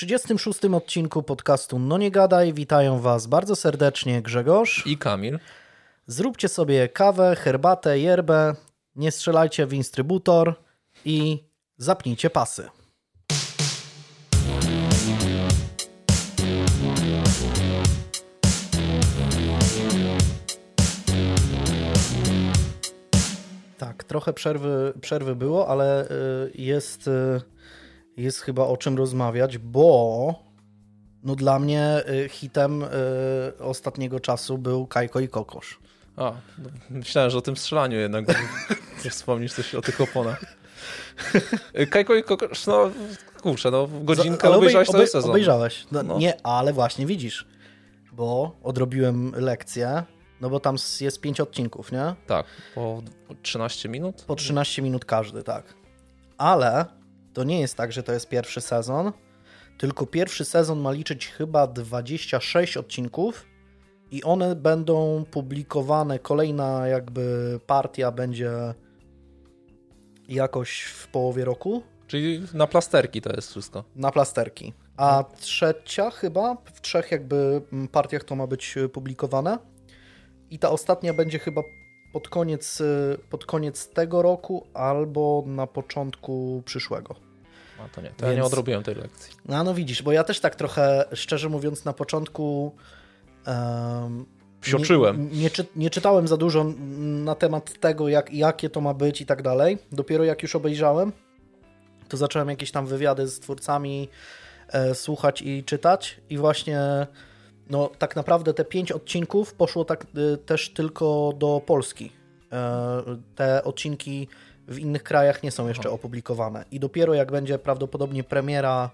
36 odcinku podcastu No Nie Gadaj witają Was bardzo serdecznie Grzegorz i Kamil. Zróbcie sobie kawę, herbatę, yerbę, nie strzelajcie w instrybutor i zapnijcie pasy. Tak, trochę przerwy, przerwy było, ale y, jest, y, jest chyba o czym rozmawiać, bo no dla mnie y, hitem ostatniego czasu był Kajko i Kokosz. A, no, myślałem, że o tym strzelaniu jednak, wspomnisz coś o tych oponach. Kajko i Kokosz, no kurczę, no godzinkę ale obejrzałeś obej, cały sezon. Obejrzałeś, no, no. nie, ale właśnie widzisz, bo odrobiłem lekcję, no bo tam jest pięć odcinków, nie? Tak, po 13 minut? Po 13 minut każdy, tak. Ale to nie jest tak, że to jest pierwszy sezon, tylko pierwszy sezon ma liczyć chyba 26 odcinków i one będą publikowane, kolejna jakby partia będzie jakoś w połowie roku. Czyli na plasterki to jest wszystko. Na plasterki. A trzecia chyba, w trzech jakby partiach to ma być publikowane. I ta ostatnia będzie chyba pod koniec, y, pod koniec tego roku albo na początku przyszłego. A to nie, to Więc... ja nie odrobiłem tej lekcji. No, no widzisz, bo ja też tak trochę, szczerze mówiąc, na początku um, Wsioczyłem. Nie, nie, czy, nie, czytałem za dużo na temat tego, jak, jakie to ma być i tak dalej. Dopiero jak już obejrzałem, to zacząłem jakieś tam wywiady z twórcami e, słuchać i czytać i właśnie no tak naprawdę te pięć odcinków poszło tak y, też tylko do Polski. E, te odcinki w innych krajach nie są jeszcze opublikowane. I dopiero jak będzie prawdopodobnie premiera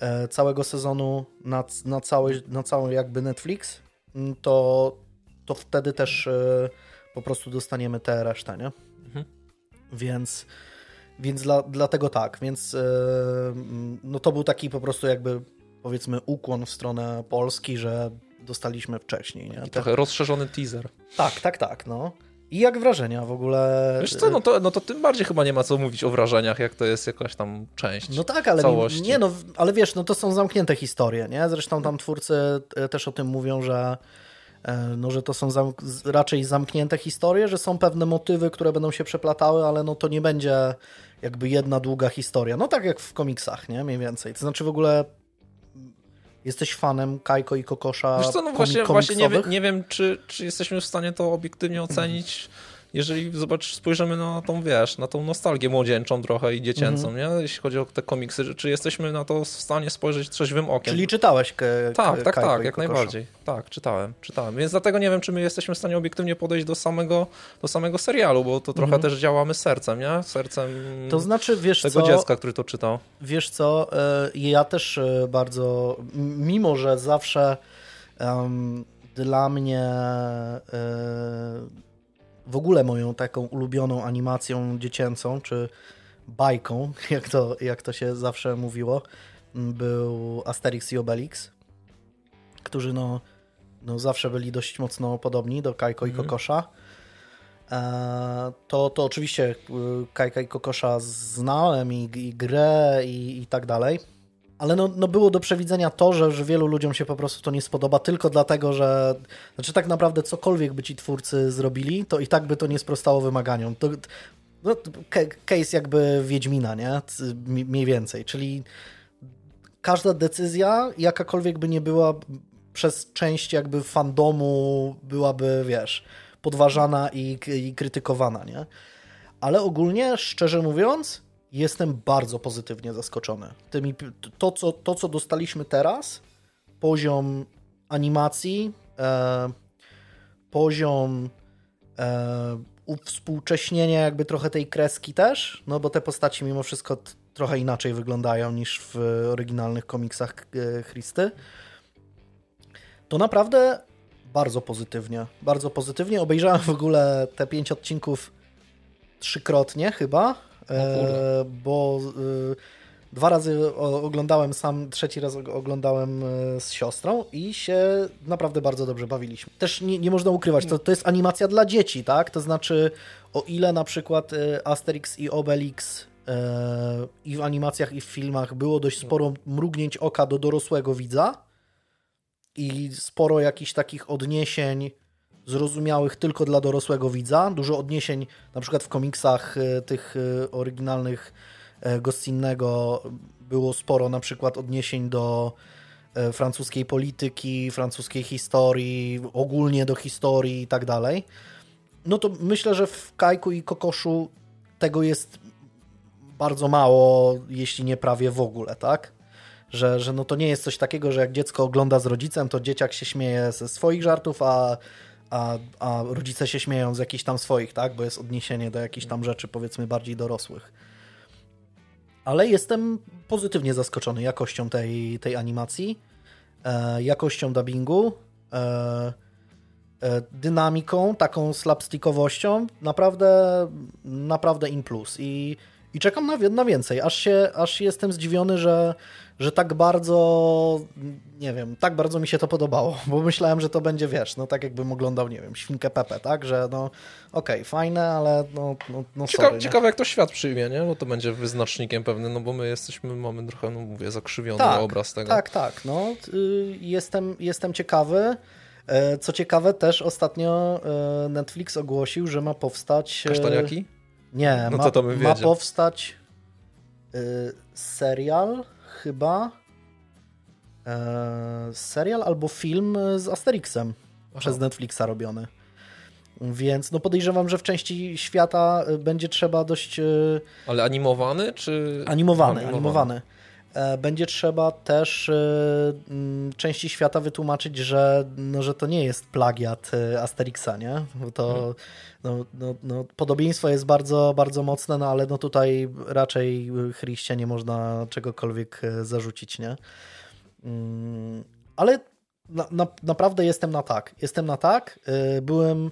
e, całego sezonu na, na, cały, na cały jakby Netflix, mm, to, to wtedy też e, po prostu dostaniemy tę resztę, nie? Mhm. Więc, więc dla, dlatego tak. Więc mm, no to był taki po prostu jakby powiedzmy ukłon w stronę Polski, że dostaliśmy wcześniej. Nie? Trochę rozszerzony teaser. Tak, tak, tak. No. I jak wrażenia w ogóle? Wiesz co, no to, no to tym bardziej chyba nie ma co mówić o wrażeniach, jak to jest jakaś tam część No tak, ale całości. nie, no, ale wiesz, no to są zamknięte historie, nie? Zresztą tam twórcy e, też o tym mówią, że e, no, że to są zam raczej zamknięte historie, że są pewne motywy, które będą się przeplatały, ale no to nie będzie jakby jedna długa historia. No tak jak w komiksach, nie? Mniej więcej. To znaczy w ogóle Jesteś fanem Kajko i Kokosza Wiesz co, no właśnie, właśnie nie, wiem, nie wiem, czy, czy jesteśmy w stanie to obiektywnie ocenić jeżeli zobacz, spojrzymy na tą, wiesz, na tą nostalgię młodzieńczą trochę i dziecięcą, mm -hmm. nie? Jeśli chodzi o te komiksy, czy jesteśmy na to w stanie spojrzeć trzeźwym okiem? Czyli czytałeś ke, Tak, tak, tak, jak najbardziej. Tak, czytałem, czytałem. Więc dlatego nie wiem, czy my jesteśmy w stanie obiektywnie podejść do samego, do samego serialu, bo to trochę mm -hmm. też działamy sercem, nie? Sercem to znaczy, wiesz tego co, dziecka, który to czytał. Wiesz co, e, ja też e, bardzo, mimo że zawsze um, dla mnie y w ogóle moją taką ulubioną animacją dziecięcą, czy bajką, jak to, jak to się zawsze mówiło, był Asterix i Obelix, którzy no, no zawsze byli dość mocno podobni do Kajko mm. i mhm. Kokosza. E, to, to oczywiście y, Kajka i Kokosza znałem i, i grę i, i tak dalej ale no, no było do przewidzenia to, że, że wielu ludziom się po prostu to nie spodoba tylko dlatego, że znaczy tak naprawdę cokolwiek by ci twórcy zrobili, to i tak by to nie sprostało wymaganiom. To, no, case jakby Wiedźmina, nie? Mniej więcej, czyli każda decyzja, jakakolwiek by nie była przez część jakby fandomu byłaby, wiesz, podważana i, i krytykowana, nie? Ale ogólnie, szczerze mówiąc, jestem bardzo pozytywnie zaskoczony. Tymi, to, co, to, co dostaliśmy teraz, poziom animacji, e, poziom e, uwspółcześnienia jakby trochę tej kreski też, no bo te postaci mimo wszystko trochę inaczej wyglądają niż w oryginalnych komiksach e, Christy. To naprawdę bardzo pozytywnie. Bardzo pozytywnie. Obejrzałem w ogóle te pięć odcinków trzykrotnie chyba e, bo e, dwa razy oglądałem sam, trzeci raz oglądałem e, z siostrą i się naprawdę bardzo dobrze bawiliśmy. Też nie, nie można ukrywać, to, to jest animacja dla dzieci, tak? To znaczy, o ile na przykład e, Asterix i Obelix i w animacjach, i w filmach było dość sporo mrugnięć oka do dorosłego widza i sporo jakichś takich odniesień zrozumiałych tylko dla dorosłego widza. Dużo odniesień na przykład w komiksach e, tych e, oryginalnych e, Goscinnego było sporo na przykład odniesień do francuskiej polityki, francuskiej historii, ogólnie do historii i tak dalej. No to myślę, że w Kajku i Kokoszu tego jest bardzo mało, jeśli nie prawie w ogóle, tak? Że, że no to nie jest coś takiego, że jak dziecko ogląda z rodzicem, to dzieciak się śmieje ze swoich żartów, a a, a rodzice się śmieją z jakichś tam swoich, tak? Bo jest odniesienie do jakichś tam rzeczy, powiedzmy, bardziej dorosłych. Ale jestem pozytywnie zaskoczony jakością tej, tej animacji, e, jakością dubbingu, e, e, dynamiką, taką slapstickowością. Naprawdę, naprawdę in plus. I, i czekam na, na więcej. Aż, się, aż jestem zdziwiony, że, że tak bardzo, nie wiem, tak bardzo mi się to podobało, bo myślałem, że to będzie, wiesz, no tak jakbym oglądał, nie wiem, Świnkę Pepe, tak, że no okej, okay, fajne, ale no, no, no Cieka sorry, Ciekawe, jak to świat przyjmie, nie, bo to będzie wyznacznikiem pewnym, no bo my jesteśmy, mamy trochę, no mówię, zakrzywiony tak, obraz tego. Tak, tak, no, y, jestem, jestem ciekawy, e, co ciekawe, też ostatnio e, Netflix ogłosił, że ma powstać... E, Kasztaniaki? Nie, no ma, to ma powstać serial chyba e, serial albo film z Asterixem Aha. przez Netflixa robiony. Więc no podejrzewam, że w części świata e, będzie trzeba dość. E, Ale animowany czy. Animowany, animowany. animowany. Będzie trzeba też części świata wytłumaczyć, że, no, że to nie jest plagiat Asterixa, nie? To mhm. no, no, no, podobieństwo jest bardzo, bardzo mocne, no ale no tutaj raczej Christie nie można czegokolwiek zarzucić, nie? Mm, ale na, na, naprawdę jestem na tak. Jestem na tak. Byłem, e,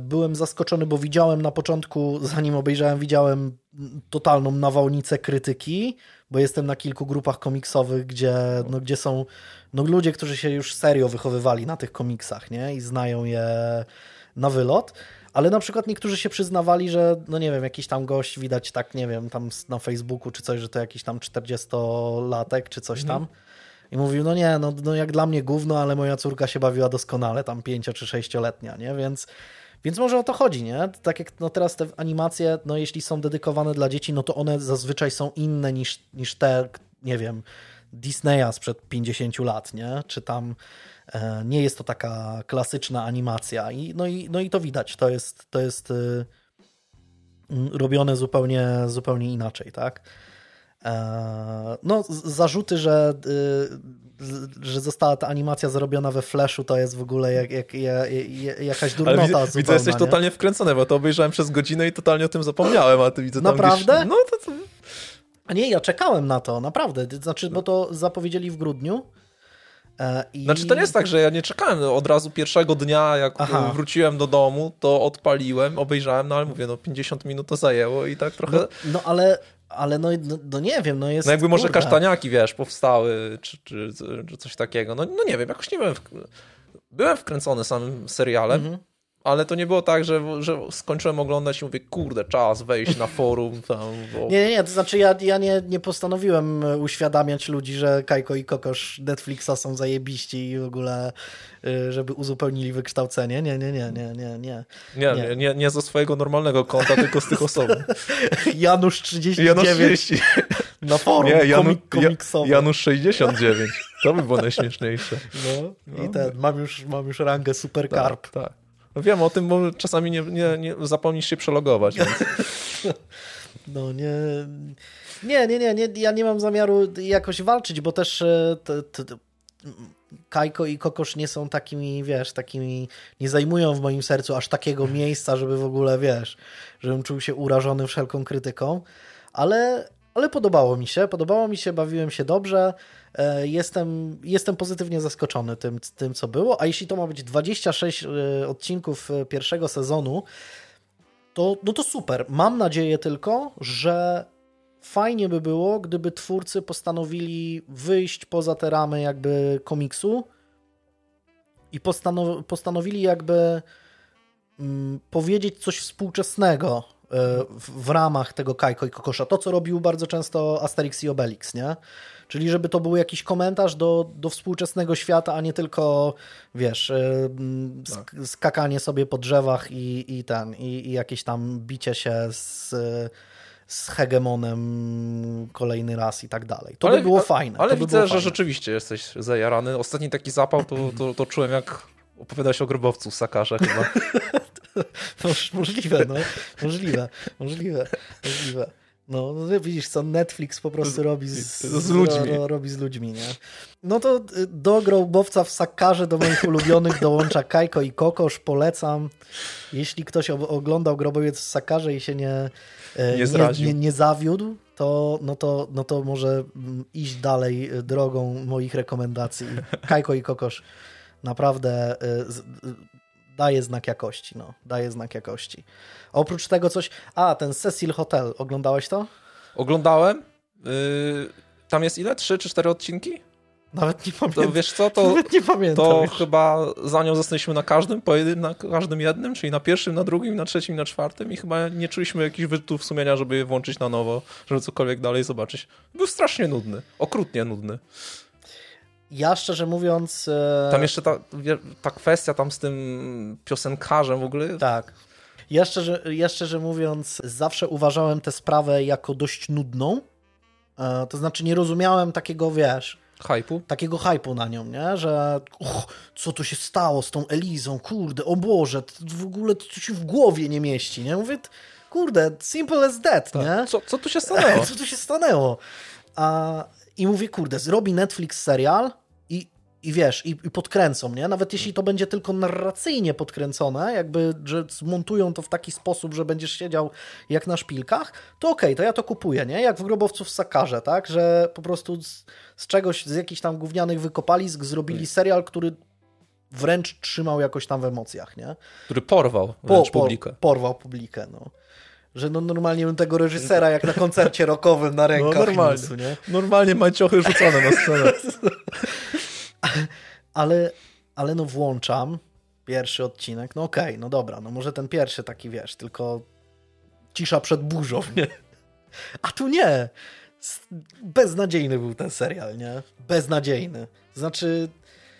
byłem zaskoczony, bo widziałem na początku, zanim obejrzałem, widziałem totalną nawałnicę krytyki, bo jestem na kilku grupach komiksowych, gdzie, no, gdzie są no, ludzie, którzy się już serio wychowywali na tych komiksach nie? i znają je na wylot. Ale na przykład niektórzy się przyznawali, że no nie wiem, jakiś tam gość widać tak, nie wiem, tam na Facebooku czy coś, że to jakiś tam 40-latek czy coś mhm. tam i mówił, no nie, no, no jak dla mnie gówno, ale moja córka się bawiła doskonale, tam pięcio czy sześcioletnia, nie? Więc, więc może o to chodzi, nie? Tak jak no teraz te animacje, no jeśli są dedykowane dla dzieci, no to one zazwyczaj są inne niż, niż te, nie wiem, Disneya sprzed 50 lat, nie? Czy tam e, nie jest to taka klasyczna animacja. I, no, i, no i to widać, to jest, to jest y, robione zupełnie, zupełnie inaczej, tak? E, no, zarzuty, że, y, że została ta animacja zrobiona we Flashu, to jest w ogóle jak, jak, jak, jakaś durnota widzę, zupełna, widzę, jesteś nie? totalnie wkręcony, bo to obejrzałem przez godzinę i totalnie o tym zapomniałem, a ty widzę tam Naprawdę? Gdzieś, no to, to... A nie, ja czekałem na to, naprawdę. Znaczy, bo to zapowiedzieli w grudniu. E, I... Znaczy to nie jest tak, że ja nie czekałem od razu pierwszego dnia, jak Aha. wróciłem do domu, to odpaliłem, obejrzałem, no ale mówię, no 50 minut to zajęło i tak trochę... No, no ale ale no, no, no, nie wiem, no jest... No jakby może kasztaniaki, wiesz, powstały, czy, czy, czy, coś takiego. No, no nie wiem, jakoś nie byłem... W... Byłem wkręcony samym serialem, mhm ale to nie było tak, że, że skończyłem oglądać i mówię, kurde, czas wejść na forum. Tam, bo... Nie, nie, nie, to znaczy ja, ja nie, nie postanowiłem uświadamiać ludzi, że Kajko i Kokosz Netflixa są zajebiści i w ogóle, y, żeby uzupełnili wykształcenie. Nie, nie, nie, nie, nie. Nie, nie, nie, nie, nie ze swojego normalnego konta, tylko z tych osób. Janusz 39. Janusz 30. Na forum nie, Janu. Janusz 69. To by było najśmieszniejsze. No, i no. ten, mam już, mam już rangę Supercarp. Tak, tak. No wiem o tym, bo czasami nie, nie, nie zapomnisz się przelogować. Więc... No nie, nie, nie, nie, nie, ja nie mam zamiaru jakoś walczyć, bo też e, Kajko i Kokosz nie są takimi, wiesz, takimi, nie zajmują w moim sercu aż takiego miejsca, żeby w ogóle, wiesz, żebym czuł się urażony wszelką krytyką, ale, ale podobało mi się, podobało mi się, bawiłem się dobrze, e, jestem, jestem pozytywnie zaskoczony tym, tym, co było, a jeśli to ma być 26 e, odcinków e, pierwszego sezonu, to, no to super. Mam nadzieję tylko, że fajnie by było, gdyby twórcy postanowili wyjść poza te ramy jakby komiksu i postanow, postanowili jakby mm, powiedzieć coś współczesnego w, ramach tego Kajko i Kokosza. To, co robił bardzo często Asterix i Obelix, nie? Czyli żeby to był jakiś komentarz do, do współczesnego świata, a nie tylko, wiesz, y, tak. skakanie sobie po drzewach i, i ten, i, i jakieś tam bicie się z, z hegemonem kolejny raz i tak dalej. To ale, by było fajne. Ale by widzę, że rzeczywiście jesteś zajarany. Ostatni taki zapał to, to, to czułem jak opowiadałeś o grobowcu w Sakarze chyba. możliwe, no. Możliwe, możliwe, możliwe. No, no, widzisz, co Netflix po prostu robi z, z ludźmi. Ro, robi z ludźmi, nie? No to y, do grobowca w Sakarze, do moich ulubionych dołącza Kajko i Kokosz, polecam. Jeśli ktoś oglądał Grobowiec w Sakarze i się nie, y, nie, nie, nie, nie zawiódł, to, no, to, no to może mm, iść dalej drogą moich rekomendacji. Kajko i Kokosz naprawdę y, daje znak jakości, no, daje znak jakości. Oprócz tego coś, a ten Cecil Hotel, oglądałeś to? Oglądałem. Yy, tam jest ile? Trzy czy cztery odcinki? Nawet nie pamiętam. To wiesz co, to, Nawet nie pamiętam to chyba za nią zostaliśmy na każdym, po jednym, na każdym jednym, czyli na pierwszym, na drugim, na trzecim, na czwartym i chyba nie czuliśmy jakichś wyrzutów sumienia, żeby je włączyć na nowo, żeby cokolwiek dalej zobaczyć. Był strasznie nudny, okrutnie nudny. Ja szczerze mówiąc... E... Tam jeszcze ta, ta kwestia tam z tym piosenkarzem w ogóle... Tak. Ja szczerze, ja szczerze mówiąc zawsze uważałem tę sprawę jako dość nudną. E, to znaczy nie rozumiałem takiego, wiesz... Hypu? Takiego hypu na nią, nie? Że uch, co tu się stało z tą Elizą, kurde, o Boże, w ogóle to się w głowie nie mieści, nie? Mówię, kurde, simple as that, tak. nie? Co, co tu się stanęło? co tu się stanęło? A, I mówię, kurde, zrobi Netflix serial, i wiesz, i, i, podkręcą, nie? Nawet jeśli to będzie tylko narracyjnie podkręcone, jakby, że zmontują to w taki sposób, że będziesz siedział jak na szpilkach, to okej, okay, to ja to kupuję, nie? Jak w grobowcu w Sakarze, tak? Że po prostu z, z czegoś, z jakichś tam gównianych wykopalisk zrobili serial, który wręcz trzymał jakoś tam w emocjach, nie? Który porwał wręcz po, publikę. porwał publikę, no. Że no normalnie bym tego reżysera jak na koncercie rockowym na rękach no, normalnie. Niósł, nie? Normalnie maciochy rzucone na scenę. ale, ale no włączam pierwszy odcinek, no okej, okay, no dobra, no może ten pierwszy taki, wiesz, tylko cisza przed burzą, nie? A tu nie. Beznadziejny był ten serial, nie? Beznadziejny. Znaczy,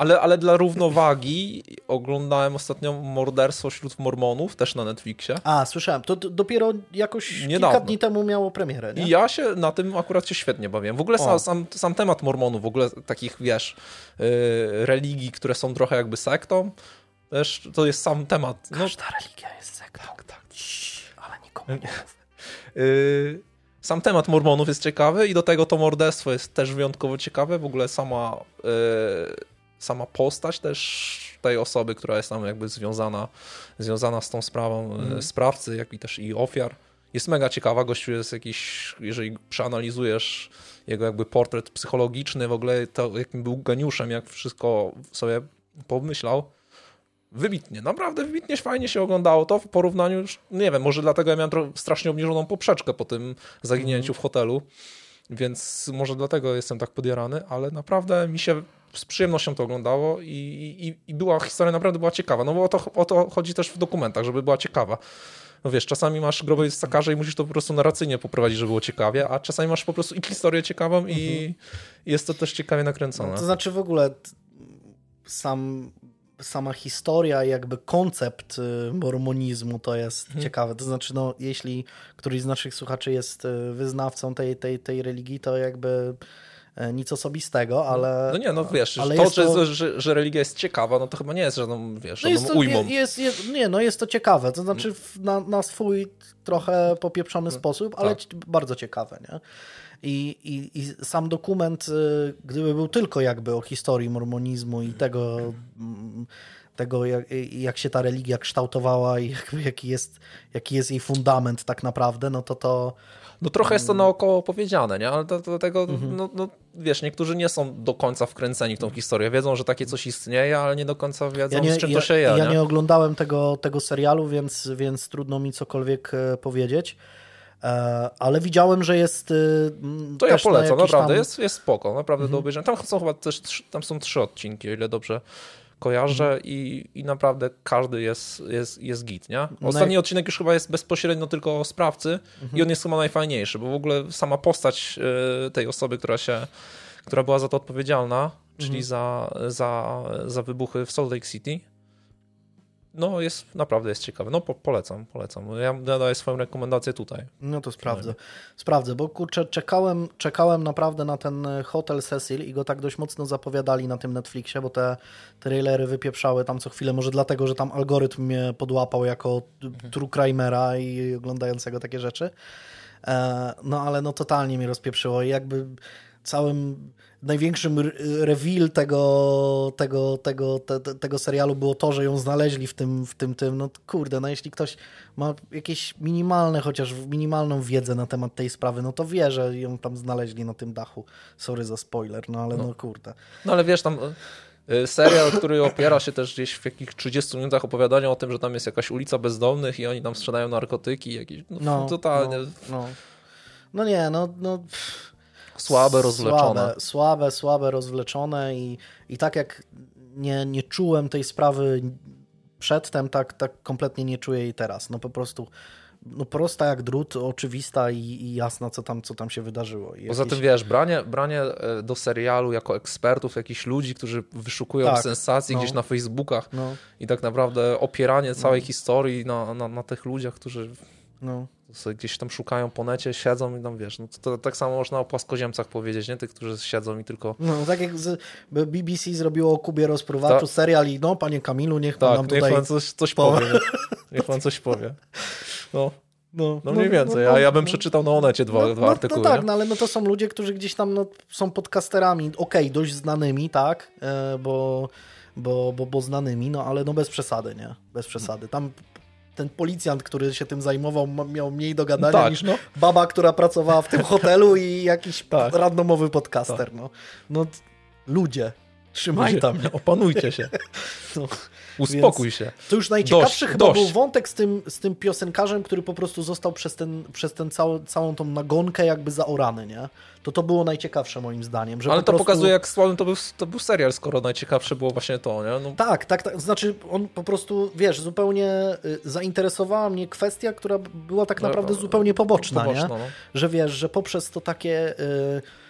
ale, ale dla równowagi oglądałem ostatnio Morderstwo wśród Mormonów, też na Netflixie. A, słyszałem. To dopiero jakoś Niedawno. kilka dni temu miało premierę, nie? I ja się na tym akurat się świetnie bawiłem. W ogóle sam, sam, sam, temat Mormonów, w ogóle takich, wiesz, yy, religii, które są trochę jakby sektą, wiesz, to jest sam temat. No, Każda religia jest sektą. Tak, tak. ale nikomu nie yy, sam temat Mormonów jest ciekawy i do tego to morderstwo jest też wyjątkowo ciekawe. W ogóle sama... Yy, sama postać też tej osoby, która jest tam jakby związana, związana z tą sprawą mm. sprawcy, jak i też i ofiar. Jest mega ciekawa, gościu jest jakiś, jeżeli przeanalizujesz jego jakby portret psychologiczny, w ogóle to jakim był geniuszem, jak wszystko sobie pomyślał, wybitnie, naprawdę wybitnie fajnie się oglądało to w porównaniu, nie wiem, może dlatego ja miałem strasznie obniżoną poprzeczkę po tym zaginięciu mm. w hotelu, więc może dlatego jestem tak podjarany, ale naprawdę mi się z przyjemnością to oglądało i, i, i była historia naprawdę była ciekawa. No bo o to, o to chodzi też w dokumentach, żeby była ciekawa. No wiesz, czasami masz groby z sakarza i musisz to po prostu narracyjnie poprowadzić, żeby było ciekawie, a czasami masz po prostu i historię ciekawą mhm. i jest to też ciekawie nakręcone. No, to znaczy w ogóle sam, sama historia, jakby koncept y, mormonizmu to jest hmm. ciekawe. To znaczy, no, jeśli któryś z naszych słuchaczy jest y, wyznawcą tej, tej, tej religii, to jakby nic osobistego, ale... No nie, no wiesz, to, to... Że, że, religia jest ciekawa, no to chyba nie jest żadną, wiesz, no jest to, ujmą. Jest, jest, nie, no jest to ciekawe, to znaczy na, na swój trochę popieprzony no, sposób, ale tak. bardzo ciekawe, nie? I, i, I sam dokument, y, gdyby był tylko jakby o historii mormonizmu i tego, mm, tego jak, jak się ta religia kształtowała i jakby jaki, jest, jaki jest jej fundament tak naprawdę, no to to no trochę jest to naokoło powiedziane, nie? Ale do, do tego, mhm. no, no, wiesz, niektórzy nie są do końca wkręceni w tą historię. Wiedzą, że takie coś istnieje, ale nie do końca wiedzą, ja nie, z czym ja, to się je. Ja nie, nie oglądałem tego, tego serialu, więc, więc trudno mi cokolwiek e, powiedzieć. E, ale widziałem, że jest. E, to ja polecam, naprawdę, tam... jest, jest spoko, naprawdę mhm. do obejrzenia. Tam są chyba też tam są trzy odcinki, o ile dobrze kojarzę i, i naprawdę każdy jest, jest, jest git, nie? No Ostatni odcinek już chyba jest bezpośrednio tylko o sprawcy mhm. i on jest chyba najfajniejszy, bo w ogóle sama postać e, tej osoby, która się, która była za to odpowiedzialna, czyli mhm. za, za, za wybuchy w Salt Lake City, no jest, naprawdę jest ciekawe. No po, polecam, polecam. Ja daję swoją rekomendację tutaj. No to sprawdzę. Sprawdzę, bo kurczę, czekałem, czekałem naprawdę na ten e, Hotel Cecil i go tak dość mocno zapowiadali na tym Netflixie, bo te trailery wypieprzały tam co chwilę, może dlatego, że tam algorytm mnie podłapał jako mhm. true crimera i oglądającego takie rzeczy. E, no ale no totalnie mi rozpieprzyło i jakby całym największym reveal tego, tego, tego, te, tego serialu było to, że ją znaleźli w tym, w tym, tym, no kurde, no jeśli ktoś ma jakieś minimalne, chociaż minimalną wiedzę na temat tej sprawy, no to wie, że ją tam znaleźli na tym dachu. Sorry za spoiler, no ale no, no kurde. No ale wiesz, tam y, serial, który opiera się też gdzieś w jakich 30 minutach opowiadania o tym, że tam jest jakaś ulica bezdomnych i oni tam sprzedają narkotyki, jakieś, no, no totalnie. No, no. no nie, no, no pff Słabe, rozwleczone. Słabe, słabe, słabe rozwleczone i, i tak jak nie, nie czułem tej sprawy przedtem, tak, tak kompletnie nie czuję jej teraz. No po prostu no prosta jak drut, oczywista i, i, jasna, co tam, co tam się wydarzyło. I Poza jakieś... tym wiesz, branie, branie e, do serialu jako ekspertów, jakichś ludzi, którzy wyszukują tak, sensacji no. gdzieś na Facebookach no. i tak naprawdę opieranie całej no. historii na, na, na tych ludziach, którzy no. Gdzieś tam szukają po necie, siedzą i tam wiesz, no to, to, tak samo można o płaskoziemcach powiedzieć, nie? Tych, którzy siedzą i tylko... No tak jak z, BBC zrobiło o Kubie Rozpruwaczu Ta... serial i no panie Kamilu, niech pan tak, nam tutaj... niech pan coś, coś powie. niech pan coś powie. No. No, no mniej no, więcej, no, no, ja bym przeczytał na Onecie dwa, no, dwa no, artykuły. No tak, no ale no to są ludzie, którzy gdzieś tam no, są podcasterami, okej, okay, dość znanymi, tak, e, bo, bo, bo, bo znanymi, no ale no bez przesady, nie? Bez przesady. Tam ten policjant, który się tym zajmował, miał mniej do gadania tak, niż no. baba, która pracowała w tym hotelu i jakiś tak. randomowy podcaster. Tak. No. no ludzie, trzymaj tam. Opanujcie się. No. Uspokój się. To już najciekawszy dość, chyba dość. był wątek z tym, z tym piosenkarzem, który po prostu został przez, ten, przez ten cały, całą tą nagonkę jakby zaorany, nie? To to było najciekawsze moim zdaniem. Ale to prostu... pokazuje, jak słabym to był, to był serial, skoro najciekawsze było właśnie to, nie? No. Tak, tak, tak. Znaczy on po prostu, wiesz, zupełnie y, zainteresowała mnie kwestia, która była tak no, naprawdę no, zupełnie poboczna, poboczna nie? No. Że wiesz, że poprzez to takie... Yy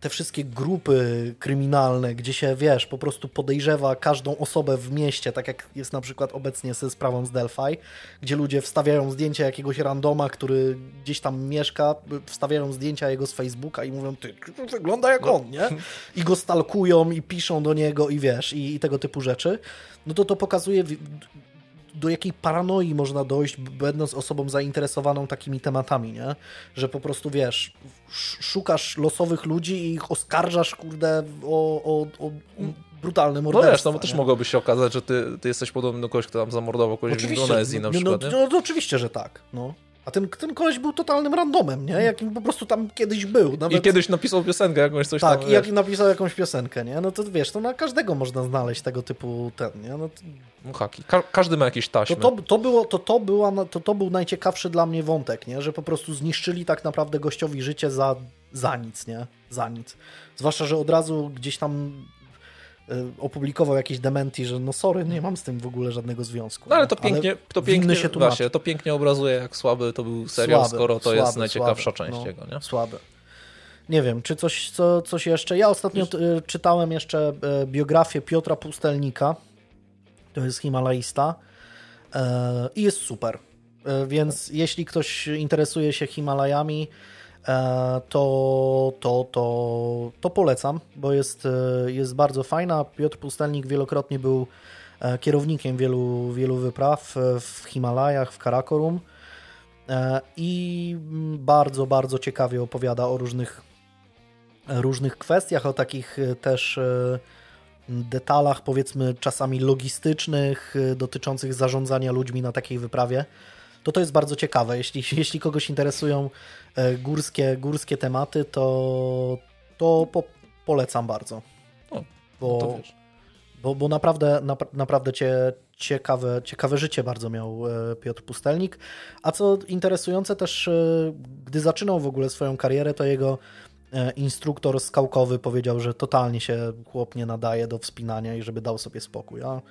te wszystkie grupy kryminalne, gdzie się, wiesz, po prostu podejrzewa każdą osobę w mieście, tak jak jest na przykład obecnie ze sprawą z Delphi, gdzie ludzie wstawiają zdjęcia jakiegoś randoma, który gdzieś tam mieszka, wstawiają zdjęcia jego z Facebooka i mówią, ty, wygląda jak no. on, nie? I go stalkują i piszą do niego i wiesz, i, i tego typu rzeczy, no to to pokazuje do jakiej paranoi można dojść, będąc osobą zainteresowaną takimi tematami, nie? Że po prostu, wiesz, szukasz losowych ludzi i ich oskarżasz, kurde, o, o, o brutalne morderstwo. No wiesz, no bo też mogłoby się okazać, że ty, ty jesteś podobny do kogoś, kto tam zamordował kogoś oczywiście, w Indonezji na no, przykład, no, no, no, oczywiście, że tak, no. A ten, ten koleś był totalnym randomem, nie? Jakim po prostu tam kiedyś był. Nawet... I kiedyś napisał piosenkę jakąś, coś tak, tam. Tak, i jak napisał jakąś piosenkę, nie? No to wiesz, to na każdego można znaleźć tego typu ten, nie? No to... No haki. Ka każdy ma jakieś taśmy. To, to, to, było, to, to, była, to, to był najciekawszy dla mnie wątek, nie? Że po prostu zniszczyli tak naprawdę gościowi życie za, za nic, nie? Za nic. Zwłaszcza, że od razu gdzieś tam opublikował jakieś dementi, że no sorry, nie mam z tym w ogóle żadnego związku. No ale to pięknie, ale to pięknie, się właśnie, to pięknie obrazuje, jak słaby to był serial, słaby, skoro to słaby, jest najciekawsza słaby, część no, jego, nie? Słabe. Nie wiem, czy coś, co, coś jeszcze. Ja ostatnio y, czytałem jeszcze y, biografię Piotra Pustelnika. To jest Himalajista. I jest super. Więc jeśli ktoś interesuje się Himalajami, E, to, to, to, to polecam, bo jest, e, jest bardzo fajna. Piotr Pustelnik wielokrotnie był e, kierownikiem wielu, wielu wypraw w Himalajach, w Karakorum i bardzo, bardzo ciekawie opowiada o różnych, różnych kwestiach, o takich też detalach, powiedzmy czasami logistycznych, dotyczących zarządzania ludźmi na takiej wyprawie to to jest bardzo ciekawe. Jeśli, jeśli kogoś interesują e, górskie, górskie tematy, to, to po, polecam bardzo. O, bo, no bo, bo naprawdę, na, naprawdę cie, ciekawe, ciekawe życie bardzo miał e, Piotr Pustelnik. A co interesujące też, e, gdy zaczynał w ogóle swoją karierę, to jego instruktor skałkowy powiedział, że totalnie się chłop nie nadaje do wspinania i żeby dał sobie spokój. A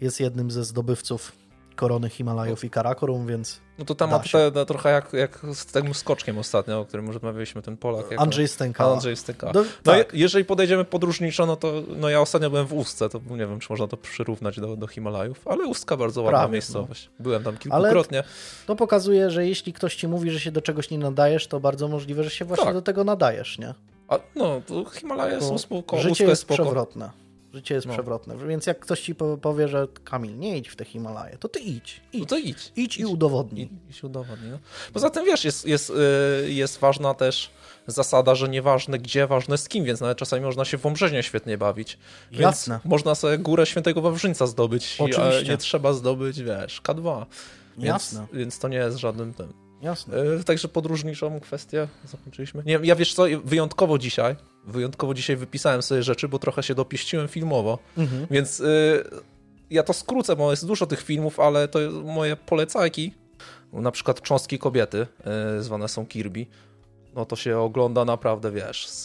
jest jednym ze zdobywców korony Himalajów i Karakorum, więc. No to temat te, te, trochę jak, jak z tym skoczkiem ostatnio, o którym rozmawialiśmy, ten Polak. Jako... Andrzej Stęka. Andrzej Stęka. Do, no tak. jeżeli podejdziemy podróżniczo, no to no ja ostatnio byłem w Ustce, to nie wiem, czy można to przyrównać do, do Himalajów, ale Ustka bardzo ładna Prawie, miejscowość. No. Byłem tam kilkukrotnie. Ale to pokazuje, że jeśli ktoś ci mówi, że się do czegoś nie nadajesz, to bardzo możliwe, że się właśnie tak. do tego nadajesz, nie? A, no, Himalaje są spoko, Życie jest, jest przewrotne. Życie jest no. przewrotne. Więc jak ktoś ci powie, że Kamil, nie idź w te Himalaje, to ty idź. idź. No to idź. Idź i udowodnij. Idź, udowodnij. No. Poza tym, wiesz, jest, jest, y, jest ważna też zasada, że nieważne gdzie, ważne z kim, więc nawet czasami można się w Wąbrzeźnie świetnie bawić. Jasne. Więc można sobie górę Świętego Wawrzyńca zdobyć, Oczywiście. a nie trzeba zdobyć, wiesz, K2. Więc, Jasne. Więc to nie jest żadnym tym. Jasne. E, także podróżniczą kwestię zakończyliśmy. Nie, ja wiesz co, wyjątkowo dzisiaj, wyjątkowo dzisiaj wypisałem sobie rzeczy, bo trochę się dopieściłem filmowo, mhm. więc y, ja to skrócę, bo jest dużo tych filmów, ale to moje polecajki, na przykład Cząstki Kobiety, y, zwane są Kirby, no to się ogląda naprawdę, wiesz, z,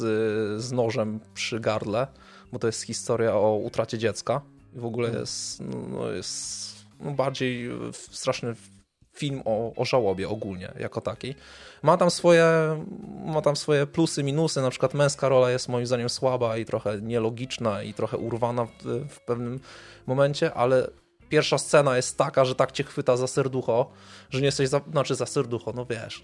z nożem przy gardle, bo to jest historia o utracie dziecka i w ogóle mhm. jest, no, jest no, bardziej straszny film o, o żałobie ogólnie, jako takiej. Ma tam, swoje, ma tam swoje plusy, minusy, na przykład męska rola jest moim zdaniem słaba i trochę nielogiczna i trochę urwana w, w pewnym momencie, ale pierwsza scena jest taka, że tak cię chwyta za serducho, że nie jesteś, za, znaczy za serducho, no wiesz,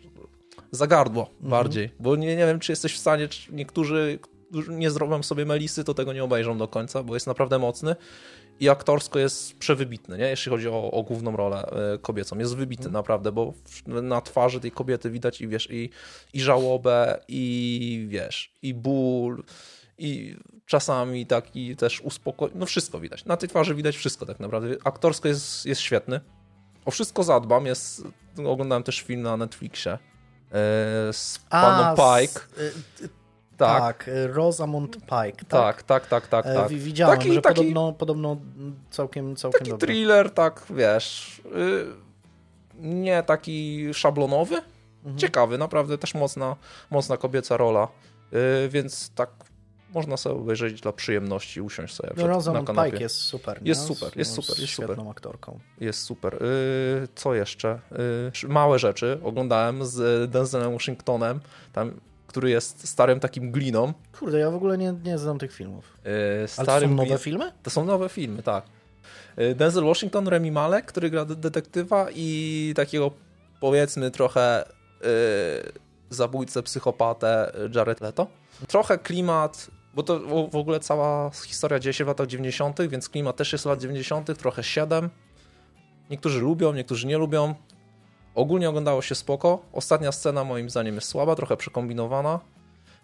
za gardło mhm. bardziej, bo nie, nie wiem, czy jesteś w stanie, czy niektórzy nie zrobią sobie melisy, to tego nie obejrzą do końca, bo jest naprawdę mocny i aktorsko jest przewybitny, nie? jeśli chodzi o, o główną rolę e, kobiecą. Jest wybitny mm. naprawdę, bo na twarzy tej kobiety widać i wiesz, i, i żałobę, i wiesz, i ból, i czasami taki też uspokoj... No wszystko widać. Na tej twarzy widać wszystko tak naprawdę. Aktorsko jest, jest świetny. O wszystko zadbam. Jest... Oglądałem też film na Netflixie e, z paną Pike. Z, tak. tak, Rosamund Pike. Tak, tak, tak, tak. tak, tak. Widziałem, taki, że taki, podobno, podobno całkiem, całkiem taki dobry. thriller, tak, wiesz, yy, nie taki szablonowy, mhm. ciekawy, naprawdę też mocna, mocna kobieca rola, yy, więc tak można sobie obejrzeć dla przyjemności, usiąść sobie Rosamund na kanapie. Pike jest super. Jest super, jest super, jest super. aktorką. Jest super. Yy, co jeszcze? Małe rzeczy oglądałem z Denzelem Washingtonem, tam który jest starym takim gliną. Kurde, ja w ogóle nie, nie znam tych filmów. Yy, starym Ale to są nowe filmy? To są nowe filmy, tak. Yy, Denzel Washington, Remy Malek, który gra detektywa i takiego powiedzmy trochę yy, zabójcę, psychopatę Jared Leto. Trochę klimat, bo to w ogóle cała historia dzieje się w latach 90., więc klimat też jest lat 90., trochę 7. Niektórzy lubią, niektórzy nie lubią. Ogólnie oglądało się spoko. Ostatnia scena moim zdaniem jest słaba, trochę przekombinowana,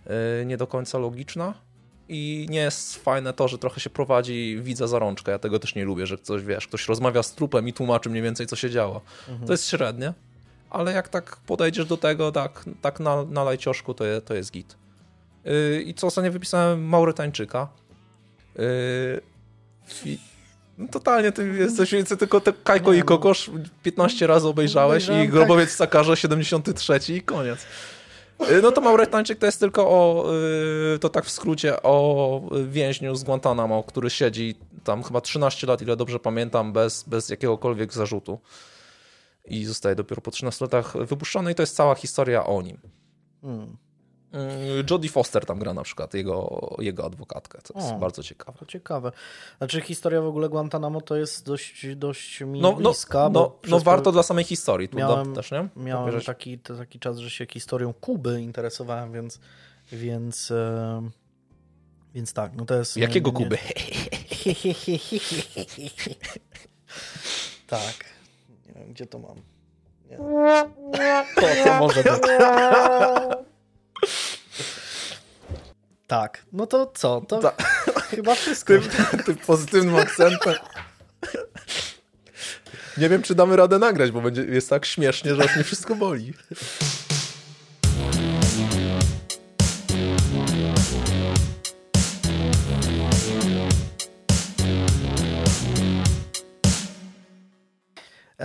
yy, nie do końca logiczna. I nie jest fajne to, że trochę się prowadzi widza za rączkę. Ja tego też nie lubię, że ktoś, wiesz, ktoś rozmawia z trupem i tłumaczy mniej więcej, co się działo. Mhm. To jest średnie, ale jak tak podejdziesz do tego, tak, tak na, na lajcioszku, to, je, to jest git. Yy, I co ostatnio wypisałem Maurytańczyka. Yy, totalnie, ty jesteś więcej tylko te Kajko i Kokosz 15 razy obejrzałeś i Grobowiec tak. Sakarza 73 i koniec. Y, no to Mauretańczyk to jest tylko o, y, to tak w skrócie, o więźniu z Guantanamo, który siedzi tam chyba 13 lat, ile dobrze pamiętam, bez, bez jakiegokolwiek zarzutu. I zostaje dopiero po 13 latach wypuszczony i to jest cała historia o nim. Hmm. Mm, Jodie Foster tam gra na przykład, jego, jego adwokatkę, co jest o, bardzo ciekawe. To ciekawe. Znaczy historia w ogóle Guantanamo to jest dość, dość mi no, no bliska. No, no warto dla samej historii. Tu miałem, też, nie? Miałem taki, taki czas, że się historią Kuby interesowałem, więc więc, e, więc tak, no to jest... Jakiego nie, Kuby? tak. Nie wiem, gdzie to mam. Nie. To, to może być. Tak. No to co? To Ta. chyba wszystko. Tym, tym pozytywnym akcentem. Nie wiem, czy damy radę nagrać, bo będzie, jest tak śmiesznie, że aż mnie wszystko boli.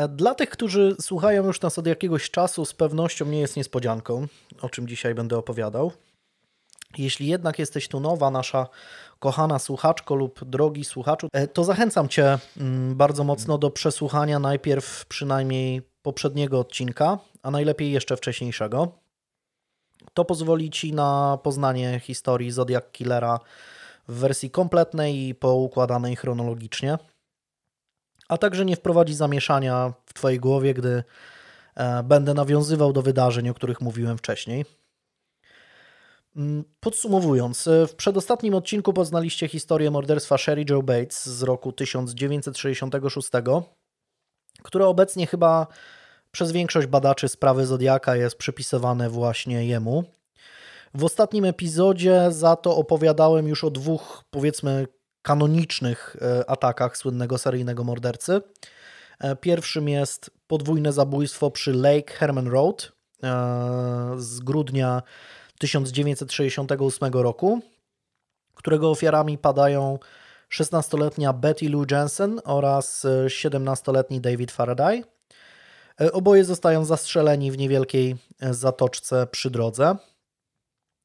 Dla tych, którzy słuchają już nas od jakiegoś czasu, z pewnością nie jest niespodzianką, o czym dzisiaj będę opowiadał. Jeśli jednak jesteś tu nowa, nasza kochana słuchaczko lub drogi słuchaczu, e, to zachęcam Cię mm, bardzo mocno do przesłuchania najpierw przynajmniej poprzedniego odcinka, a najlepiej jeszcze wcześniejszego. To pozwoli Ci na poznanie historii Zodiac Killera w wersji kompletnej i poukładanej chronologicznie, a także nie wprowadzi zamieszania w Twojej głowie, gdy e, będę nawiązywał do wydarzeń, o których mówiłem wcześniej. Mm, podsumowując, e, w przedostatnim odcinku poznaliście historię morderstwa Sherry Joe Bates z roku 1966, które obecnie chyba przez większość badaczy sprawy Zodiaka jest przypisywane właśnie jemu. W ostatnim epizodzie za to opowiadałem już o dwóch, powiedzmy, kanonicznych e, atakach słynnego seryjnego mordercy. E, pierwszym jest podwójne zabójstwo przy Lake Herman Road z grudnia 1968 roku, którego ofiarami padają 16-letnia Betty Lou Jensen oraz 17-letni David Faraday. E, oboje zostają zastrzeleni w niewielkiej e, zatoczce przy drodze.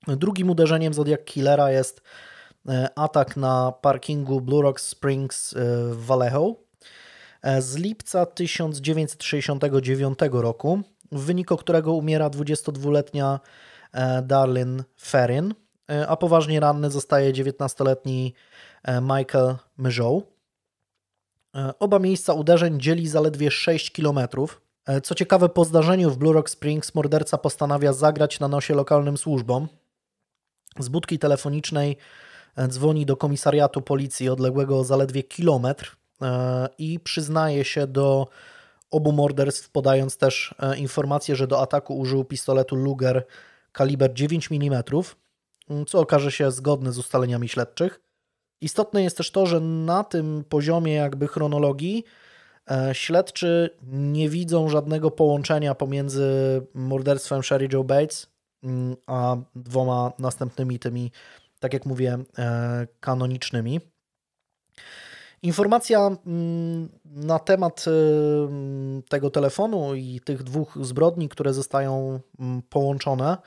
Drugim uderzeniem Zodiac Killera jest e, atak na parkingu Blue Rock Springs w Vallejo z lipca 1969 roku, w wyniku którego umiera 22-letnia E, Darlin Ferrin, e, a poważnie ranny zostaje 19-letni e, Michael Myżoł. Oba miejsca uderzeń dzieli zaledwie 6 km. Co ciekawe, po zdarzeniu w Blue Rock Springs morderca postanawia zagrać na nosie lokalnym służbom. Z budki telefonicznej dzwoni do komisariatu policji odległego zaledwie kilometr i przyznaje się do obu morderstw, podając też informację, że do ataku użył pistoletu Luger kaliber 9 mm, co okaże się zgodne z ustaleniami śledczych. Istotne jest też to, że na tym poziomie jakby chronologii e, śledczy nie widzą żadnego połączenia pomiędzy morderstwem Sherry Joe Bates a dwoma następnymi tymi, tak jak mówię, e, kanonicznymi. Informacja mm, na temat y, tego telefonu i tych dwóch zbrodni, które zostają mm, połączone,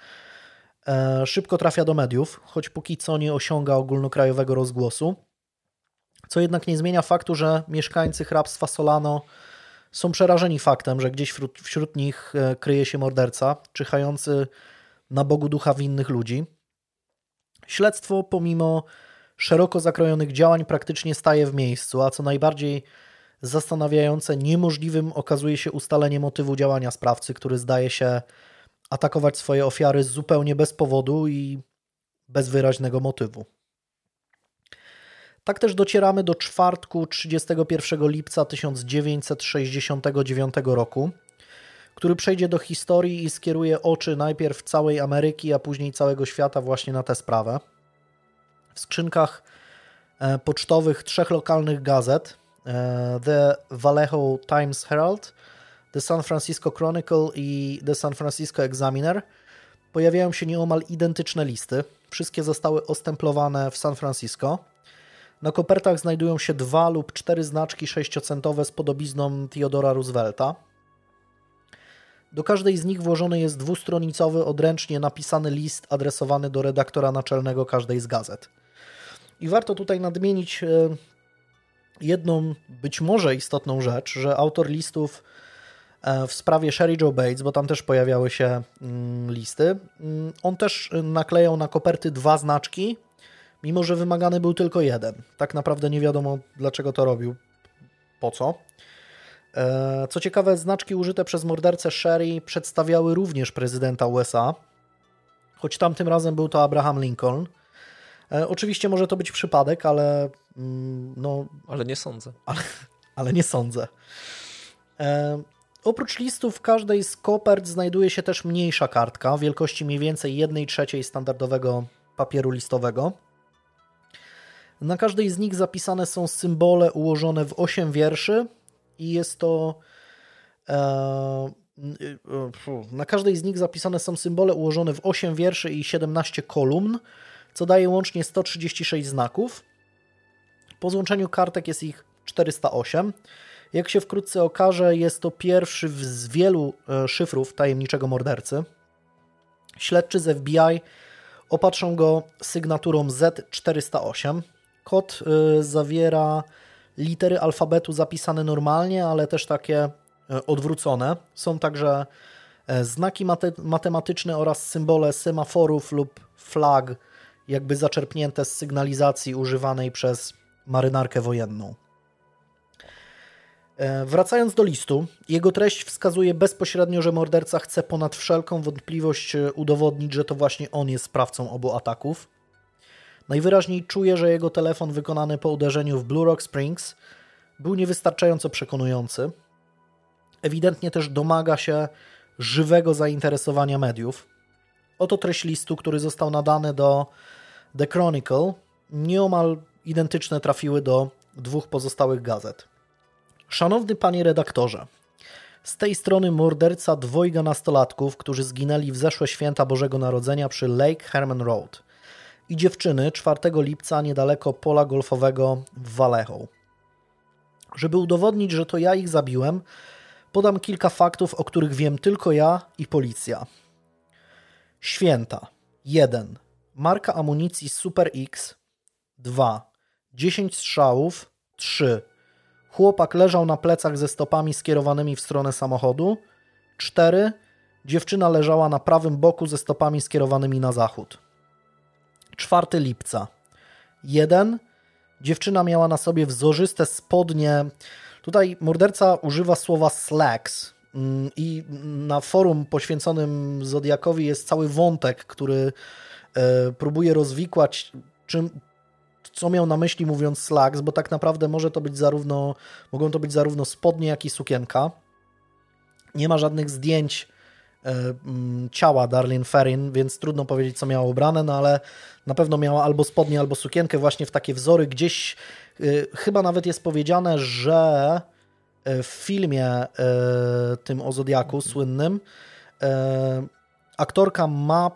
e, szybko trafia do mediów, choć póki co nie osiąga ogólnokrajowego rozgłosu. Co jednak nie zmienia faktu, że mieszkańcy hrabstwa Solano są przerażeni faktem, że gdzieś wśród, nich e, kryje się morderca, czyhający na Bogu ducha winnych ludzi. Śledztwo, pomimo szeroko zakrojonych działań praktycznie staje w miejscu, a co najbardziej zastanawiające, niemożliwym okazuje się ustalenie motywu działania sprawcy, który zdaje się atakować swoje ofiary zupełnie bez powodu i bez wyraźnego motywu. Tak też docieramy do czwartku 31 lipca 1969 roku, który przejdzie do historii i skieruje oczy najpierw całej Ameryki, a później całego świata właśnie na tę sprawę w skrzynkach e, pocztowych trzech lokalnych gazet e, The Vallejo Times Herald, The San Francisco Chronicle i The San Francisco Examiner pojawiają się nieomal identyczne listy. Wszystkie zostały ostemplowane w San Francisco. Na kopertach znajdują się dwa lub cztery znaczki sześciocentowe z podobizną Theodora Roosevelta. Do każdej z nich włożony jest dwustronicowy, odręcznie napisany list adresowany do redaktora naczelnego każdej z gazet. I warto tutaj nadmienić e, jedną być może istotną rzecz, że autor listów e, w sprawie Sherry Joe Bates, bo tam też pojawiały się mm, listy, mm, on też naklejał na koperty dwa znaczki, mimo że wymagany był tylko jeden. Tak naprawdę nie wiadomo dlaczego to robił, po co. E, co ciekawe, znaczki użyte przez mordercę Sherry przedstawiały również prezydenta USA, choć tamtym razem był to Abraham Lincoln. E, oczywiście może to być przypadek, ale mm, no... Ale nie sądzę. Ale, ale nie sądzę. E, oprócz listów w każdej z kopert znajduje się też mniejsza kartka wielkości mniej więcej 1 trzeciej standardowego papieru listowego. Na każdej z nich zapisane są symbole ułożone w 8 wierszy i jest to e, e na każdej z nich zapisane są symbole ułożone w 8 wierszy i 17 kolumn co daje łącznie 136 znaków. Po złączeniu kartek jest ich 408. Jak się wkrótce okaże, jest to pierwszy z wielu e, szyfrów tajemniczego mordercy. Śledczy z FBI Opatrzą go sygnaturą Z408. Kod y, zawiera litery alfabetu zapisane normalnie, ale też takie y, odwrócone. Są także y, znaki mate matematyczne oraz symbole semaforów lub flag, jakby zaczerpnięte z sygnalizacji używanej przez marynarkę wojenną. E, wracając do listu, jego treść wskazuje bezpośrednio, że morderca chce ponad wszelką wątpliwość e, udowodnić, że to właśnie on jest sprawcą obu ataków. Najwyraźniej czuje, że jego telefon wykonany po uderzeniu w Blue Rock Springs był niewystarczająco przekonujący. Ewidentnie też domaga się żywego zainteresowania mediów. Oto treść listu, który został nadany do The Chronicle. Nieomal identyczne trafiły do dwóch pozostałych gazet. Szanowny panie redaktorze, z tej strony morderca dwojga nastolatków, którzy zginęli w zeszłe święta Bożego Narodzenia przy Lake Herman Road i dziewczyny 4 lipca niedaleko pola golfowego w Vallejo. Żeby udowodnić, że to ja ich zabiłem, podam kilka faktów, o których wiem tylko ja i policja. Święta 1. Marka amunicji Super X 2. 10 strzałów 3. Chłopak leżał na plecach ze stopami skierowanymi w stronę samochodu. 4. Dziewczyna leżała na prawym boku ze stopami skierowanymi na zachód. 4 lipca. 1. Dziewczyna miała na sobie wzorzyste spodnie. Tutaj morderca używa słowa slacks. Mm, I na forum poświęconym Zodiakowi jest cały wątek, który e, próbuje rozwikłać, czym, co miał na myśli mówiąc slacks, bo tak naprawdę może to być zarówno, mogą to być zarówno spodnie, jak i sukienka. Nie ma żadnych zdjęć ciała Darlene Ferrin, więc trudno powiedzieć, co miała ubrane, no ale na pewno miała albo spodnie, albo sukienkę właśnie w takie wzory. Gdzieś e, chyba nawet jest powiedziane, że e, w filmie tym o Zodiaku słynnym aktorka ma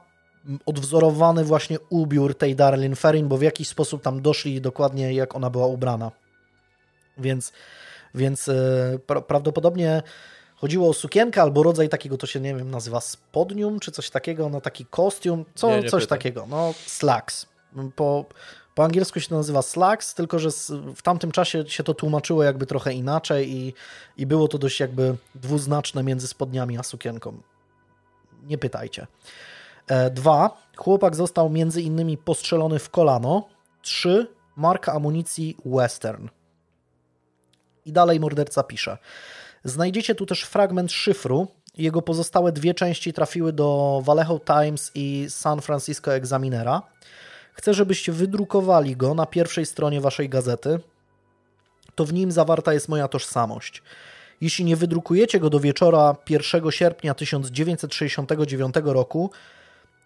odwzorowany właśnie ubiór tej Darlene Ferrin, bo w jakiś sposób tam doszli dokładnie jak ona była ubrana. Więc, więc e, pra prawdopodobnie chodziło o sukienkę albo rodzaj takiego, to się nie wiem, nazywa spodnium czy coś takiego, no taki kostium, co, nie, nie coś pytam. takiego, no slacks. Po, po angielsku się to nazywa slacks, tylko że w tamtym czasie się to tłumaczyło jakby trochę inaczej i, i było to dość jakby dwuznaczne między spodniami a sukienką. Nie pytajcie. E, dwa, chłopak został między innymi postrzelony w kolano. Trzy, marka amunicji Western. I dalej morderca pisze. Znajdziecie tu też fragment szyfru. Jego pozostałe dwie części trafiły do Vallejo Times i San Francisco Examinera. Chcę, żebyście wydrukowali go na pierwszej stronie waszej gazety. To w nim zawarta jest moja tożsamość. Jeśli nie wydrukujecie go do wieczora 1 sierpnia 1969 roku,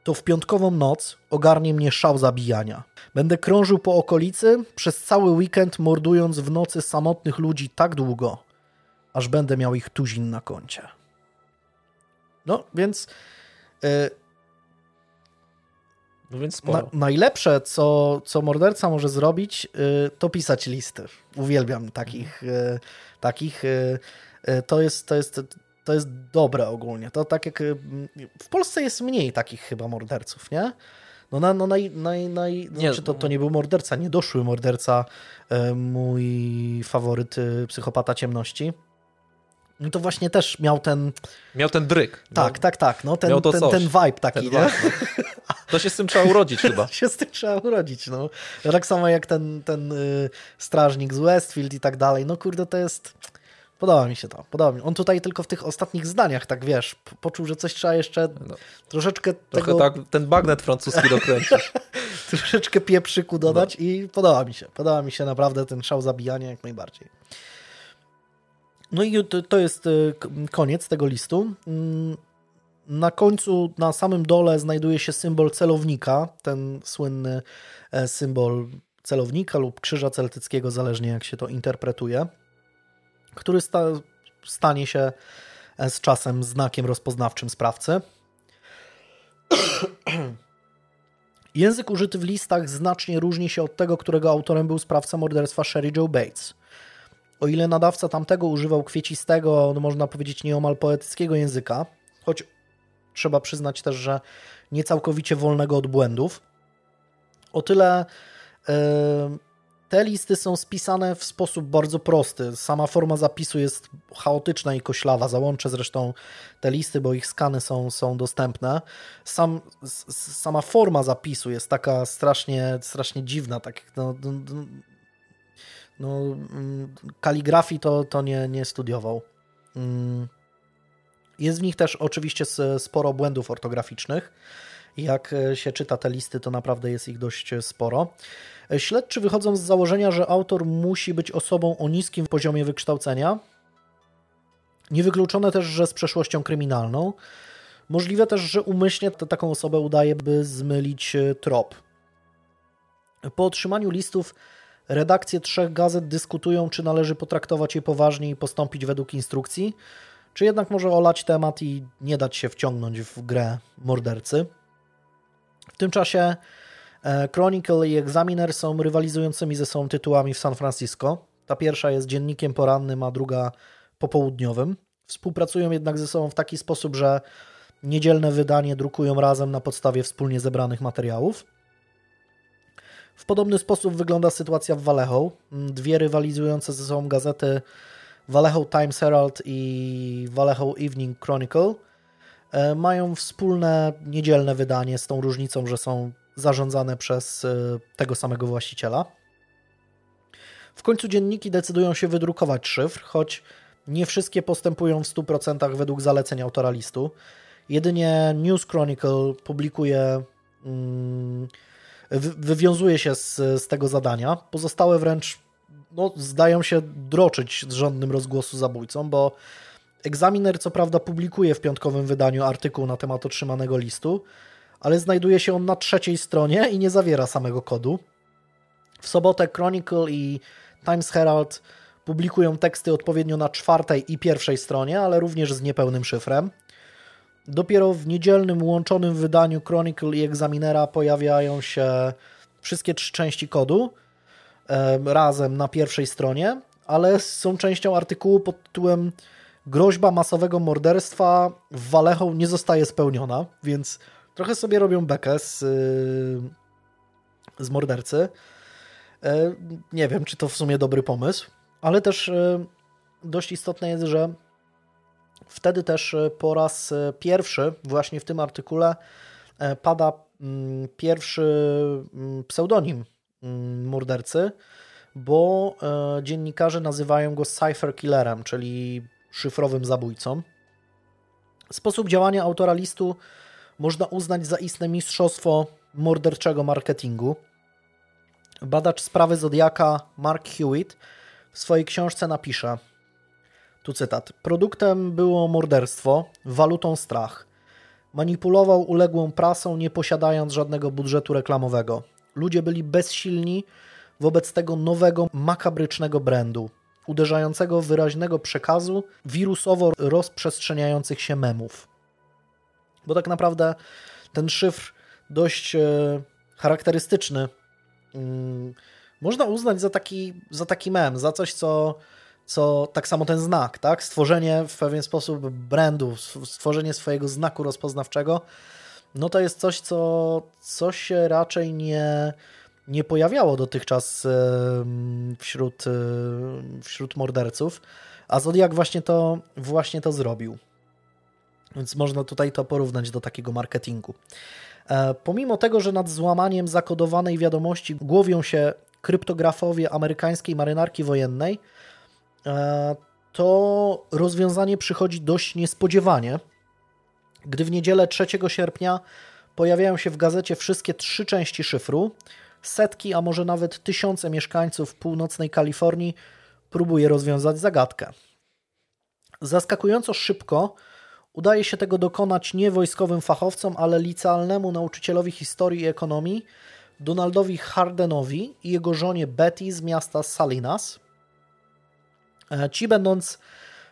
to w piątkową noc ogarnie mnie szał zabijania. Będę krążył po okolicy przez cały weekend, mordując w nocy samotnych ludzi tak długo, aż będę miał ich tuzin na koncie. No, więc. Yy, no więc. Na, najlepsze, co, co morderca może zrobić, yy, to pisać listy. Uwielbiam takich. Yy, takich to jest, to jest to jest dobre ogólnie. To tak jak y, w Polsce jest mniej takich chyba morderców, nie? No, na, no naj, naj, naj, nie. Znaczy to, to nie był morderca, nie doszły morderca, mój faworyt y, psychopata ciemności. I to właśnie też miał ten. Miał ten dryk. Tak, no. tak, tak. No, ten, ten, ten vibe taki, ten nie? Vibe, no. To się z tym trzeba urodzić chyba. się z tym trzeba urodzić, no. Tak samo jak ten, ten y, strażnik z Westfield i tak dalej. No kurde, to jest Podoba mi się to. Podoba mi. On tutaj tylko w tych ostatnich zdaniach, tak wiesz, poczuł, że coś trzeba jeszcze no. troszeczkę Trochę tego... tak ten bagnet francuski dokręcić. troszeczkę pieprzyku dodać no. i podoba mi się. Podoba mi się naprawdę ten szał zabijania jak najbardziej. No i to, jest y, koniec tego listu. Mm, na końcu, na samym dole znajduje się symbol celownika, ten słynny e, symbol celownika lub krzyża celtyckiego, zależnie jak się to interpretuje który sta stanie się e, z czasem znakiem rozpoznawczym sprawcy. Język użyty w listach znacznie różni się od tego, którego autorem był sprawca morderstwa Sherry Joe Bates. O ile nadawca tamtego używał kwiecistego, no można powiedzieć nieomal poetyckiego języka, choć trzeba przyznać też, że niecałkowicie wolnego od błędów. O tyle te listy są spisane w sposób bardzo prosty. Sama forma zapisu jest chaotyczna i koślawa. Załączę zresztą te listy, bo ich skany są, są dostępne. Sam, sama forma zapisu jest taka strasznie, strasznie dziwna. Tak, no, no, mm, kaligrafii to, to nie, nie studiował. Mm. Jest w nich też oczywiście sporo błędów ortograficznych. Jak się czyta te listy, to naprawdę jest ich dość sporo. Śledczy wychodzą z założenia, że autor musi być osobą o niskim poziomie wykształcenia. Niewykluczone też, że z przeszłością kryminalną. Możliwe też, że umyślnie taką osobę udaje, by zmylić e, trop. Po otrzymaniu listów redakcje trzech gazet dyskutują, czy należy potraktować je poważnie i postąpić według instrukcji, czy jednak może olać temat i nie dać się wciągnąć w grę mordercy. W tym czasie E, Chronicle i Examiner są rywalizującymi ze sobą tytułami w San Francisco. Ta pierwsza jest dziennikiem porannym, a druga popołudniowym. Współpracują jednak ze sobą w taki sposób, że niedzielne wydanie drukują razem na podstawie wspólnie zebranych materiałów. W podobny sposób wygląda sytuacja w Vallejo. Dwie rywalizujące ze sobą gazety Vallejo Times Herald i Vallejo Evening Chronicle e, mają wspólne niedzielne wydanie z tą różnicą, że są zarządzane przez e, tego samego właściciela. W końcu dzienniki decydują się wydrukować szyfr, choć nie wszystkie postępują w 100% według zaleceń autora listu. Jedynie News Chronicle publikuje, mm, wywiązuje się z, z tego zadania. Pozostałe wręcz no, zdają się droczyć z żądnym rozgłosu zabójcom, bo Examiner co prawda publikuje w piątkowym wydaniu artykuł na temat otrzymanego listu, ale znajduje się on na trzeciej stronie i nie zawiera samego kodu. W sobotę Chronicle i Times Herald publikują teksty odpowiednio na czwartej i pierwszej stronie, ale również z niepełnym szyfrem. Dopiero w niedzielnym łączonym wydaniu Chronicle i Examinera pojawiają się wszystkie trzy części kodu razem na pierwszej stronie, ale są częścią artykułu pod tytułem Groźba masowego morderstwa w Vallejo nie zostaje spełniona, więc trochę sobie robią bekę z, z mordercy. Nie wiem, czy to w sumie dobry pomysł, ale też dość istotne jest, że wtedy też e, po raz pierwszy, właśnie w tym artykule, pada mm, pierwszy mm, pseudonim mm, mordercy, bo dziennikarze nazywają go Cypher Killerem, czyli szyfrowym zabójcą. Sposób działania autora listu można uznać za istne mistrzostwo morderczego marketingu. Badacz sprawy Zodiaka Mark Hewitt w swojej książce napisze, tu cytat, produktem było morderstwo, walutą strach. Manipulował uległą prasą, nie posiadając żadnego budżetu reklamowego. Ludzie byli bezsilni wobec tego nowego, makabrycznego brandu, uderzającego wyraźnego przekazu, wirusowo rozprzestrzeniających się memów bo tak naprawdę ten szyfr dość e, charakterystyczny mm, można uznać za taki, za taki mem, za coś, co, co tak samo ten znak, tak? Stworzenie w pewien sposób brandu, stworzenie swojego znaku rozpoznawczego, no to jest coś, co, co się raczej nie, nie pojawiało dotychczas wśród, e, wśród morderców, a Zodiak właśnie to, właśnie to zrobił. Więc można tutaj to porównać do takiego marketingu. E, pomimo tego, że nad złamaniem zakodowanej wiadomości głowią się kryptografowie amerykańskiej marynarki wojennej, to rozwiązanie przychodzi dość niespodziewanie, gdy w niedzielę 3 sierpnia pojawiają się w gazecie wszystkie trzy części szyfru, setki, a może nawet tysiące mieszkańców północnej Kalifornii próbuje rozwiązać zagadkę. Zaskakująco szybko Udaje się tego dokonać nie wojskowym fachowcom, ale licealnemu nauczycielowi historii i ekonomii, Donaldowi Hardenowi i jego żonie Betty z miasta Salinas. E, ci, będąc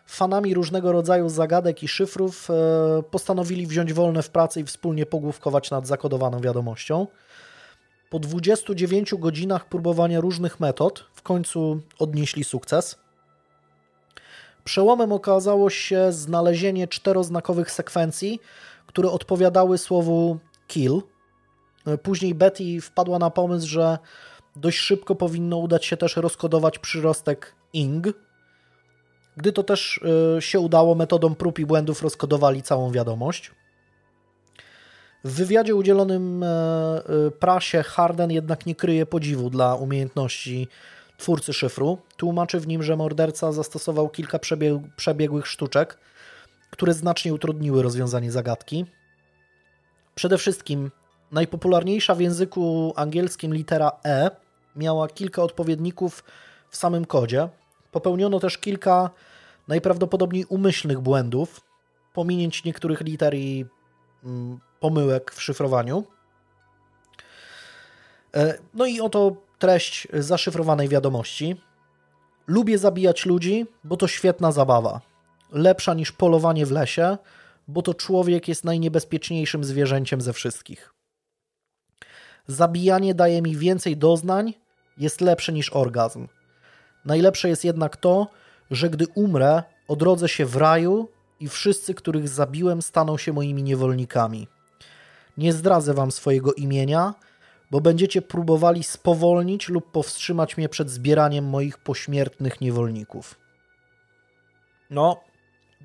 fanami różnego rodzaju zagadek i szyfrów, e, postanowili wziąć wolne w pracy i wspólnie pogłówkować nad zakodowaną wiadomością. Po 29 godzinach próbowania różnych metod w końcu odnieśli sukces. Przełomem okazało się znalezienie czteroznakowych sekwencji, które odpowiadały słowu Kill. Później Betty wpadła na pomysł, że dość szybko powinno udać się też rozkodować przyrostek ing. Gdy to też się udało, metodą prób i błędów rozkodowali całą wiadomość. W wywiadzie udzielonym prasie Harden jednak nie kryje podziwu dla umiejętności twórcy szyfru. Tłumaczy w nim, że morderca zastosował kilka przebieg przebiegłych sztuczek, które znacznie utrudniły rozwiązanie zagadki. Przede wszystkim najpopularniejsza w języku angielskim litera E miała kilka odpowiedników w samym kodzie. Popełniono też kilka najprawdopodobniej umyślnych błędów, pominięć niektórych liter i mm, pomyłek w szyfrowaniu. E, no i oto treść zaszyfrowanej wiadomości. Lubię zabijać ludzi, bo to świetna zabawa. Lepsza niż polowanie w lesie, bo to człowiek jest najniebezpieczniejszym zwierzęciem ze wszystkich. Zabijanie daje mi więcej doznań, jest lepsze niż orgazm. Najlepsze jest jednak to, że gdy umrę, odrodzę się w raju i wszyscy, których zabiłem, staną się moimi niewolnikami. Nie zdradzę wam swojego imienia, bo będziecie próbowali spowolnić lub powstrzymać mnie przed zbieraniem moich pośmiertnych niewolników. No,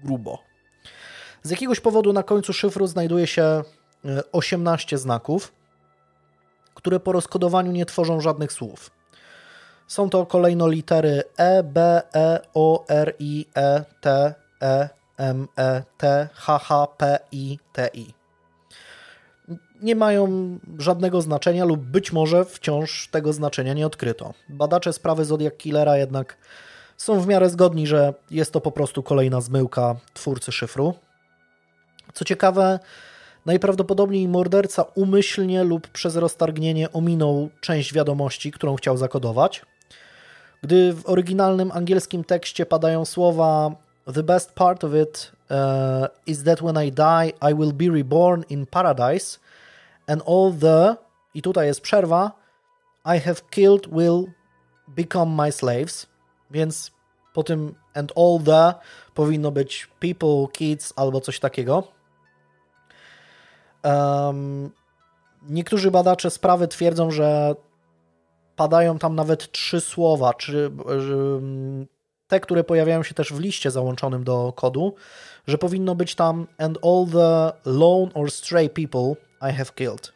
grubo. Z jakiegoś powodu na końcu szyfru znajduje się 18 e, znaków, które po rozkodowaniu nie tworzą żadnych słów. Są to kolejno litery E, B, E, O, R, I, E, T, E, M, E, T, H, H, P, I, T, I nie mają żadnego znaczenia lub być może wciąż tego znaczenia nie odkryto. Badacze sprawy Zodiac Killera jednak są w miarę zgodni, że jest to po prostu kolejna zmyłka twórcy szyfru. Co ciekawe, najprawdopodobniej morderca umyślnie lub przez roztargnienie ominął część wiadomości, którą chciał zakodować. Gdy w oryginalnym angielskim tekście padają słowa The best part of it uh, is that when I die, I will be reborn in paradise – and all the, i tutaj jest przerwa, I have killed will become my slaves, więc po tym and all the powinno być people, kids albo coś takiego. Um, niektórzy badacze sprawy twierdzą, że padają tam nawet trzy słowa, czy te, które pojawiają się też w liście załączonym do kodu, że powinno być tam and all the lone or stray people I have killed.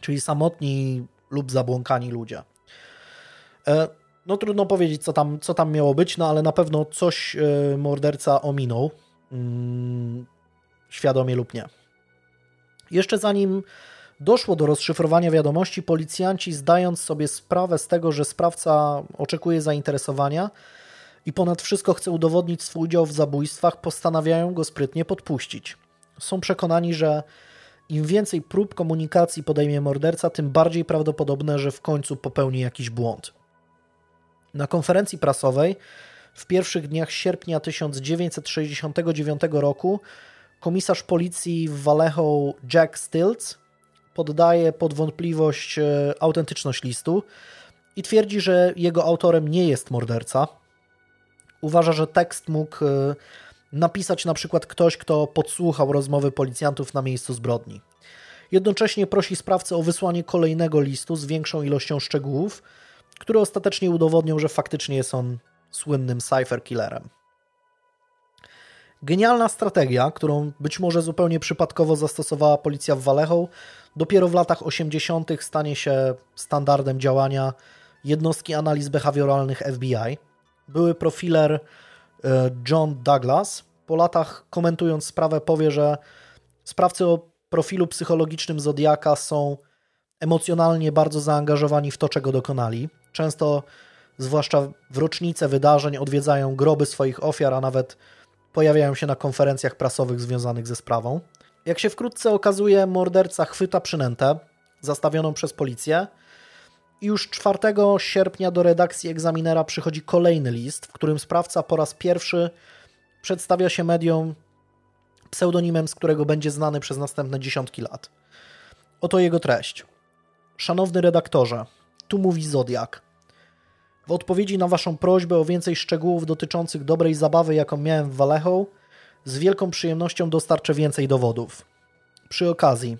Czyli samotni lub zabłąkani ludzie. E, no trudno powiedzieć, co tam, co tam miało być, no ale na pewno coś e, morderca ominął, mm, świadomie lub nie. Jeszcze zanim doszło do rozszyfrowania wiadomości, policjanci, zdając sobie sprawę z tego, że sprawca oczekuje zainteresowania i ponad wszystko chce udowodnić swój udział w zabójstwach, postanawiają go sprytnie podpuścić. Są przekonani, że im więcej prób komunikacji podejmie morderca, tym bardziej prawdopodobne, że w końcu popełni jakiś błąd. Na konferencji prasowej w pierwszych dniach sierpnia 1969 roku komisarz policji w Vallejo Jack Stilts poddaje pod wątpliwość e, autentyczność listu i twierdzi, że jego autorem nie jest morderca. Uważa, że tekst mógł e, napisać na przykład ktoś, kto podsłuchał rozmowy policjantów na miejscu zbrodni. Jednocześnie prosi sprawcę o wysłanie kolejnego listu z większą ilością szczegółów, które ostatecznie udowodnią, że faktycznie jest on słynnym cipher killerem. Genialna strategia, którą być może zupełnie przypadkowo zastosowała policja w Vallejo, dopiero w latach 80. stanie się standardem działania jednostki analiz behawioralnych FBI. Były profiler E, John Douglas po latach komentując sprawę powie, że sprawcy o profilu psychologicznym Zodiaka są emocjonalnie bardzo zaangażowani w to, czego dokonali. Często, zwłaszcza w rocznice wydarzeń, odwiedzają groby swoich ofiar, a nawet pojawiają się na konferencjach prasowych związanych ze sprawą. Jak się wkrótce okazuje, morderca chwyta przynętę zastawioną przez policję i już 4 sierpnia do redakcji egzaminera przychodzi kolejny list, w którym sprawca po raz pierwszy przedstawia się mediom pseudonimem, z którego będzie znany przez następne dziesiątki lat. Oto jego treść. Szanowny redaktorze, tu mówi Zodiak. W odpowiedzi na Waszą prośbę o więcej szczegółów dotyczących dobrej zabawy, jaką miałem w Vallejo, z wielką przyjemnością dostarczę więcej dowodów. Przy okazji,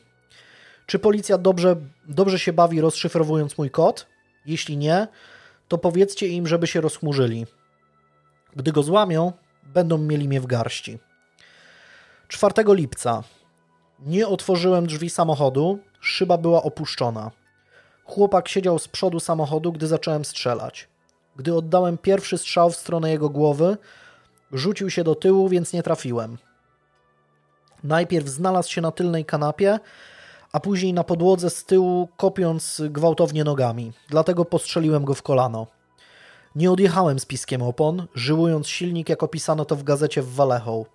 Czy policja dobrze, dobrze się bawi rozszyfrowując mój kod? Jeśli nie, to powiedzcie im, żeby się rozchmurzyli. Gdy go złamią, będą mieli mnie w garści. 4 lipca. Nie otworzyłem drzwi samochodu, szyba była opuszczona. Chłopak siedział z przodu samochodu, gdy zacząłem strzelać. Gdy oddałem pierwszy strzał w stronę jego głowy, rzucił się do tyłu, więc nie trafiłem. Najpierw znalazł się na tylnej kanapie, a później na podłodze z tyłu, kopiąc gwałtownie nogami. Dlatego postrzeliłem go w kolano. Nie odjechałem z piskiem opon, żyłując silnik, jak opisano to w gazecie w Vallejo.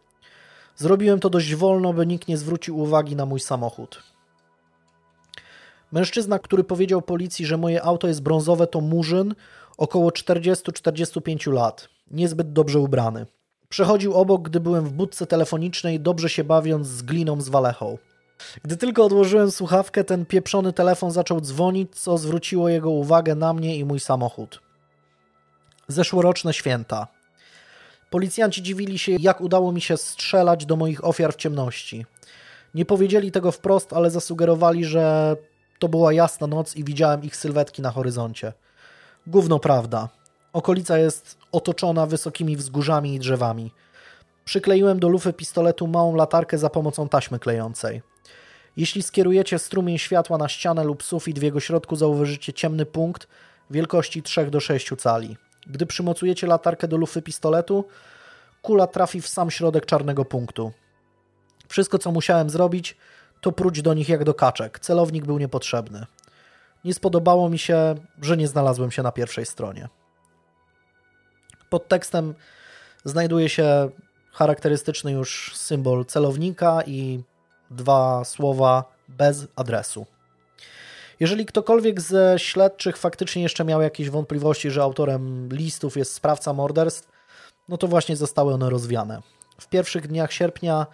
Zrobiłem to dość wolno, by nikt nie zwrócił uwagi na mój samochód. Mężczyzna, który powiedział policji, że moje auto jest brązowe, to murzyn, około 40-45 lat, niezbyt dobrze ubrany. Przechodził obok, gdy byłem w budce telefonicznej, dobrze się bawiąc z gliną z walechą. Gdy tylko odłożyłem słuchawkę, ten pieprzony telefon zaczął dzwonić, co zwróciło jego uwagę na mnie i mój samochód. Zeszłoroczne święta. Policjanci dziwili się, jak udało mi się strzelać do moich ofiar w ciemności. Nie powiedzieli tego wprost, ale zasugerowali, że to była jasna noc i widziałem ich sylwetki na horyzoncie. Gówno prawda. Okolica jest otoczona wysokimi wzgórzami i drzewami. Przykleiłem do lufy pistoletu małą latarkę za pomocą taśmy klejącej. Jeśli skierujecie strumień światła na ścianę lub sufit, w jego środku zauważycie ciemny punkt wielkości 3 do 6 cali. Gdy przymocujecie latarkę do lufy pistoletu, kula trafi w sam środek czarnego punktu. Wszystko, co musiałem zrobić, to próć do nich jak do kaczek. Celownik był niepotrzebny. Nie spodobało mi się, że nie znalazłem się na pierwszej stronie. Pod tekstem znajduje się charakterystyczny już symbol celownika i dwa słowa bez adresu. Jeżeli ktokolwiek ze śledczych faktycznie jeszcze miał jakieś wątpliwości, że autorem listów jest sprawca morderstw, no to właśnie zostały one rozwiane. W pierwszych dniach sierpnia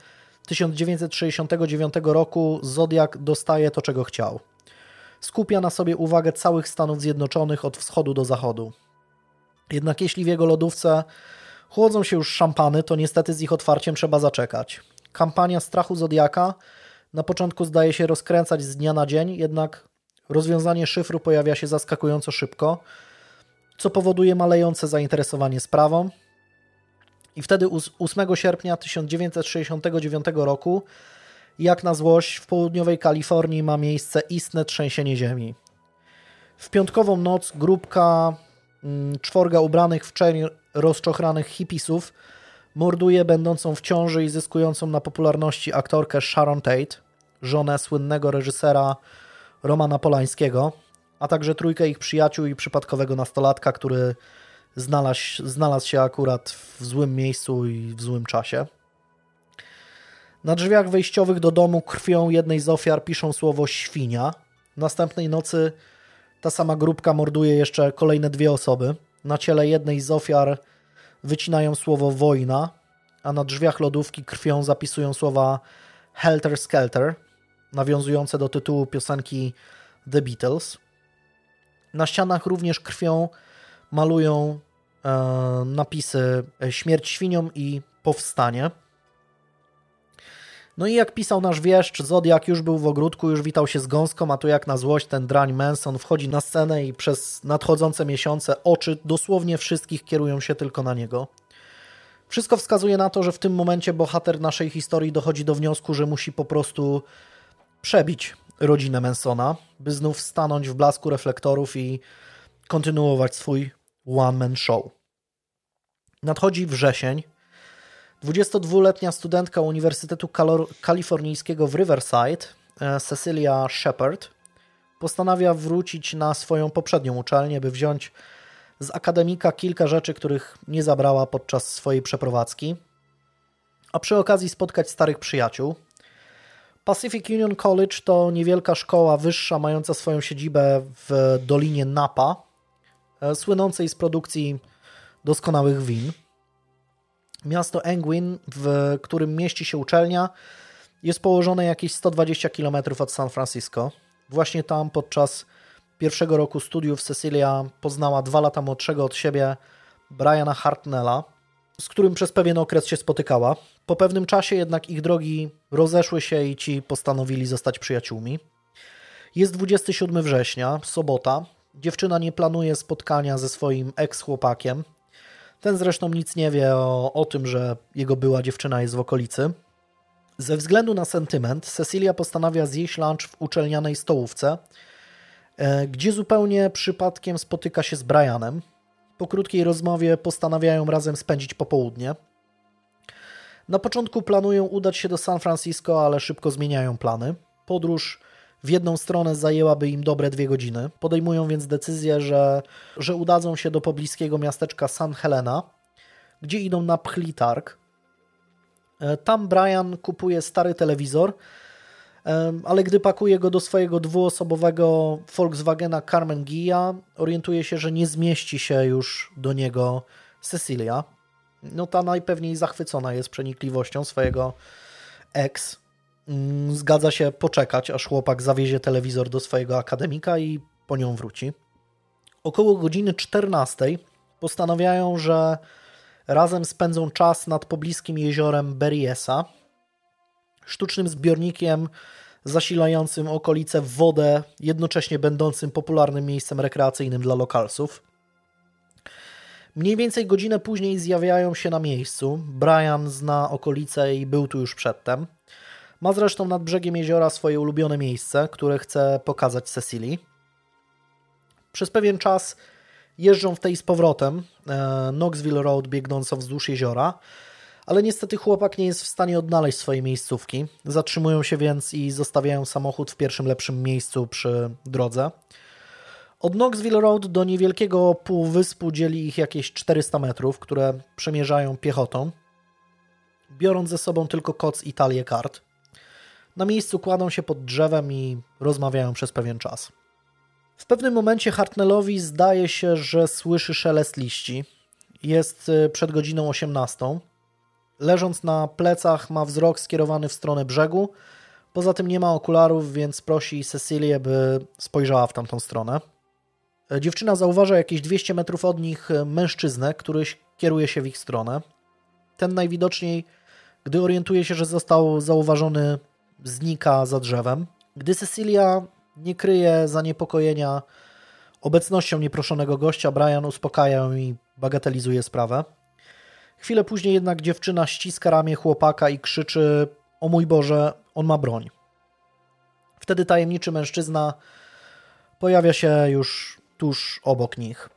1969 roku Zodiak dostaje to, czego chciał. Skupia na sobie uwagę całych Stanów Zjednoczonych od wschodu do zachodu. Jednak jeśli w jego lodówce chłodzą się już szampany, to niestety z ich otwarciem trzeba zaczekać. Kampania strachu Zodiaka na początku zdaje się rozkręcać z dnia na dzień, jednak rozwiązanie szyfru pojawia się zaskakująco szybko, co powoduje malejące zainteresowanie sprawą. I wtedy 8 sierpnia 1969 roku, jak na złość, w południowej Kalifornii ma miejsce istne trzęsienie ziemi. W piątkową noc grupka mm, czworga ubranych w czerń rozczochranych hipisów morduje będącą w ciąży i zyskującą na popularności aktorkę Sharon Tate, żonę słynnego reżysera Romana Polańskiego, a także trójkę ich przyjaciół i przypadkowego nastolatka, który znalazł, znalazł się akurat w złym miejscu i w złym czasie. Na drzwiach wejściowych do domu krwią jednej z ofiar piszą słowo świnia. Następnej nocy ta sama grupka morduje jeszcze kolejne dwie osoby. Na ciele jednej z ofiar wycinają słowo wojna, a na drzwiach lodówki krwią zapisują słowa Helter Skelter, nawiązujące do tytułu piosenki The Beatles. Na ścianach również krwią malują e, napisy Śmierć świniom i Powstanie. No i jak pisał nasz wieszcz, Zodiak już był w ogródku, już witał się z gąską, a tu jak na złość ten drań Manson wchodzi na scenę i przez nadchodzące miesiące oczy dosłownie wszystkich kierują się tylko na niego. Wszystko wskazuje na to, że w tym momencie bohater naszej historii dochodzi do wniosku, że musi po prostu przebić rodzinę Mansona, by znów stanąć w blasku reflektorów i kontynuować swój one-man show. Nadchodzi wrzesień, 22-letnia studentka Uniwersytetu Kalifornijskiego w Riverside, e, Cecilia Shepard, postanawia wrócić na swoją poprzednią uczelnię, by wziąć z akademika kilka rzeczy, których nie zabrała podczas swojej przeprowadzki, a przy okazji spotkać starych przyjaciół. Pacific Union College to niewielka szkoła wyższa mająca swoją siedzibę w Dolinie Napa, e, słynącej z produkcji doskonałych win. Miasto Engwin, w którym mieści się uczelnia, jest położone jakieś 120 km od San Francisco. Właśnie tam podczas pierwszego roku studiów Cecilia poznała dwa lata młodszego od siebie Briana Hartnella, z którym przez pewien okres się spotykała. Po pewnym czasie jednak ich drogi rozeszły się i ci postanowili zostać przyjaciółmi. Jest 27 września, sobota. Dziewczyna nie planuje spotkania ze swoim ex-chłopakiem. Ten zresztą nic nie wie o, o tym, że jego była dziewczyna jest w okolicy. Ze względu na sentyment, Cecilia postanawia zjeść lunch w uczelnianej stołówce, e, gdzie zupełnie przypadkiem spotyka się z Brianem. Po krótkiej rozmowie postanawiają razem spędzić popołudnie. Na początku planują udać się do San Francisco, ale szybko zmieniają plany. Podróż w jedną stronę zajęłaby im dobre dwie godziny. Podejmują więc decyzję, że, że udadzą się do pobliskiego miasteczka San Helena, gdzie idą na pchli targ. E, tam Brian kupuje stary telewizor, ale gdy pakuje go do swojego dwuosobowego Volkswagena Carmen Gia, orientuje się, że nie zmieści się już do niego Cecilia. No ta najpewniej zachwycona jest przenikliwością swojego ex. Mm, zgadza się poczekać, aż chłopak zawiezie telewizor do swojego akademika i po nią wróci. Około godziny 14 postanawiają, że razem spędzą czas nad pobliskim jeziorem Beriesa, sztucznym zbiornikiem zasilającym okolice w wodę, jednocześnie będącym popularnym miejscem rekreacyjnym dla lokalsów. Mniej więcej godzinę później zjawiają się na miejscu. Brian zna okolice i był tu już przedtem. Ma zresztą nad brzegiem jeziora swoje ulubione miejsce, które chce pokazać Cecilii. Przez pewien czas jeżdżą w tej z powrotem e, Knoxville Road biegnącą wzdłuż jeziora, ale niestety chłopak nie jest w stanie odnaleźć swojej miejscówki. Zatrzymują się więc i zostawiają samochód w pierwszym lepszym miejscu przy drodze. Od Knoxville Road do niewielkiego półwyspu dzieli ich jakieś 400 metrów, które przemierzają piechotą, biorąc ze sobą tylko koc i talię kart. Na miejscu kładą się pod drzewem i rozmawiają przez pewien czas. W pewnym momencie Hartnellowi zdaje się, że słyszy szelest liści. Jest y, przed godziną 18. Leżąc na plecach ma wzrok skierowany w stronę brzegu. Poza tym nie ma okularów, więc prosi Cecilię, by spojrzała w tamtą stronę. Dziewczyna zauważa jakieś 200 metrów od nich mężczyznę, który kieruje się w ich stronę. Ten najwidoczniej, gdy orientuje się, że został zauważony, znika za drzewem. Gdy Cecilia nie kryje zaniepokojenia obecnością nieproszonego gościa, Brian uspokaja ją i bagatelizuje sprawę. Chwilę później jednak dziewczyna ściska ramię chłopaka i krzyczy: O mój Boże, on ma broń. Wtedy tajemniczy mężczyzna pojawia się już tuż obok nich.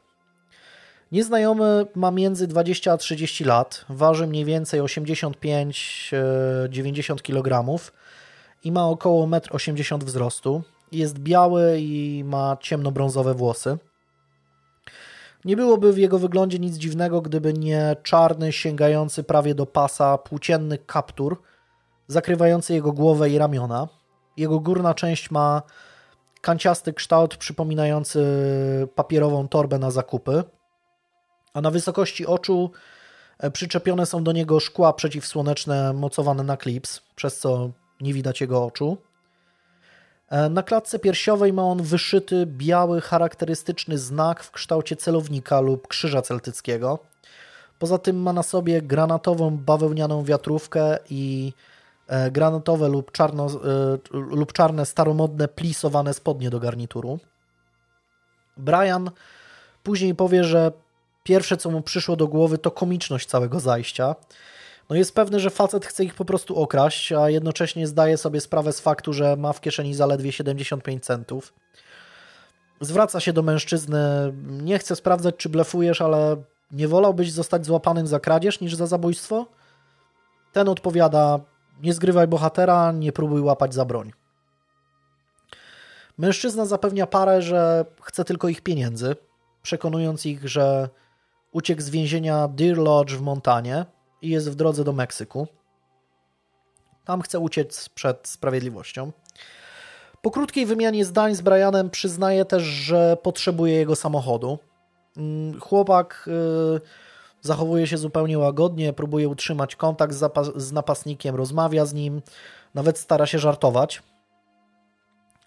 Nieznajomy ma między 20 a 30 lat, waży mniej więcej 85-90 kg i ma około 1,80 m wzrostu. Jest biały i ma ciemnobrązowe włosy. Nie byłoby w jego wyglądzie nic dziwnego, gdyby nie czarny, sięgający prawie do pasa, płócienny kaptur, zakrywający jego głowę i ramiona. Jego górna część ma kanciasty kształt przypominający papierową torbę na zakupy, a na wysokości oczu e, przyczepione są do niego szkła przeciwsłoneczne mocowane na klips, przez co nie widać jego oczu. E, na klatce piersiowej ma on wyszyty biały, charakterystyczny znak w kształcie celownika lub krzyża celtyckiego. Poza tym ma na sobie granatową bawełnianą wiatrówkę i e, granatowe lub, czarno, e, lub czarne staromodne plisowane spodnie do garnituru. Brian później powie, że pierwsze co mu przyszło do głowy to komiczność całego zajścia no jest pewny, że facet chce ich po prostu okraść, a jednocześnie zdaje sobie sprawę z faktu, że ma w kieszeni zaledwie 75 centów. Zwraca się do mężczyzny, nie chcę sprawdzać, czy blefujesz, ale nie wolałbyś zostać złapanym za kradzież niż za zabójstwo? Ten odpowiada, nie zgrywaj bohatera, nie próbuj łapać za broń. Mężczyzna zapewnia parę, że chce tylko ich pieniędzy, przekonując ich, że uciekł z więzienia Deer Lodge w Montanie, i jest w drodze do Meksyku. Tam chce uciec przed sprawiedliwością. Po krótkiej wymianie zdań z Brianem przyznaje też, że potrzebuje jego samochodu. Mm, chłopak y, zachowuje się zupełnie łagodnie, próbuje utrzymać kontakt z, z napastnikiem, rozmawia z nim, nawet stara się żartować.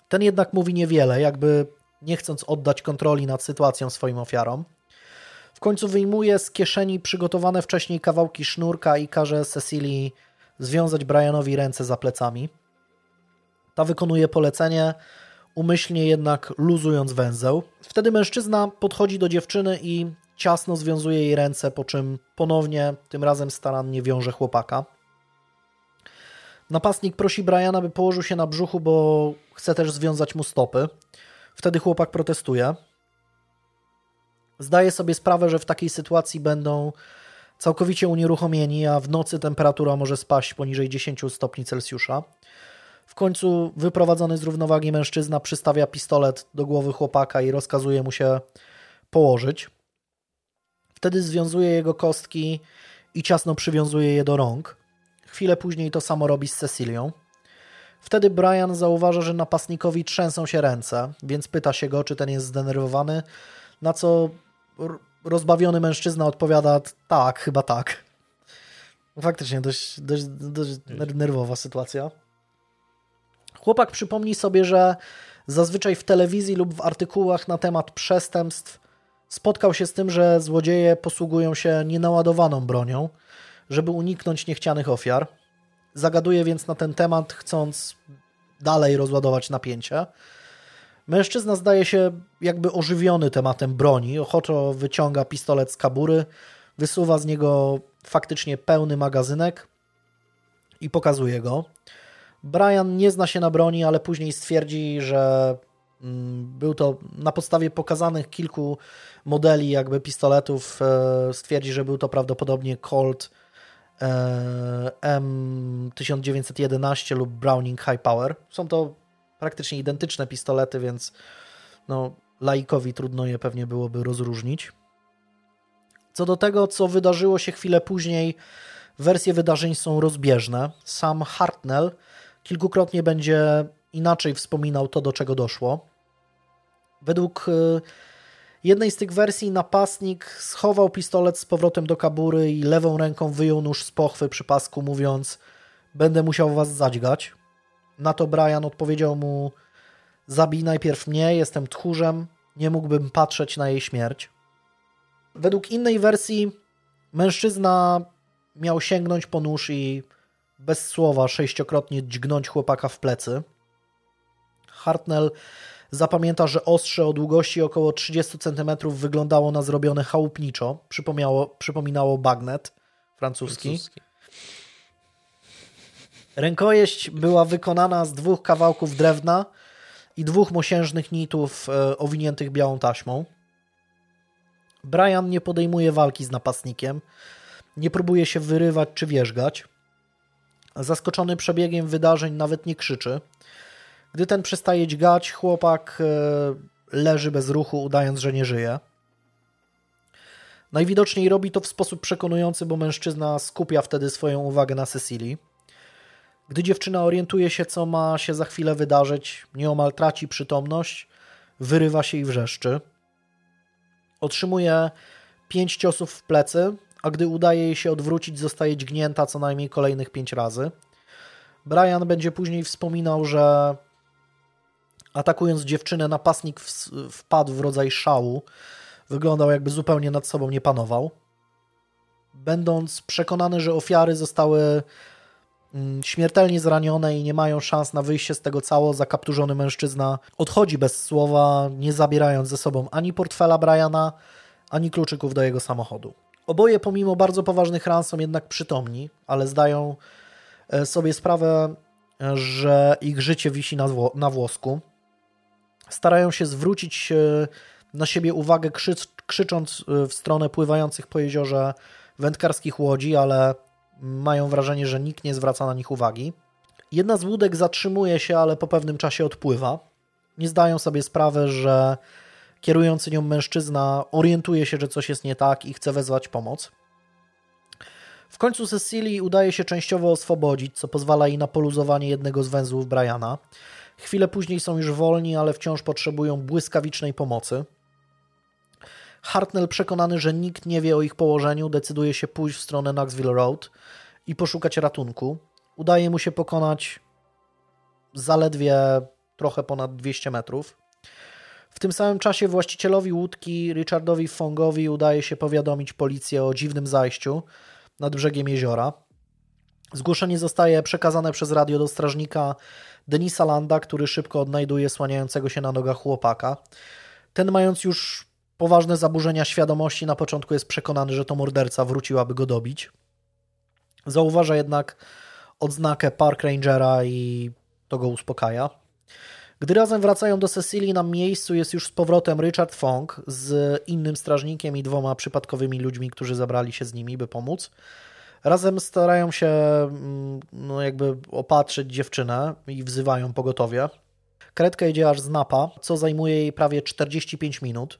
Ten jednak mówi niewiele, jakby nie chcąc oddać kontroli nad sytuacją swoim ofiarom końcu wyjmuje z kieszeni przygotowane wcześniej kawałki sznurka i każe Cecilii związać Brianowi ręce za plecami. Ta wykonuje polecenie, umyślnie jednak luzując węzeł. Wtedy mężczyzna podchodzi do dziewczyny i ciasno związuje jej ręce, po czym ponownie, tym razem starannie wiąże chłopaka. Napastnik prosi Briana, by położył się na brzuchu, bo chce też związać mu stopy. Wtedy chłopak protestuje. Zdaje sobie sprawę, że w takiej sytuacji będą całkowicie unieruchomieni, a w nocy temperatura może spaść poniżej 10 stopni Celsjusza. W końcu wyprowadzony z równowagi mężczyzna przystawia pistolet do głowy chłopaka i rozkazuje mu się położyć. Wtedy związuje jego kostki i ciasno przywiązuje je do rąk. Chwilę później to samo robi z Cecilią. Wtedy Brian zauważa, że napastnikowi trzęsą się ręce, więc pyta się go, czy ten jest zdenerwowany, na co rozbawiony mężczyzna odpowiada tak, chyba tak. Faktycznie dość, dość, dość nerwowa sytuacja. Chłopak przypomni sobie, że zazwyczaj w telewizji lub w artykułach na temat przestępstw spotkał się z tym, że złodzieje posługują się nienaładowaną bronią, żeby uniknąć niechcianych ofiar. Zagaduje więc na ten temat, chcąc dalej rozładować napięcie. Mężczyzna zdaje się jakby ożywiony tematem broni. Ochoczo wyciąga pistolet z kabury, wysuwa z niego faktycznie pełny magazynek i pokazuje go. Brian nie zna się na broni, ale później stwierdzi, że mm, był to na podstawie pokazanych kilku modeli jakby pistoletów, e, stwierdzi, że był to prawdopodobnie Colt e, M1911 lub Browning High Power. Są to praktycznie identyczne pistolety, więc no, laikowi trudno je pewnie byłoby rozróżnić. Co do tego, co wydarzyło się chwilę później, wersje wydarzeń są rozbieżne. Sam Hartnell kilkukrotnie będzie inaczej wspominał to, do czego doszło. Według e, jednej z tych wersji napastnik schował pistolet z powrotem do kabury i lewą ręką wyjął nóż z pochwy przy pasku, mówiąc: Będę musiał was zadźgać. Na to Brian odpowiedział mu: Zabij najpierw mnie, jestem tchórzem, nie mógłbym patrzeć na jej śmierć. Według innej wersji mężczyzna miał sięgnąć po nóż i bez słowa sześciokrotnie dźgnąć chłopaka w plecy. Hartnell zapamięta, że ostrze o długości około 30 cm wyglądało na zrobione chałupniczo. Przypominało, bagnet francuski. francuski. Rękojeść była wykonana z dwóch kawałków drewna i dwóch mosiężnych nitów e, owiniętych białą taśmą. Brian nie podejmuje walki z napastnikiem, nie próbuje się wyrywać czy wierzgać. Zaskoczony przebiegiem wydarzeń nawet nie krzyczy. Gdy ten przestaje dźgać, chłopak e, leży bez ruchu, udając, że nie żyje. Najwidoczniej robi to w sposób przekonujący, bo mężczyzna skupia wtedy swoją uwagę na Cecilii. Gdy dziewczyna orientuje się, co ma się za chwilę wydarzyć, nieomal traci przytomność, wyrywa się i wrzeszczy. Otrzymuje pięć ciosów w plecy, a gdy udaje jej się odwrócić, zostaje dźgnięta co najmniej kolejnych pięć razy. Brian będzie później wspominał, że atakując dziewczynę, napastnik wpadł w rodzaj szału. Wyglądał jakby zupełnie nad sobą nie panował. Będąc przekonany, że ofiary zostały śmiertelnie zranione i nie mają szans na wyjście z tego cało, zakapturzony mężczyzna odchodzi bez słowa, nie zabierając ze sobą ani portfela Briana, ani kluczyków do jego samochodu. Oboje, pomimo bardzo poważnych ran, są jednak przytomni, ale zdają e, sobie sprawę, że ich życie wisi na, na włosku. Starają się zwrócić e, na siebie uwagę, krzy krzycząc e, w stronę pływających po jeziorze wędkarskich łodzi, ale mają wrażenie, że nikt nie zwraca na nich uwagi. Jedna z łódek zatrzymuje się, ale po pewnym czasie odpływa. Nie zdają sobie sprawy, że Kierujący nią mężczyzna orientuje się, że coś jest nie tak i chce wezwać pomoc. W końcu Cecilii udaje się częściowo oswobodzić, co pozwala jej na poluzowanie jednego z węzłów Briana. Chwilę później są już wolni, ale wciąż potrzebują błyskawicznej pomocy. Hartnell, przekonany, że nikt nie wie o ich położeniu, decyduje się pójść w stronę Knoxville Road i poszukać ratunku. Udaje mu się pokonać zaledwie trochę ponad 200 metrów. W tym samym czasie właścicielowi łódki, Richardowi Fongowi, udaje się powiadomić policję o dziwnym zajściu nad brzegiem jeziora. Zgłoszenie zostaje przekazane przez radio do strażnika Denisa Landa, który szybko odnajduje słaniającego się na nogach chłopaka. Ten, mając już poważne zaburzenia świadomości, na początku jest przekonany, że to morderca wrócił, aby go dobić. Zauważa jednak odznakę Park Rangera i to go uspokaja. Gdy razem wracają do Cecilii, na miejscu jest już z powrotem Richard Fong z innym strażnikiem i dwoma przypadkowymi ludźmi, którzy zabrali się z nimi, by pomóc. Razem starają się mm, no jakby opatrzyć dziewczynę i wzywają pogotowie. Karetka jedzie aż z Napa, co zajmuje jej prawie 45 minut.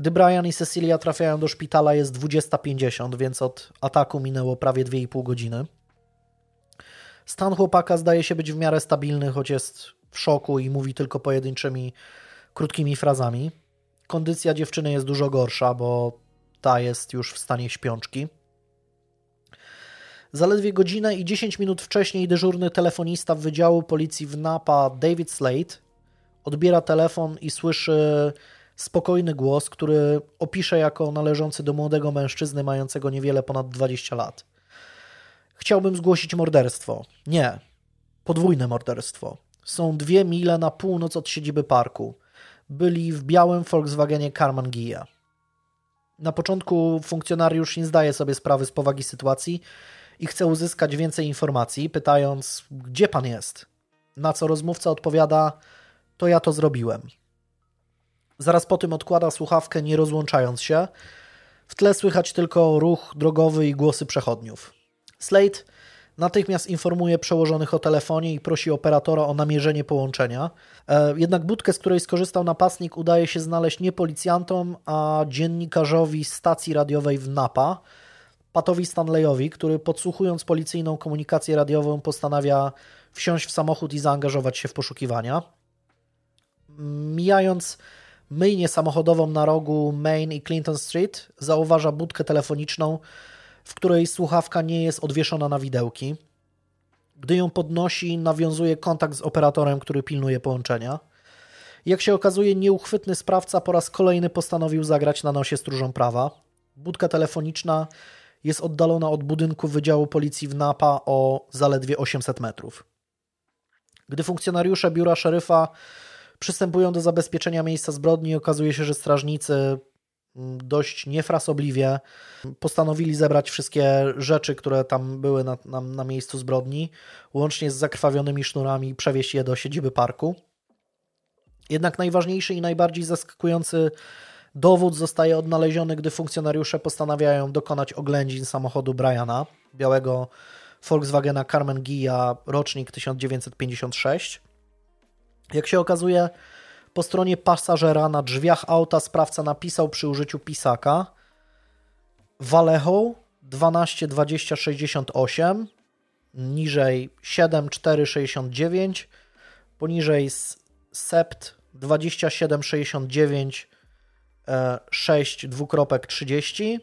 Gdy Brian i Cecilia trafiają do szpitala jest 20.50, więc od ataku minęło prawie 2,5 godziny. Stan chłopaka zdaje się być w miarę stabilny, choć jest w szoku i mówi tylko pojedynczymi, krótkimi frazami. Kondycja dziewczyny jest dużo gorsza, bo ta jest już w stanie śpiączki. Zaledwie godzinę i 10 minut wcześniej dyżurny telefonista w Wydziału Policji w Napa, David Slade, odbiera telefon i słyszy spokojny głos, który opisze jako należący do młodego mężczyzny mającego niewiele ponad 20 lat. Chciałbym zgłosić morderstwo. Nie. Podwójne morderstwo. Są dwie mile na północ od siedziby parku. Byli w białym Volkswagenie Carman Gia. Na początku funkcjonariusz nie zdaje sobie sprawy z powagi sytuacji i chce uzyskać więcej informacji, pytając, gdzie pan jest? Na co rozmówca odpowiada, to ja to zrobiłem. Zaraz po tym odkłada słuchawkę, nie rozłączając się. W tle słychać tylko ruch drogowy i głosy przechodniów. Slate natychmiast informuje przełożonych o telefonie i prosi operatora o namierzenie połączenia. E, jednak budkę, z której skorzystał napastnik, udaje się znaleźć nie policjantom, a dziennikarzowi stacji radiowej w Napa, Patowi Stanleyowi, który podsłuchując policyjną komunikację radiową postanawia wsiąść w samochód i zaangażować się w poszukiwania. Mijając myjnię samochodową na rogu Main i Clinton Street, zauważa budkę telefoniczną, w której słuchawka nie jest odwieszona na widełki. Gdy ją podnosi, nawiązuje kontakt z operatorem, który pilnuje połączenia. Jak się okazuje, nieuchwytny sprawca po raz kolejny postanowił zagrać na nosie stróżą prawa. Budka telefoniczna jest oddalona od budynku Wydziału Policji w Napa o zaledwie 800 metrów. Gdy funkcjonariusze biura szeryfa przystępują do zabezpieczenia miejsca zbrodni, okazuje się, że strażnicy mm, dość niefrasobliwie postanowili zebrać wszystkie rzeczy, które tam były na, na, na miejscu zbrodni, łącznie z zakrwawionymi sznurami, i przewieźć je do siedziby parku. Jednak najważniejszy i najbardziej zaskakujący Dowód zostaje odnaleziony, gdy funkcjonariusze postanawiają dokonać oględzin samochodu Briana, białego Volkswagena Carmen Gia, rocznik 1956. Jak się okazuje, po stronie pasażera na drzwiach auta sprawca napisał przy użyciu pisaka Vallejo 122068, niżej 7469, poniżej Sept 2769 6 dwukropek 30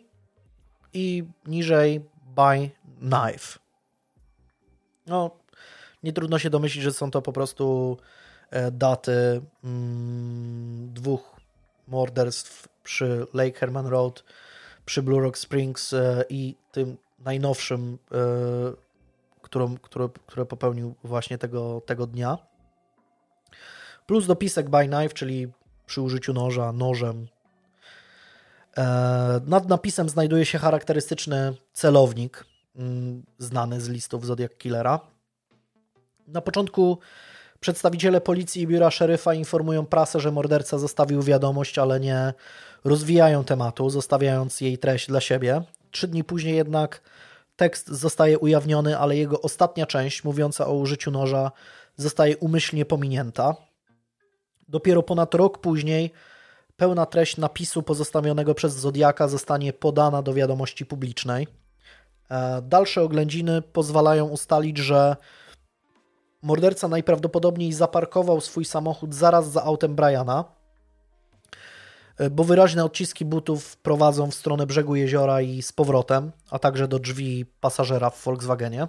i niżej by knife. No, nie trudno się domyślić, że są to po prostu daty mm, dwóch morderstw przy Lake Herman Road, przy Blue Rock Springs e, i tym najnowszym, e, którą, które, które popełnił właśnie tego, tego dnia. Plus dopisek by knife, czyli przy użyciu noża, nożem E, nad napisem znajduje się charakterystyczny celownik mm, znany z listów Zodiac Killera. Na początku przedstawiciele policji i biura szeryfa informują prasę, że morderca zostawił wiadomość, ale nie rozwijają tematu, zostawiając jej treść dla siebie. Trzy dni później jednak tekst zostaje ujawniony, ale jego ostatnia część, mówiąca o użyciu noża, zostaje umyślnie pominięta. Dopiero ponad rok później pełna treść napisu pozostawionego przez Zodiaka zostanie podana do wiadomości publicznej. E, dalsze oględziny pozwalają ustalić, że morderca najprawdopodobniej zaparkował swój samochód zaraz za autem Briana, bo wyraźne odciski butów prowadzą w stronę brzegu jeziora i z powrotem, a także do drzwi pasażera w Volkswagenie.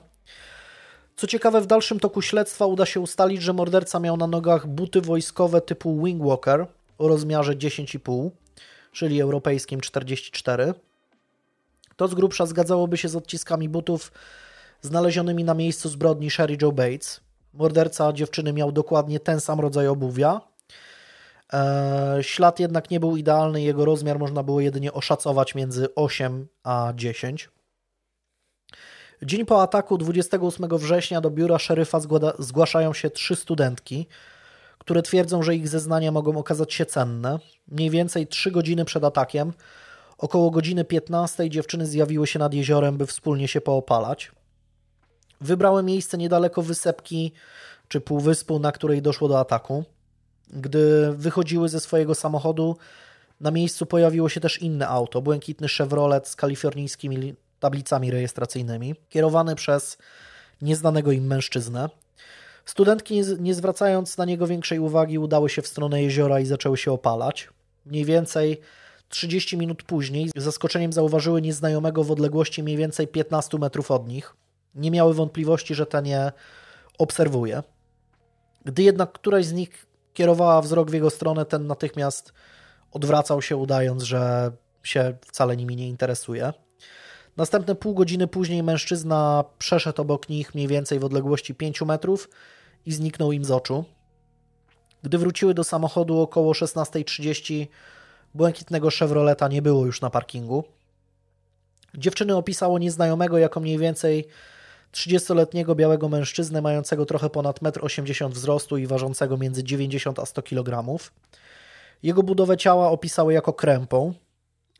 Co ciekawe, w dalszym toku śledztwa uda się ustalić, że morderca miał na nogach buty wojskowe typu Wingwalker, o rozmiarze 10,5, czyli europejskim 44. To z grubsza zgadzałoby się z odciskami butów znalezionymi na miejscu zbrodni Sherry Joe Bates. Morderca dziewczyny miał dokładnie ten sam rodzaj obuwia. E, ślad jednak nie był idealny, jego rozmiar można było jedynie oszacować między 8 a 10. Dzień po ataku 28 września do biura szeryfa zgłaszają się trzy studentki, które twierdzą, że ich zeznania mogą okazać się cenne. Mniej więcej 3 godziny przed atakiem, około godziny 15 dziewczyny zjawiły się nad jeziorem, by wspólnie się poopalać. Wybrały miejsce niedaleko wysepki czy półwyspu, na której doszło do ataku. Gdy wychodziły ze swojego samochodu, na miejscu pojawiło się też inne auto, błękitny Chevrolet z kalifornijskimi tablicami rejestracyjnymi, kierowany przez nieznanego im mężczyznę. Studentki, nie zwracając na niego większej uwagi, udały się w stronę jeziora i zaczęły się opalać. Mniej więcej 30 minut później z zaskoczeniem zauważyły nieznajomego w odległości mniej więcej 15 metrów od nich. Nie miały wątpliwości, że ten je obserwuje. Gdy jednak któraś z nich kierowała wzrok w jego stronę, ten natychmiast odwracał się, udając, że się wcale nimi nie interesuje. Następne pół godziny później mężczyzna przeszedł obok nich mniej więcej w odległości 5 metrów i zniknął im z oczu. Gdy wróciły do samochodu około 16.30, błękitnego Chevroleta nie było już na parkingu. Dziewczyny opisało nieznajomego jako mniej więcej 30-letniego białego mężczyznę mającego trochę ponad 1,80 m wzrostu i ważącego między 90 a 100 kg. Jego budowę ciała opisały jako krępą.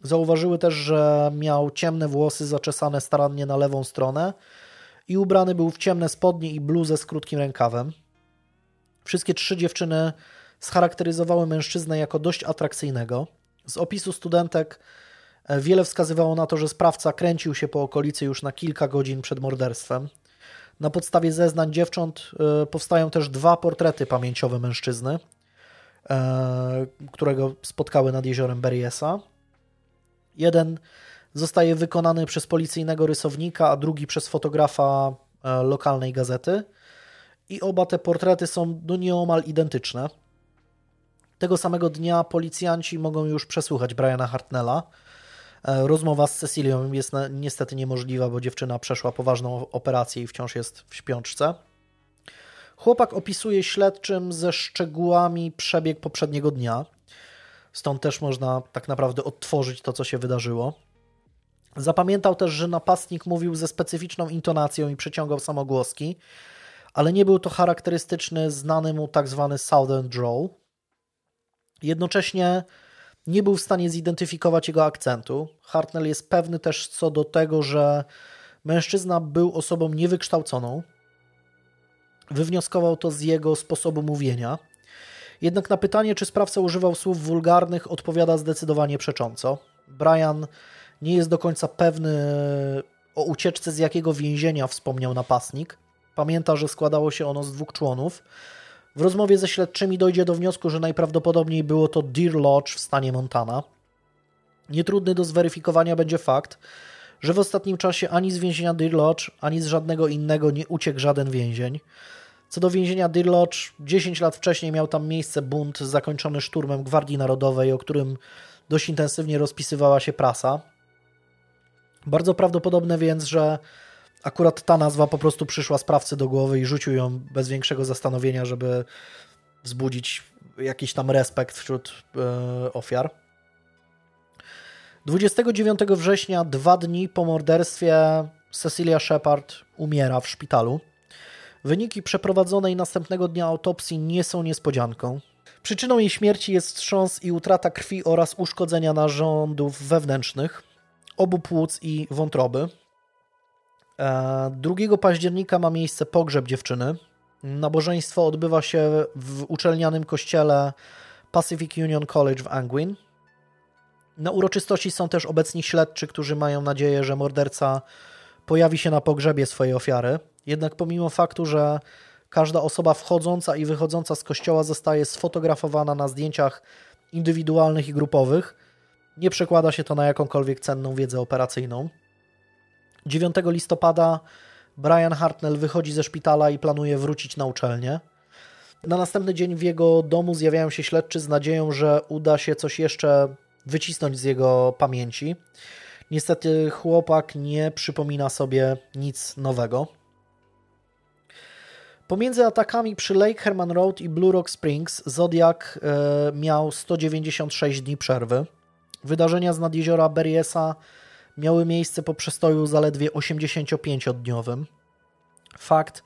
Zauważyły też, że miał ciemne włosy zaczesane starannie na lewą stronę i ubrany był w ciemne spodnie i bluzę z krótkim rękawem. Wszystkie trzy dziewczyny scharakteryzowały mężczyznę jako dość atrakcyjnego. Z opisu studentek wiele wskazywało na to, że sprawca kręcił się po okolicy już na kilka godzin przed morderstwem. Na podstawie zeznań dziewcząt e, powstają też dwa portrety pamięciowe mężczyzny, e, którego spotkały nad jeziorem Beriesa. Jeden zostaje wykonany przez policyjnego rysownika, a drugi przez fotografa lokalnej gazety. I oba te portrety są no nieomal identyczne. Tego samego dnia policjanci mogą już przesłuchać Briana Hartnella. E, rozmowa z Cecilią jest niestety niemożliwa, bo dziewczyna przeszła poważną operację i wciąż jest w śpiączce. Chłopak opisuje śledczym ze szczegółami przebieg poprzedniego dnia. Stąd też można tak naprawdę odtworzyć to, co się wydarzyło. Zapamiętał też, że napastnik mówił ze specyficzną intonacją i przeciągał samogłoski, ale nie był to charakterystyczny, znany mu tak zwany Southern Drawl. Jednocześnie nie był w stanie zidentyfikować jego akcentu. Hartnell jest pewny też co do tego, że mężczyzna był osobą niewykształconą. Wywnioskował to z jego sposobu mówienia. Jednak na pytanie, czy sprawca używał słów wulgarnych, odpowiada zdecydowanie przecząco. Brian nie jest do końca pewny o ucieczce z jakiego więzienia wspomniał napastnik. Pamięta, że składało się ono z dwóch członów, w rozmowie ze śledczymi dojdzie do wniosku, że najprawdopodobniej było to Deer Lodge w stanie Montana. Nietrudny do zweryfikowania będzie fakt, że w ostatnim czasie ani z więzienia Deer Lodge, ani z żadnego innego nie uciekł żaden więzień. Co do więzienia Deer Lodge, 10 lat wcześniej miał tam miejsce bunt zakończony szturmem Gwardii Narodowej, o którym dość intensywnie rozpisywała się prasa. Bardzo prawdopodobne więc, że akurat ta nazwa po prostu przyszła sprawcy do głowy i rzucił ją bez większego zastanowienia, żeby wzbudzić jakiś tam respekt wśród e, ofiar. 29 września, dwa dni po morderstwie, Cecilia Shepard umiera w szpitalu. Wyniki przeprowadzonej następnego dnia autopsji nie są niespodzianką. Przyczyną jej śmierci jest wstrząs i utrata krwi oraz uszkodzenia narządów wewnętrznych, obu płuc i wątroby. 2 e, października ma miejsce pogrzeb dziewczyny. Nabożeństwo odbywa się w uczelnianym kościele Pacific Union College w Angwin. Na uroczystości są też obecni śledczy, którzy mają nadzieję, że morderca pojawi się na pogrzebie swojej ofiary. Jednak pomimo faktu, że każda osoba wchodząca i wychodząca z kościoła zostaje sfotografowana na zdjęciach indywidualnych i grupowych, nie przekłada się to na jakąkolwiek cenną wiedzę operacyjną. 9 listopada Brian Hartnell wychodzi ze szpitala i planuje wrócić na uczelnię. Na następny dzień w jego domu zjawiają się śledczy z nadzieją, że uda się coś jeszcze wycisnąć z jego pamięci. Niestety chłopak nie przypomina sobie nic nowego. Pomiędzy atakami przy Lake Herman Road i Blue Rock Springs Zodiak e, miał 196 dni przerwy. Wydarzenia z nadjeziora Berriesa miały miejsce po przestoju zaledwie 85-dniowym. Fakt,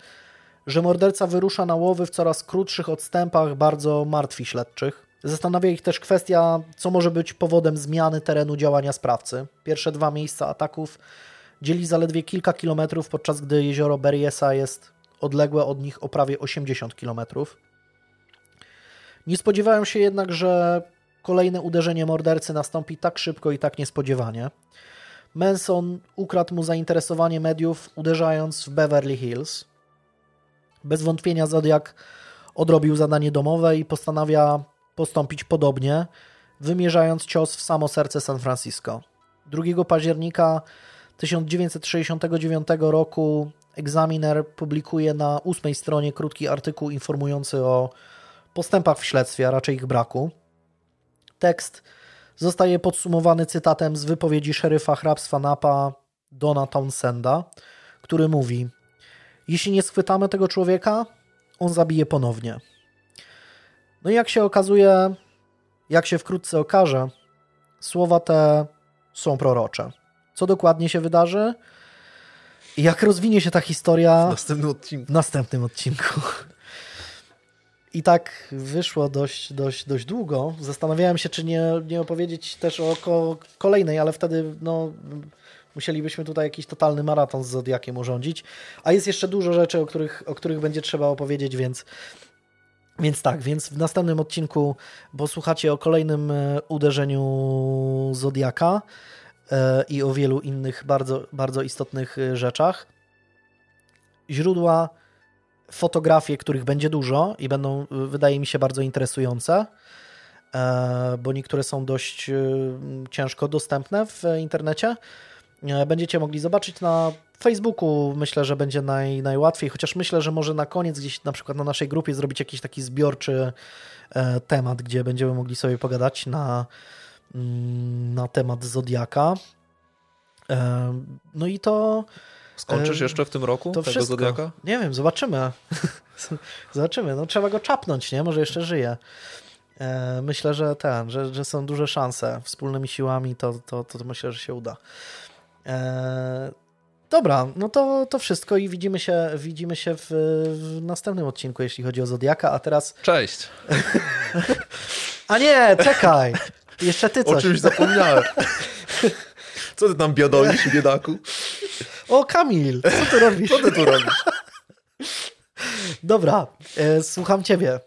że morderca wyrusza na łowy w coraz krótszych odstępach, bardzo martwi śledczych. Zastanawia ich też kwestia, co może być powodem zmiany terenu działania sprawcy. Pierwsze dwa miejsca ataków dzieli zaledwie kilka kilometrów, podczas gdy jezioro Berriesa jest odległe od nich o prawie 80 kilometrów. Nie spodziewają się jednak, że kolejne uderzenie mordercy nastąpi tak szybko i tak niespodziewanie. Manson ukradł mu zainteresowanie mediów, uderzając w Beverly Hills. Bez wątpienia Zodiak odrobił zadanie domowe i postanawia postąpić podobnie, wymierzając cios w samo serce San Francisco. 2 października 1969 roku Examiner publikuje na ósmej stronie krótki artykuł informujący o postępach w śledztwie, a raczej ich braku. Tekst zostaje podsumowany cytatem z wypowiedzi szeryfa hrabstwa Napa Dona Townsenda, który mówi: Jeśli nie schwytamy tego człowieka, on zabije ponownie. No i jak się okazuje, jak się wkrótce okaże, słowa te są prorocze. Co dokładnie się wydarzy? Jak rozwinie się ta historia w następnym odcinku? W następnym odcinku. I tak wyszło dość, dość, dość długo. Zastanawiałem się, czy nie, nie opowiedzieć też o ko kolejnej, ale wtedy no, musielibyśmy tutaj jakiś totalny maraton z Zodiakiem urządzić. A jest jeszcze dużo rzeczy, o których, o których będzie trzeba opowiedzieć, więc, więc tak, więc w następnym odcinku posłuchacie o kolejnym e, uderzeniu Zodiaka e, i o wielu innych bardzo, bardzo istotnych e, rzeczach. Źródła fotografie, których będzie dużo i będą, wydaje mi się, bardzo interesujące, e, bo niektóre są dość e, ciężko dostępne w internecie. E, będziecie mogli zobaczyć na Facebooku, myślę, że będzie naj, najłatwiej, chociaż myślę, że może na koniec gdzieś na przykład na naszej grupie zrobić jakiś taki zbiorczy temat, gdzie będziemy mogli sobie pogadać na, mm, na temat Zodiaka. No i to Skończysz jeszcze w tym roku to tego wszystko. Zodiaka? Nie wiem, zobaczymy. zobaczymy. No, trzeba go czapnąć, nie? Może jeszcze żyje. E, myślę, że ten, że, że są duże szanse. Wspólnymi siłami to, to, to, to myślę, że się uda. E, dobra, no to, to wszystko i widzimy się, widzimy się w, w następnym odcinku, jeśli chodzi o Zodiaka, a teraz... Cześć! a nie, czekaj! Jeszcze ty coś. O czymś zapomniałem. Co ty tam biadolisz, biedaku? O, Kamil, co ty robisz? Co ty tu robisz? Dobra, e, słucham ciebie.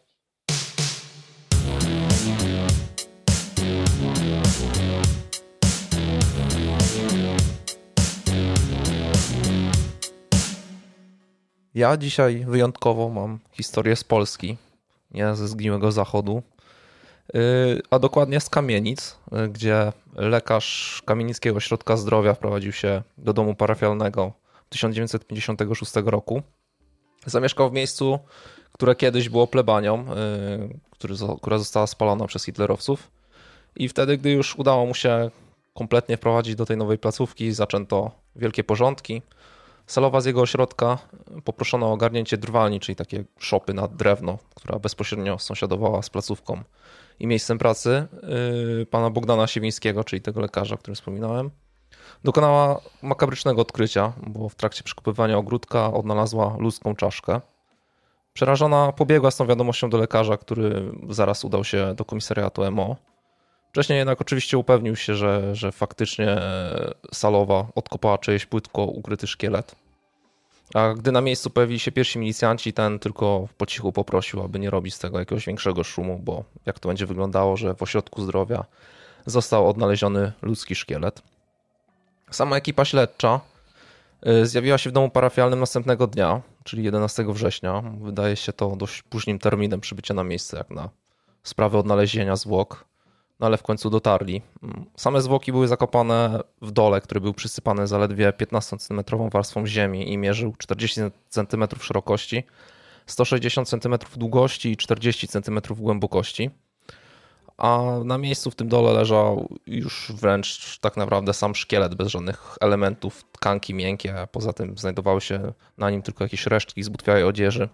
Ja dzisiaj wyjątkowo mam historię z Polski, nie ze zgniłego zachodu, a dokładnie z Kamienic, y, gdzie lekarz Kamienickiego Ośrodka Zdrowia wprowadził się do domu parafialnego 1956 roku. Zamieszkał w miejscu, które kiedyś było plebanią, yy, która została spalona przez hitlerowców. I wtedy, gdy już udało mu się kompletnie wprowadzić do tej nowej placówki, zaczęto wielkie porządki. Salowa z jego ośrodka poproszono o ogarnięcie drwalni, czyli takie szopy na drewno, która bezpośrednio sąsiadowała z placówką i miejscem pracy yy, pana Bogdana Siewińskiego, czyli tego lekarza, o którym wspominałem. Dokonała makabrycznego odkrycia, bo w trakcie przekupywania ogródka odnalazła ludzką czaszkę. Przerażona pobiegła z tą wiadomością do lekarza, który zaraz udał się do komisariatu MO. Wcześniej jednak oczywiście upewnił się, że, że faktycznie Salowa odkopała czyjeś płytko ukryty szkielet. A gdy na miejscu pojawili się pierwsi milicjanci, ten tylko po cichu poprosił, aby nie robić z tego jakiegoś większego szumu, bo jak to będzie wyglądało, że w ośrodku zdrowia został odnaleziony ludzki szkielet. Sama ekipa śledcza y, zjawiła się w domu parafialnym następnego dnia, czyli 11 września. Wydaje się to dość późnym terminem przybycia na miejsce, jak na sprawę odnalezienia zwłok, no ale w końcu dotarli. Same zwłoki były zakopane w dole, który był przysypany zaledwie 15 cm warstwą ziemi i mierzył 40 cm szerokości, 160 cm długości i 40 cm głębokości a na miejscu w tym dole leżał już wręcz tak naprawdę sam szkielet bez żadnych elementów, tkanki miękkie, a poza tym znajdowały się na nim tylko jakieś resztki zbutwiałej odzieży.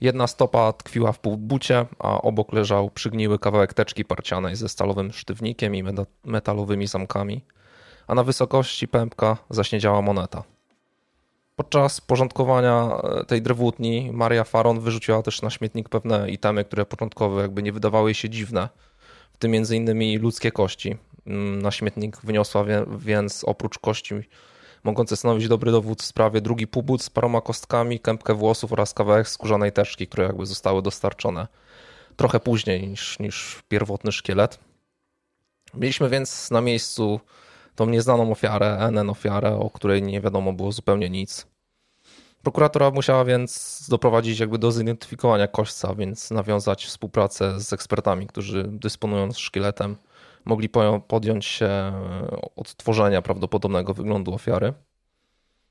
Jedna stopa tkwiła w półbucie, a obok leżał przygniły kawałek teczki parcianej ze stalowym sztywnikiem i metalowymi zamkami, a na wysokości pępka zaśniedziała moneta. Podczas porządkowania e, tej drewutni Maria Faron wyrzuciła też na śmietnik pewne itemy, które początkowo jakby nie wydawały się dziwne, w tym innymi ludzkie kości. Mm, na śmietnik wyniosła więc oprócz kości mogące stanowić dobry dowód w sprawie drugi półbut z paroma kostkami, kępkę włosów oraz kawałek skórzanej teczki, które jakby zostały dostarczone trochę później niż, niż pierwotny szkielet. Mieliśmy więc na miejscu tą nieznaną ofiarę, NN ofiarę, o której nie wiadomo było zupełnie nic. Prokuratora musiała więc doprowadzić jakby do zidentyfikowania kośćca, więc nawiązać współpracę z ekspertami, którzy dysponując szkieletem mogli podjąć się odtworzenia prawdopodobnego wyglądu ofiary.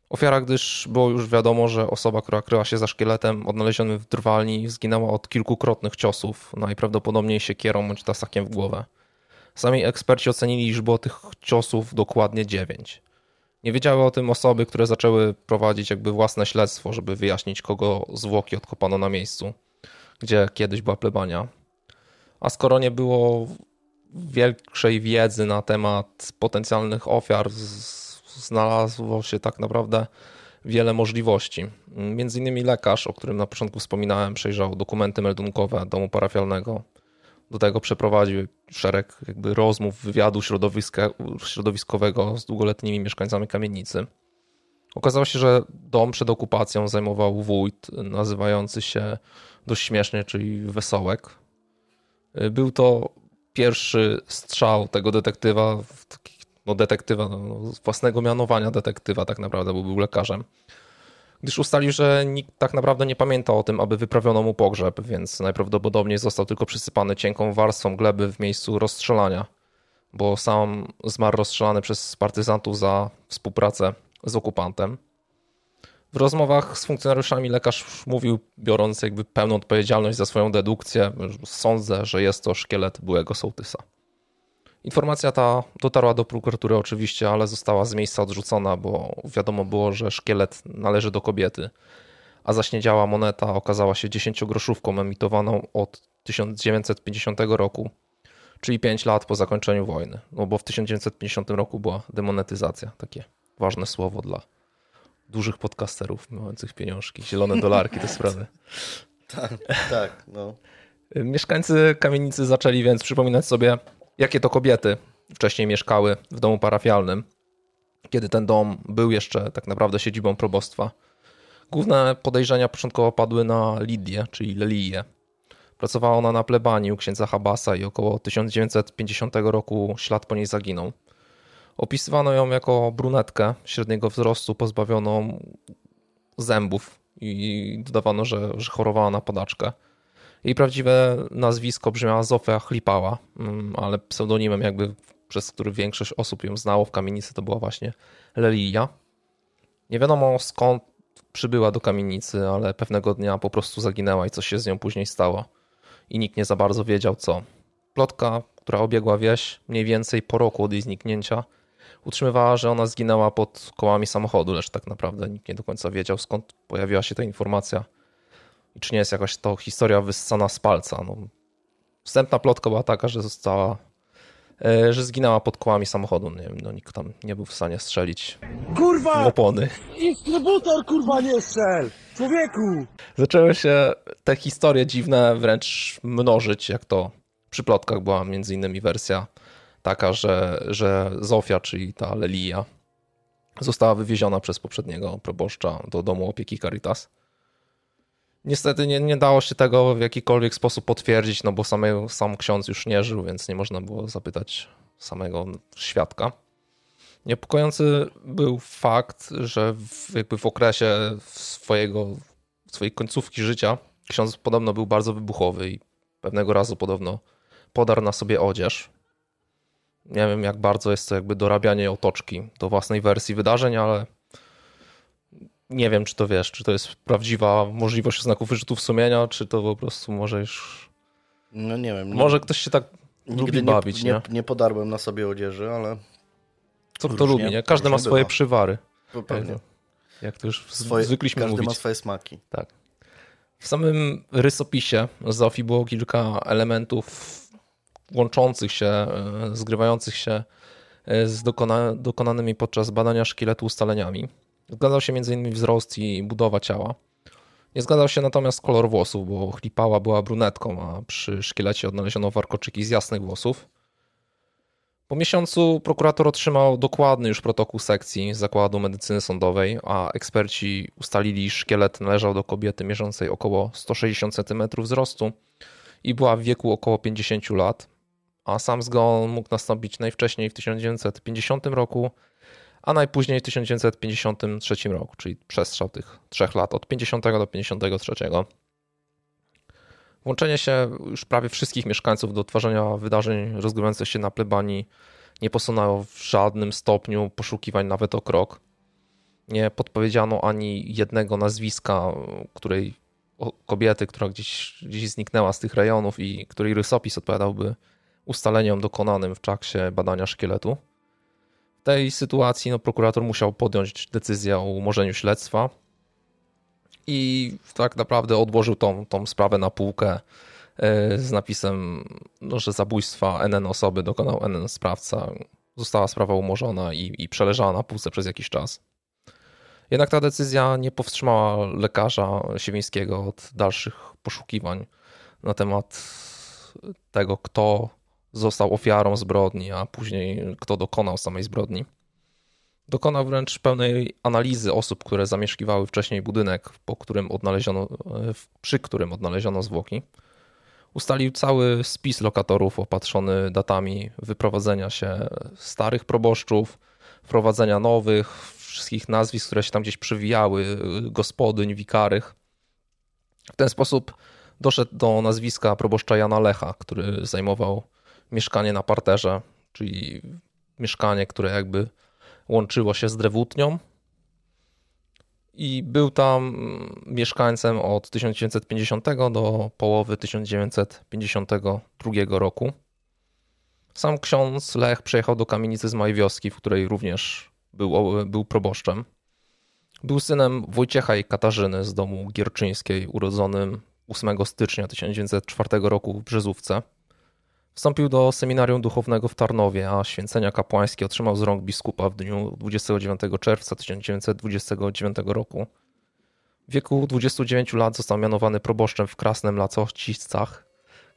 Ofiara, gdyż było już wiadomo, że osoba, która kryła się za szkieletem odnalezionym w drwalni zginęła od kilkukrotnych ciosów, najprawdopodobniej siekierą bądź tasakiem w głowę. Sami eksperci ocenili, że było tych ciosów dokładnie dziewięć. Nie wiedziały o tym osoby, które zaczęły prowadzić jakby własne śledztwo, żeby wyjaśnić, kogo zwłoki odkopano na miejscu, gdzie kiedyś była plebania. A skoro nie było większej wiedzy na temat potencjalnych ofiar, znalazło się tak naprawdę wiele możliwości. Między innymi lekarz, o którym na początku wspominałem, przejrzał dokumenty meldunkowe domu parafialnego, do tego przeprowadził szereg jakby rozmów, wywiadu środowiskowego z długoletnimi mieszkańcami kamienicy. Okazało się, że dom przed okupacją zajmował wójt nazywający się dość śmiesznie, czyli Wesołek. Był to pierwszy strzał tego detektywa, no detektywa, no, własnego mianowania detektywa tak naprawdę, bo był lekarzem gdyż ustalił, że nikt tak naprawdę nie pamięta o tym, aby wyprawiono mu pogrzeb, więc najprawdopodobniej został tylko przysypany cienką warstwą gleby w miejscu rozstrzelania, bo sam zmarł rozstrzelany przez partyzantów za współpracę z okupantem. W rozmowach z funkcjonariuszami lekarz mówił, biorąc jakby pełną odpowiedzialność za swoją dedukcję, sądzę, że jest to szkielet byłego sołtysa. Informacja ta dotarła do prokuratury oczywiście, ale została z miejsca odrzucona, bo wiadomo było, że szkielet należy do kobiety, a zaśniedziała moneta okazała się dziesięciogroszówką emitowaną od 1950 roku, czyli 5 lat po zakończeniu wojny. No bo w 1950 roku była demonetyzacja, takie ważne słowo dla dużych podcasterów mających pieniążki, zielone dolarki, te sprawy. Tak, tak, no. Mieszkańcy kamienicy zaczęli więc przypominać sobie jakie to kobiety wcześniej mieszkały w domu parafialnym, kiedy ten dom był jeszcze tak naprawdę siedzibą probostwa. Główne podejrzenia początkowo padły na Lidię, czyli Leliję. Pracowała ona na plebanii u księdza Habasa i około 1950 roku ślad po niej zaginął. Opisywano ją jako brunetkę średniego wzrostu, pozbawioną zębów i dodawano, że, że chorowała na podaczkę. Jej prawdziwe nazwisko brzmiała Zofia Chlipała, mm, ale pseudonimem jakby, przez który większość osób ją znało w kamienicy, to była właśnie Lelia. Nie wiadomo skąd przybyła do kamienicy, ale pewnego dnia po prostu zaginęła i coś się z nią później stało. I nikt nie za bardzo wiedział co. Plotka, która obiegła wieś mniej więcej po roku od jej zniknięcia, utrzymywała, że ona zginęła pod kołami samochodu, lecz tak naprawdę nikt nie do końca wiedział skąd pojawiła się ta informacja i czy nie jest jakaś to historia wyssana z palca. No, wstępna plotka była taka, że została, e, że zginęła pod kołami samochodu. Nie wiem, no nikt tam nie był w stanie strzelić kurwa! opony. Instrybutor kurwa nie strzel! Człowieku! Zaczęły się te historie dziwne wręcz mnożyć, jak to przy plotkach była między innymi wersja taka, że, że Zofia, czyli ta Lelia, została wywieziona przez poprzedniego proboszcza do domu opieki Caritas Niestety nie, nie dało się tego w jakikolwiek sposób potwierdzić, no bo samy, sam ksiądz już nie żył, więc nie można było zapytać samego świadka. Niepokojący był fakt, że w, jakby w okresie swojego, swojej końcówki życia ksiądz podobno był bardzo wybuchowy i pewnego razu podobno podarł na sobie odzież. Nie wiem, jak bardzo jest to jakby dorabianie otoczki do własnej wersji wydarzeń, ale nie wiem, czy to wiesz, czy to jest prawdziwa możliwość znaków wyrzutów sumienia, czy to po prostu może już. No nie wiem. Nie może ktoś się tak Nigdy lubi bawić, nie, nie, nie podarłem na sobie odzieży, ale... Co kto lubi, nie? Każdy ma swoje bywa. przywary. Pewnie. Jak to już swoje, zwykliśmy każdy mówić. ma swoje smaki. Tak. W samym rysopisie Zofii było kilka elementów łączących się, e, zgrywających się e, z dokona, dokonanymi podczas badania szkieletu ustaleniami. Zgadzał się m.in. wzrost i budowa ciała. Nie zgadzał się natomiast kolor włosów, bo chlipała była brunetką, a przy szkielecie odnaleziono warkoczyki z jasnych włosów. Po miesiącu prokurator otrzymał dokładny już protokół sekcji Zakładu Medycyny Sądowej, a eksperci ustalili, iż szkielet należał do kobiety mierzącej około 160 cm wzrostu i była w wieku około 50 lat, a sam zgon mógł nastąpić najwcześniej w 1950 roku, a najpóźniej w 1953 roku, czyli przestrzał tych trzech lat, od 50 do 53. Włączenie się już prawie wszystkich mieszkańców do odtwarzania wydarzeń rozgrywających się na plebanii nie posunęło w żadnym stopniu poszukiwań nawet o krok. Nie podpowiedziano ani jednego nazwiska, której kobiety, która gdzieś, gdzieś zniknęła z tych rejonów i której rysopis odpowiadałby ustaleniom dokonanym w czasie badania szkieletu. W tej sytuacji no, prokurator musiał podjąć decyzję o umorzeniu śledztwa i tak naprawdę odłożył tą, tą sprawę na półkę e, z napisem, no, że zabójstwa NN osoby dokonał NN sprawca. Została sprawa umorzona i, i przeleżała na półce przez jakiś czas. Jednak ta decyzja nie powstrzymała lekarza Siewińskiego od dalszych poszukiwań na temat tego, kto został ofiarą zbrodni, a później kto dokonał samej zbrodni. Dokonał wręcz pełnej analizy osób, które zamieszkiwały wcześniej budynek, po którym odnaleziono, przy którym odnaleziono zwłoki. Ustalił cały spis lokatorów opatrzony datami wyprowadzenia się starych proboszczów, wprowadzenia nowych, wszystkich nazwisk, które się tam gdzieś przewijały, gospodyń, wikarych. W ten sposób doszedł do nazwiska proboszcza Jana Lecha, który zajmował mieszkanie na parterze, czyli mieszkanie, które jakby łączyło się z drewutnią. I był tam mieszkańcem od 1950 do połowy 1952 roku. Sam ksiądz Lech przyjechał do kamienicy z mojej wioski, w której również był, był proboszczem. Był synem Wojciecha i Katarzyny z domu Gierczyńskiej, urodzonym 8 stycznia 1904 roku w Brzezówce. Wstąpił do seminarium duchownego w Tarnowie, a święcenia kapłańskie otrzymał z rąk biskupa w dniu 29 czerwca 1929 roku. W wieku 29 lat został mianowany proboszczem w Krasnem Lacociscach,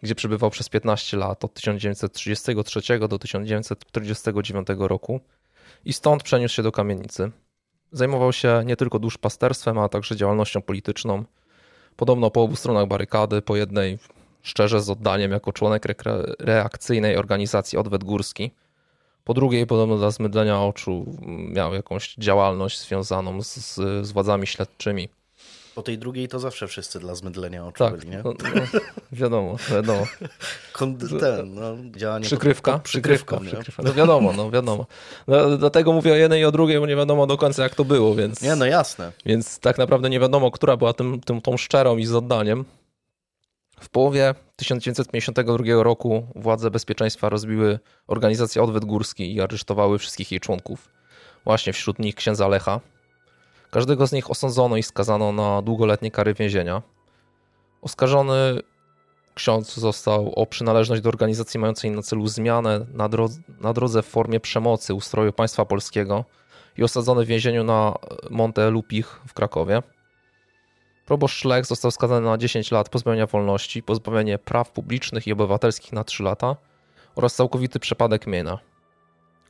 gdzie przebywał przez 15 lat od 1933 do 1949 roku i stąd przeniósł się do kamienicy. Zajmował się nie tylko duszpasterstwem, a także działalnością polityczną. Podobno po obu stronach barykady, po jednej szczerze z oddaniem jako członek reakcyjnej organizacji Odwet Górski. Po drugiej, podobno dla zmydlenia oczu, miał jakąś działalność związaną z, z władzami śledczymi. Po tej drugiej to zawsze wszyscy dla zmydlenia oczu tak, byli, nie? No, no, wiadomo, wiadomo. ten, no, działanie przykrywka, pod, pod przykrywka, przykrywka. No wiadomo, no wiadomo. No, dlatego mówię o jednej i o drugiej, bo nie wiadomo do końca jak to było, więc... Nie, no jasne. Więc tak naprawdę nie wiadomo, która była tym, tym, tą szczerą i z oddaniem. W połowie 1952 roku władze bezpieczeństwa rozbiły organizację Odwet Górski i aresztowały wszystkich jej członków. Właśnie wśród nich księdza Lecha. Każdego z nich osądzono i skazano na długoletnie kary więzienia. Oskarżony ksiądz został o przynależność do organizacji mającej na celu zmianę na, drodze, na drodze w formie przemocy ustroju państwa polskiego i osadzony w więzieniu na Monte Lupich w Krakowie. Proboszcz Szlech został skazany na 10 lat pozbawienia wolności, pozbawienie praw publicznych i obywatelskich na 3 lata oraz całkowity przepadek mienia.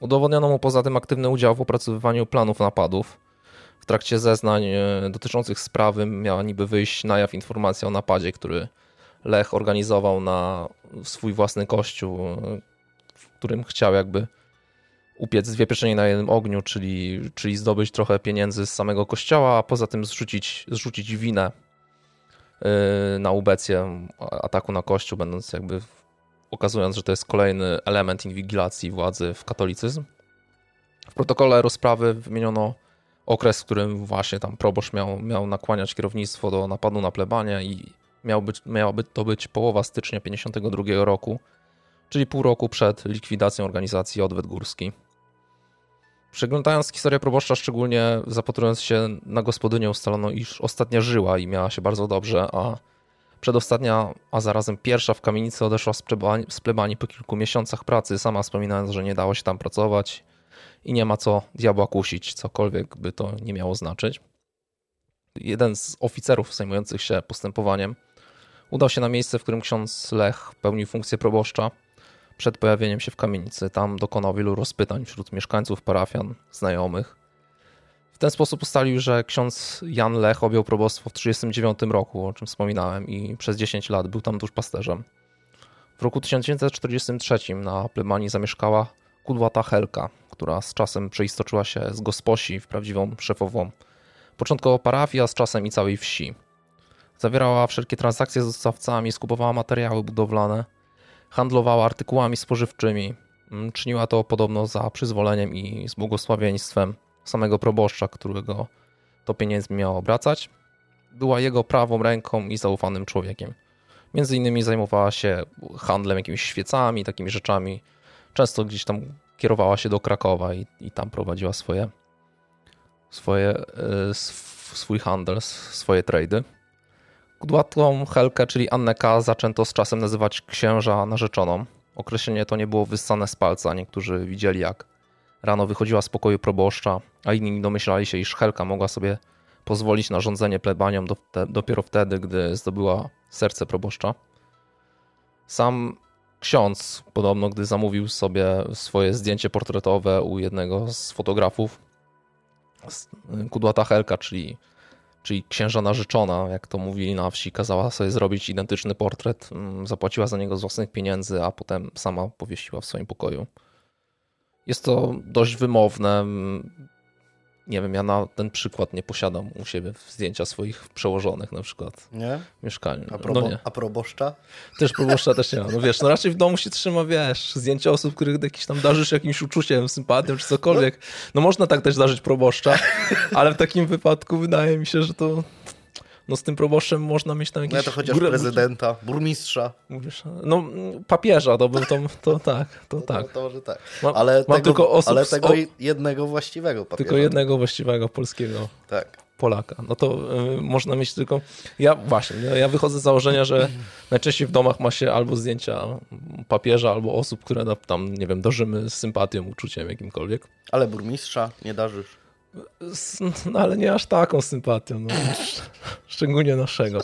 Udowodniono mu poza tym aktywny udział w opracowywaniu planów napadów. W trakcie zeznań e, dotyczących sprawy miała niby wyjść na jaw informacja o napadzie, który Lech organizował na swój własny kościół, e, w którym chciał jakby upiec dwie pieczenie na jednym ogniu, czyli, czyli zdobyć trochę pieniędzy z samego kościoła, a poza tym zrzucić, zrzucić winę y, na ubecję ataku na kościół, będąc jakby okazując, że to jest kolejny element inwigilacji władzy w katolicyzm. W protokole rozprawy wymieniono okres, w którym właśnie tam proboszcz miał, miał nakłaniać kierownictwo do napadu na plebanie i miał być, miała by to być połowa stycznia 52 roku, czyli pół roku przed likwidacją organizacji Odwet Górski. Przeglądając historię proboszcza, szczególnie zapatrując się na gospodynię, ustalono, iż ostatnia żyła i miała się bardzo dobrze, a przedostatnia, a zarazem pierwsza w kamienicy odeszła z plebanii, po kilku miesiącach pracy, sama wspominając, że nie dało się tam pracować i nie ma co diabła kusić, cokolwiek by to nie miało znaczyć. Jeden z oficerów zajmujących się postępowaniem udał się na miejsce, w którym ksiądz Lech pełnił funkcję proboszcza przed pojawieniem się w kamienicy. Tam dokonał wielu rozpytań wśród mieszkańców, parafian, znajomych. W ten sposób ustalił, że ksiądz Jan Lech objął probostwo w 1939 roku, o czym wspominałem, i przez 10 lat był tam duszpasterzem. W roku 1943 na plebanii zamieszkała kudłata Helka, która z czasem przeistoczyła się z gosposi w prawdziwą szefową. Początkowo parafii, a z czasem i całej wsi. Zawierała wszelkie transakcje z dostawcami, skupowała materiały budowlane, handlowała artykułami spożywczymi. Mm, czyniła to podobno za przyzwoleniem i z błogosławieństwem samego proboszcza, którego to pieniędzmi miał obracać. Była jego prawą ręką i zaufanym człowiekiem. Między innymi zajmowała się handlem jakimiś świecami, takimi rzeczami. Często gdzieś tam kierowała się do Krakowa i, i tam prowadziła swoje, swoje, y, swój handel, swoje trady. Kudłatą Helkę, czyli Annę K., zaczęto z czasem nazywać księża narzeczoną. Określenie to nie było wyssane z palca. Niektórzy widzieli, jak rano wychodziła z pokoju proboszcza, a inni domyślali się, iż Helka mogła sobie pozwolić na rządzenie plebanią do, te, dopiero wtedy, gdy zdobyła serce proboszcza. Sam ksiądz, podobno, gdy zamówił sobie swoje zdjęcie portretowe u jednego z fotografów, Kudłata Helka, czyli czyli księża narzeczona, jak to mówili na wsi, kazała sobie zrobić identyczny portret, mm, zapłaciła za niego z własnych pieniędzy, a potem sama powiesiła w swoim pokoju. Jest to dość wymowne. Nie wiem, ja na ten przykład nie posiadam u siebie zdjęcia swoich przełożonych na przykład nie? w mieszkaniu. A, probo, no nie. a proboszcza? Też proboszcza też nie ma. No wiesz, no raczej w domu się trzyma, wiesz, zdjęcia osób, których jakiś tam darzysz jakimś uczuciem, sympatią czy cokolwiek. No można tak też darzyć proboszcza, ale w takim wypadku wydaje mi się, że to no z tym proboszczem można mieć tam jakieś... No to chociaż górę, prezydenta, burmistrza. Mówisz, no papieża, to bym to, to tak, to no, tak. To, to może tak. ale mam tego, tylko osób ale tego jednego właściwego papieża. Tylko jednego właściwego polskiego. Tak. Polaka. No to y, można mieć tylko. Ja właśnie, ja wychodzę z założenia, że najczęściej w domach ma się albo zdjęcia papieża, albo osób, które tam, nie wiem, darzymy z sympatią, uczuciem jakimkolwiek. Ale burmistrza nie darzysz. No ale nie aż taką sympatią, no. szczególnie naszego.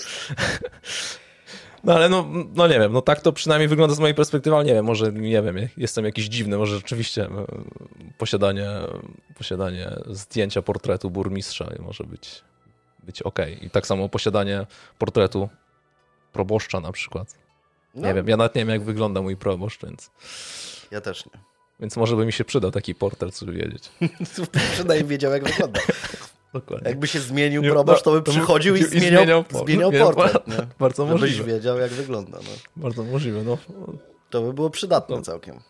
No ale no, no nie wiem, no tak to przynajmniej wygląda z mojej perspektywy, ale nie wiem, może nie wiem, jestem jakiś dziwny, może rzeczywiście e, posiadanie, posiadanie zdjęcia portretu burmistrza może być, być ok. I tak samo posiadanie portretu proboszcza na przykład. No. Nie wiem, ja nawet nie wiem jak wygląda mój proboszcz, więc... Ja też nie. Więc może by mi się przydał taki portret, żeby wiedzieć. Przynajmniej wiedział, jak wygląda. Dokładnie. Jakby się zmienił proboszcz, to by przychodził i, i zmieniał, zmieniał, zmieniał portret. Nie? Bardzo Żebyś możliwe. Wiedział, jak wygląda. No. Bardzo możliwe. No. To by było przydatne no. całkiem.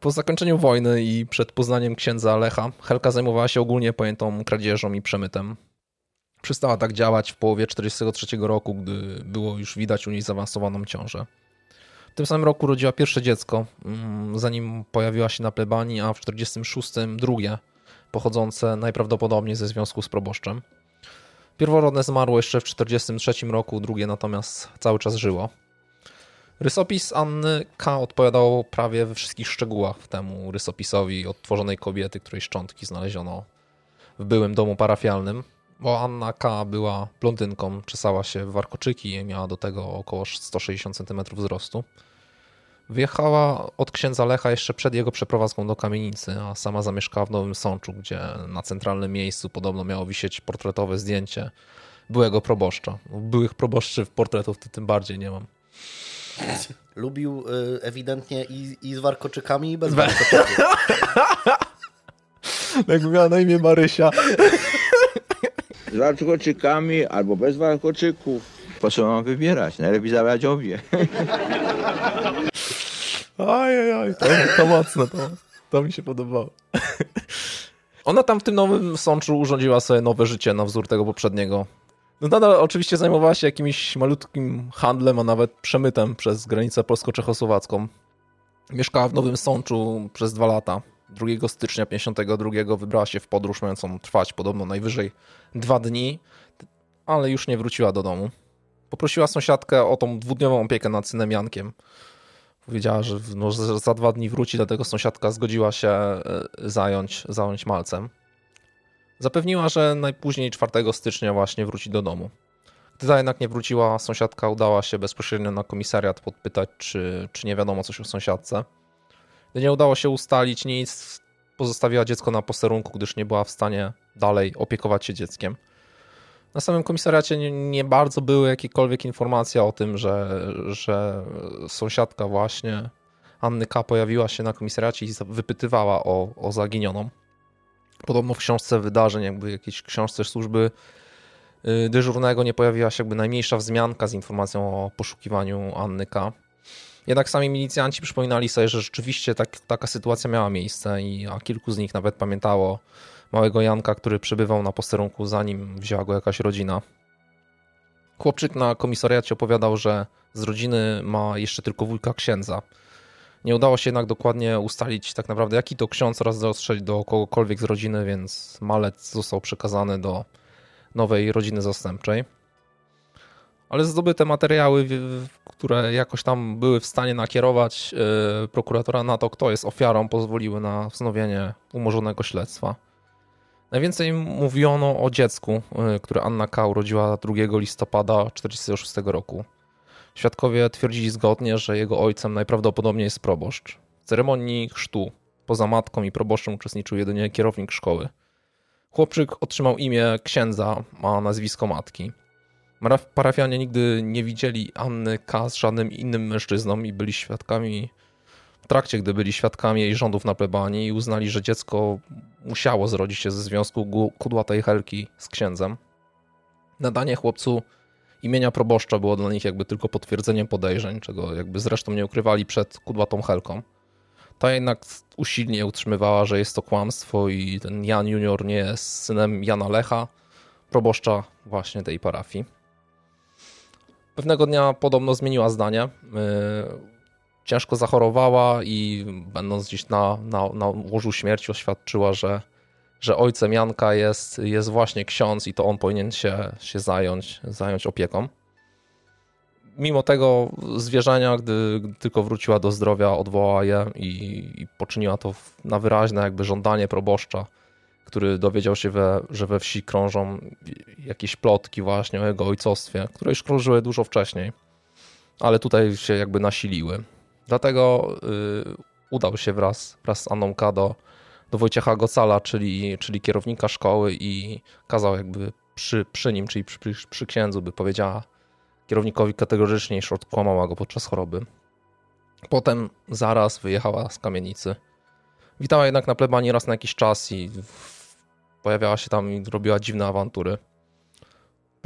Po zakończeniu wojny i przed poznaniem księdza Lecha, Helka zajmowała się ogólnie pojętą kradzieżą i przemytem. Przestała tak działać w połowie 1943 roku, gdy było już widać u niej zaawansowaną ciążę. Tym samym roku rodziła pierwsze dziecko, mm, zanim pojawiła się na plebanii, a w 1946 drugie, pochodzące najprawdopodobniej ze związku z proboszczem. Pierworodne zmarło jeszcze w 1943 roku, drugie natomiast cały czas żyło. Rysopis Anny K. odpowiadał prawie we wszystkich szczegółach temu rysopisowi odtworzonej kobiety, której szczątki znaleziono w byłym domu parafialnym, bo Anna K. była blondynką, czesała się w warkoczyki i miała do tego około 160 cm wzrostu. Wyjechała od księdza Lecha jeszcze przed jego przeprowadzką do kamienicy, a sama zamieszkała w Nowym Sączu, gdzie na centralnym miejscu podobno miało wisieć portretowe zdjęcie byłego proboszcza. Byłych proboszczy portretów to tym bardziej nie mam. Lubił y, ewidentnie i, i z warkoczykami, i bez warkoczyków. Jakby miała na imię Marysia. Z warkoczykami albo bez warkoczyków. Po co mam wybierać? Najlepiej zabrać obie. Ojej, to, to mocne, to, to mi się podobało. Ona tam w tym nowym sączu urządziła sobie nowe życie na wzór tego poprzedniego. No nadal oczywiście zajmowała się jakimś malutkim handlem, a nawet przemytem przez granicę polsko-czechosłowacką. Mieszkała w Nowym Sączu przez dwa lata. 2 stycznia 52 wybrała się w podróż mającą trwać podobno najwyżej dwa dni, ale już nie wróciła do domu. Poprosiła sąsiadkę o tą dwudniową opiekę nad synem Jankiem. Powiedziała, że no, za dwa dni wróci, dlatego sąsiadka zgodziła się e, zająć, zająć malcem. Zapewniła, że najpóźniej 4 stycznia właśnie wróci do domu. Gdy ta jednak nie wróciła, sąsiadka udała się bezpośrednio na komisariat podpytać, czy, czy nie wiadomo coś o sąsiadce. Gdy nie udało się ustalić nic, pozostawiła dziecko na posterunku, gdyż nie była w stanie dalej opiekować się dzieckiem. Na samym komisariacie nie, nie bardzo były jakiekolwiek informacje o tym, że, że sąsiadka właśnie Anny K. pojawiła się na komisariacie i wypytywała o, o zaginioną. Podobno w książce wydarzeń, jakby jakiejś książce służby y, dyżurnego nie pojawiła się jakby najmniejsza wzmianka z informacją o poszukiwaniu Anny K. Jednak sami milicjanci przypominali sobie, że rzeczywiście tak, taka sytuacja miała miejsce i a kilku z nich nawet pamiętało małego Janka, który przebywał na posterunku zanim wzięła go jakaś rodzina. Chłopczyk na komisariacie opowiadał, że z rodziny ma jeszcze tylko wujka księdza. Nie udało się jednak dokładnie ustalić tak naprawdę jaki to ksiądz oraz dotrzeć do kogokolwiek z rodziny, więc malec został przekazany do nowej rodziny zastępczej ale zdobyte materiały, które jakoś tam były w stanie nakierować e, prokuratora na to, kto jest ofiarą, pozwoliły na wznowienie umorzonego śledztwa. Najwięcej mówiono o dziecku, e, które Anna K. urodziła 2 listopada 1946 roku. Świadkowie twierdzili zgodnie, że jego ojcem najprawdopodobniej jest proboszcz. W ceremonii chrztu poza matką i proboszczem uczestniczył jedynie kierownik szkoły. Chłopczyk otrzymał imię księdza, a nazwisko matki. Parafianie nigdy nie widzieli Anny K. z żadnym innym mężczyzną i byli świadkami, trakcie gdy byli świadkami jej rządów na plebanii i uznali, że dziecko musiało zrodzić się ze związku kudłatej Helki z księdzem. Nadanie chłopcu imienia proboszcza było dla nich jakby tylko potwierdzeniem podejrzeń, czego jakby zresztą nie ukrywali przed kudłatą Helką. Ta jednak usilnie utrzymywała, że jest to kłamstwo i ten Jan Junior nie jest synem Jana Lecha, proboszcza właśnie tej parafii. Pewnego dnia podobno zmieniła zdanie. Y, ciężko zachorowała i będąc gdzieś na, na, na łożu śmierci oświadczyła, że, że ojcem Janka jest, jest właśnie ksiądz i to on powinien się, się zająć, zająć opieką. Mimo tego zwierzenia, gdy, tylko wróciła do zdrowia, odwołała je i, i poczyniła to na wyraźne jakby żądanie proboszcza który dowiedział się, we, że we wsi krążą jakieś plotki właśnie o jego ojcostwie, które już krążyły dużo wcześniej, ale tutaj się jakby nasiliły. Dlatego y, udał się wraz, wraz z Anną do, do Wojciecha Gocala, czyli, czyli kierownika szkoły i kazał jakby przy, przy nim, czyli przy, przy, przy księdzu, by powiedziała kierownikowi kategorycznie, iż odkłamała go podczas choroby. Potem zaraz wyjechała z kamienicy. Witała jednak na plebanii raz na jakiś czas i pojawiała się tam i robiła dziwne awantury.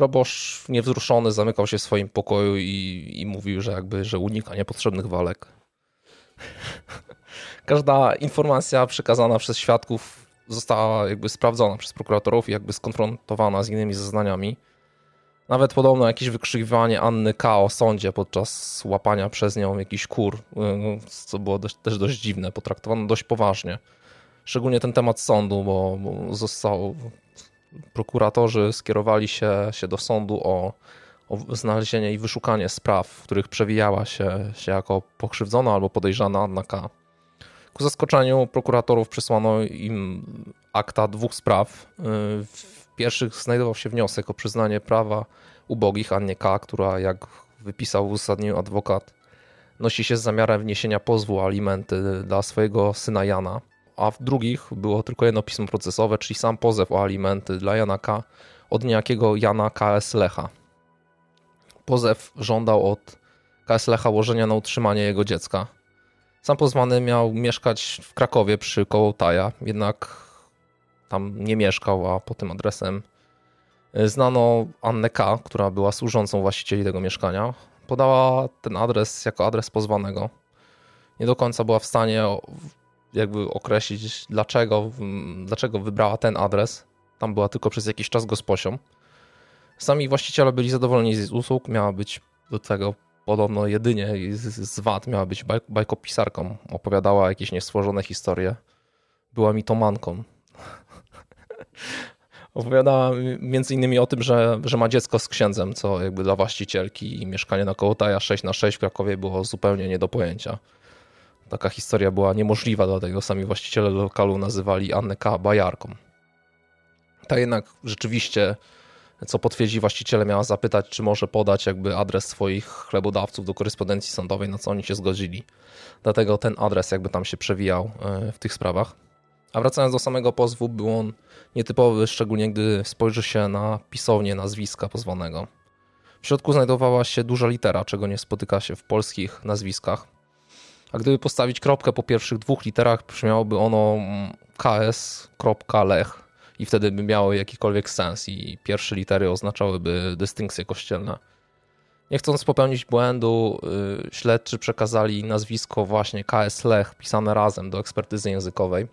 Proboszcz niewzruszony zamykał się w swoim pokoju i, i mówił, że jakby, że unika niepotrzebnych walek. Każda informacja przekazana przez świadków została jakby sprawdzona przez prokuratorów i jakby skonfrontowana z innymi zeznaniami. Nawet podobno jakieś wykrzykiwanie Anny K. o sądzie podczas łapania przez nią jakiś kur, co było dość, też dość dziwne, potraktowano dość poważnie szczególnie ten temat sądu, bo, bo został, prokuratorzy skierowali się, się do sądu o, o znalezienie i wyszukanie spraw, w których przewijała się, się jako pokrzywdzona albo podejrzana Anna K. Ku zaskoczeniu prokuratorów przysłano im akta dwóch spraw. W pierwszych znajdował się wniosek o przyznanie prawa ubogich Annie K., która jak wypisał w uzasadnieniu adwokat, nosi się z zamiarem wniesienia pozwu alimenty dla swojego syna Jana a w drugich było tylko jedno pismo procesowe, czyli sam pozew o alimenty dla Jana K. od niejakiego Jana K.S. Lecha. Pozew żądał od KS Lecha łożenia na utrzymanie jego dziecka. Sam pozwany miał mieszkać w Krakowie przy Kołotaja, jednak tam nie mieszkał, a po tym adresem znano Annę K., która była służącą właścicieli tego mieszkania. Podała ten adres jako adres pozwanego. Nie do końca była w stanie jakby określić, dlaczego, dlaczego wybrała ten adres. Tam była tylko przez jakiś czas gosposią. Sami właściciele byli zadowoleni z usług, miała być do tego podobno jedynie z wad miała być baj, bajkopisarką. Opowiadała jakieś niestworzone historie. Była mitomanką. Opowiadała między innymi o tym, że, że ma dziecko z księdzem, co jakby dla właścicielki i mieszkanie na Kołotaja 6 na 6 w Krakowie było zupełnie nie do pojęcia. Taka historia była niemożliwa, dlatego sami właściciele lokalu nazywali Annę K. bajarką. Ta jednak rzeczywiście co potwierdzi właściciele, miała zapytać, czy może podać jakby adres swoich chlebodawców do korespondencji sądowej, na co oni się zgodzili. Dlatego ten adres jakby tam się przewijał e, w tych sprawach. A wracając do samego pozwu, był on nietypowy, szczególnie gdy spojrzy się na pisownię nazwiska pozwanego. W środku znajdowała się duża litera, czego nie spotyka się w polskich nazwiskach. A gdyby postawić kropkę po pierwszych dwóch literach, brzmiałoby ono ks.lech, i wtedy by miały jakikolwiek sens i pierwsze litery oznaczałyby dystynkcje kościelne. Nie chcąc popełnić błędu, yy, śledczy przekazali nazwisko właśnie KS Lech pisane razem do ekspertyzy językowej.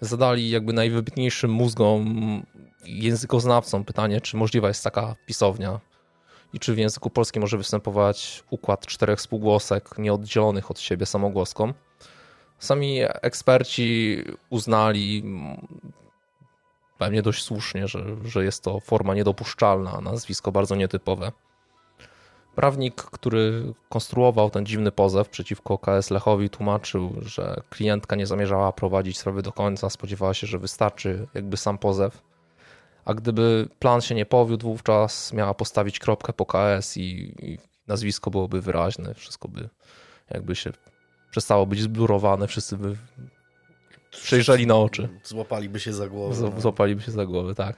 Zadali jakby najwybitniejszym mózgom językoznawcom pytanie, czy możliwa jest taka pisownia i czy w języku polskim może występować układ czterech spółgłosek nieoddzielonych od siebie samogłoską. Sami eksperci uznali pewnie dość słusznie, że, że jest to forma niedopuszczalna, nazwisko bardzo nietypowe. Prawnik, który konstruował ten dziwny pozew przeciwko KS Lechowi, tłumaczył, że klientka nie zamierzała prowadzić sprawy do końca, spodziewała się, że wystarczy jakby sam pozew. A gdyby plan się nie powiódł, wówczas miała postawić kropkę po KS i, i nazwisko byłoby wyraźne, wszystko by jakby się przestało być zblurowane, wszyscy by przejrzeli na oczy. Złapaliby się za głowę. No. Złapaliby się za głowę, tak.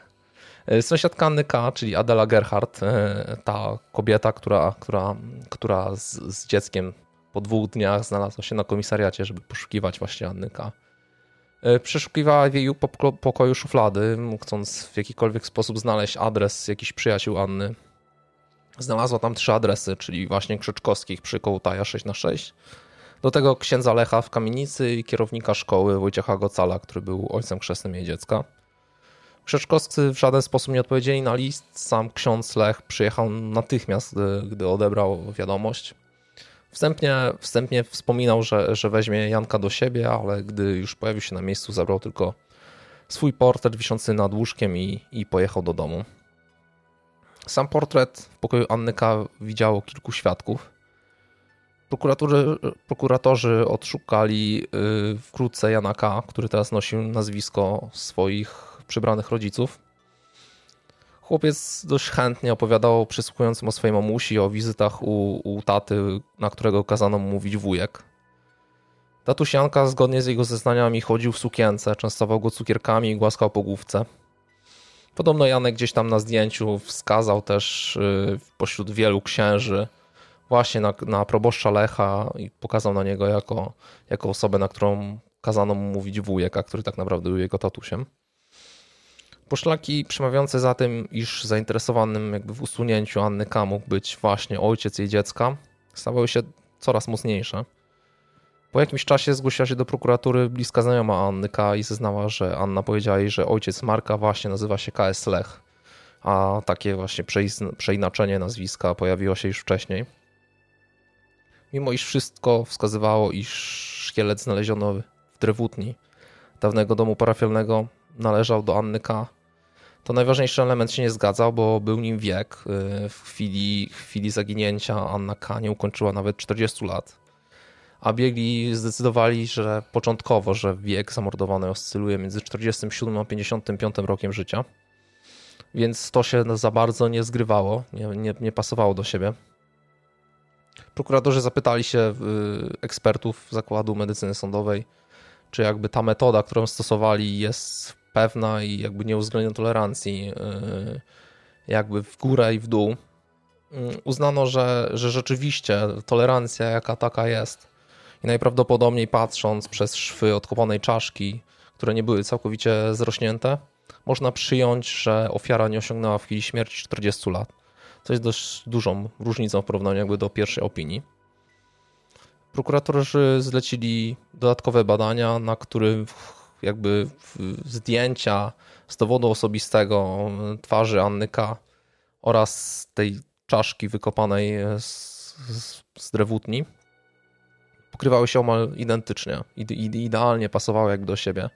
E, sąsiadka Anny K., czyli Adela Gerhardt, e, ta kobieta, która, która, która z, z, dzieckiem po dwóch dniach znalazła się na komisariacie, żeby poszukiwać właśnie Anny K. E, przeszukiwała w jej pokoju szuflady, chcąc w jakikolwiek sposób znaleźć adres jakichś przyjaciół Anny. Znalazła tam trzy adresy, czyli właśnie Krzyczkowskich przy Kołtaja 6 na 6 do tego księdza Lecha w kamienicy i kierownika szkoły Wojciecha Gocala, który był ojcem chrzestnym jej dziecka. Krzeczkowscy w żaden sposób nie odpowiedzieli na list. Sam ksiądz Lech przyjechał natychmiast, gdy, gdy odebrał wiadomość. Wstępnie, wstępnie wspominał, że, że weźmie Janka do siebie, ale gdy już pojawił się na miejscu, zabrał tylko swój portret wiszący nad łóżkiem i, i pojechał do domu. Sam portret w pokoju Annyka widziało kilku świadków. Prokuratorzy, prokuratorzy odszukali y, wkrótce Janaka, który teraz nosił nazwisko swoich przybranych rodziców. Chłopiec dość chętnie opowiadał przysłuchującym o swojej mamusi, o wizytach u, u taty, na którego kazano mu mówić wujek. Tatuś Janka, zgodnie z jego zeznaniami, chodził w sukience, częstował go cukierkami i głaskał po główce. Podobno Janek gdzieś tam na zdjęciu wskazał też y, pośród wielu księży właśnie na, na proboszcza Lecha i pokazał na niego jako, jako osobę, na którą kazano mu mówić wujek, a który tak naprawdę był jego tatusiem. Poszlaki przemawiające za tym, iż zainteresowanym jakby w usunięciu Anny K. mógł być właśnie ojciec jej dziecka, stawały się coraz mocniejsze. Po jakimś czasie zgłosiła się do prokuratury bliska znajoma Anny K. i zeznała, że Anna powiedziała jej, że ojciec Marka właśnie nazywa się KS Lech, a takie właśnie przeinaczenie nazwiska pojawiło się już wcześniej. Mimo iż wszystko wskazywało, iż szkielet znaleziono w drewutni dawnego domu parafialnego należał do Anny K., to najważniejszy element się nie zgadzał, bo był nim wiek. Y, w chwili, chwili zaginięcia Anna K. nie ukończyła nawet 40 lat. A biegli zdecydowali, że początkowo, że wiek zamordowanej oscyluje między 47 a 55 rokiem życia. Więc to się za bardzo nie zgrywało, nie, nie, nie pasowało do siebie. Prokuratorzy zapytali się y, ekspertów Zakładu Medycyny Sądowej, czy jakby ta metoda, którą stosowali jest pewna i jakby nie uwzględnia tolerancji y, jakby w górę i w dół. Y, uznano, że, że rzeczywiście tolerancja jaka taka jest i najprawdopodobniej patrząc przez szwy odkopanej czaszki, które nie były całkowicie zrośnięte, można przyjąć, że ofiara nie osiągnęła w chwili śmierci 40 lat co jest dość dużą różnicą w porównaniu jakby do pierwszej opinii. Prokuratorzy zlecili dodatkowe badania, na których jakby zdjęcia z dowodu osobistego twarzy Annyka oraz tej czaszki wykopanej z, z, z drewutni pokrywały się omal identycznie, ide, idealnie pasowały jak do siebie.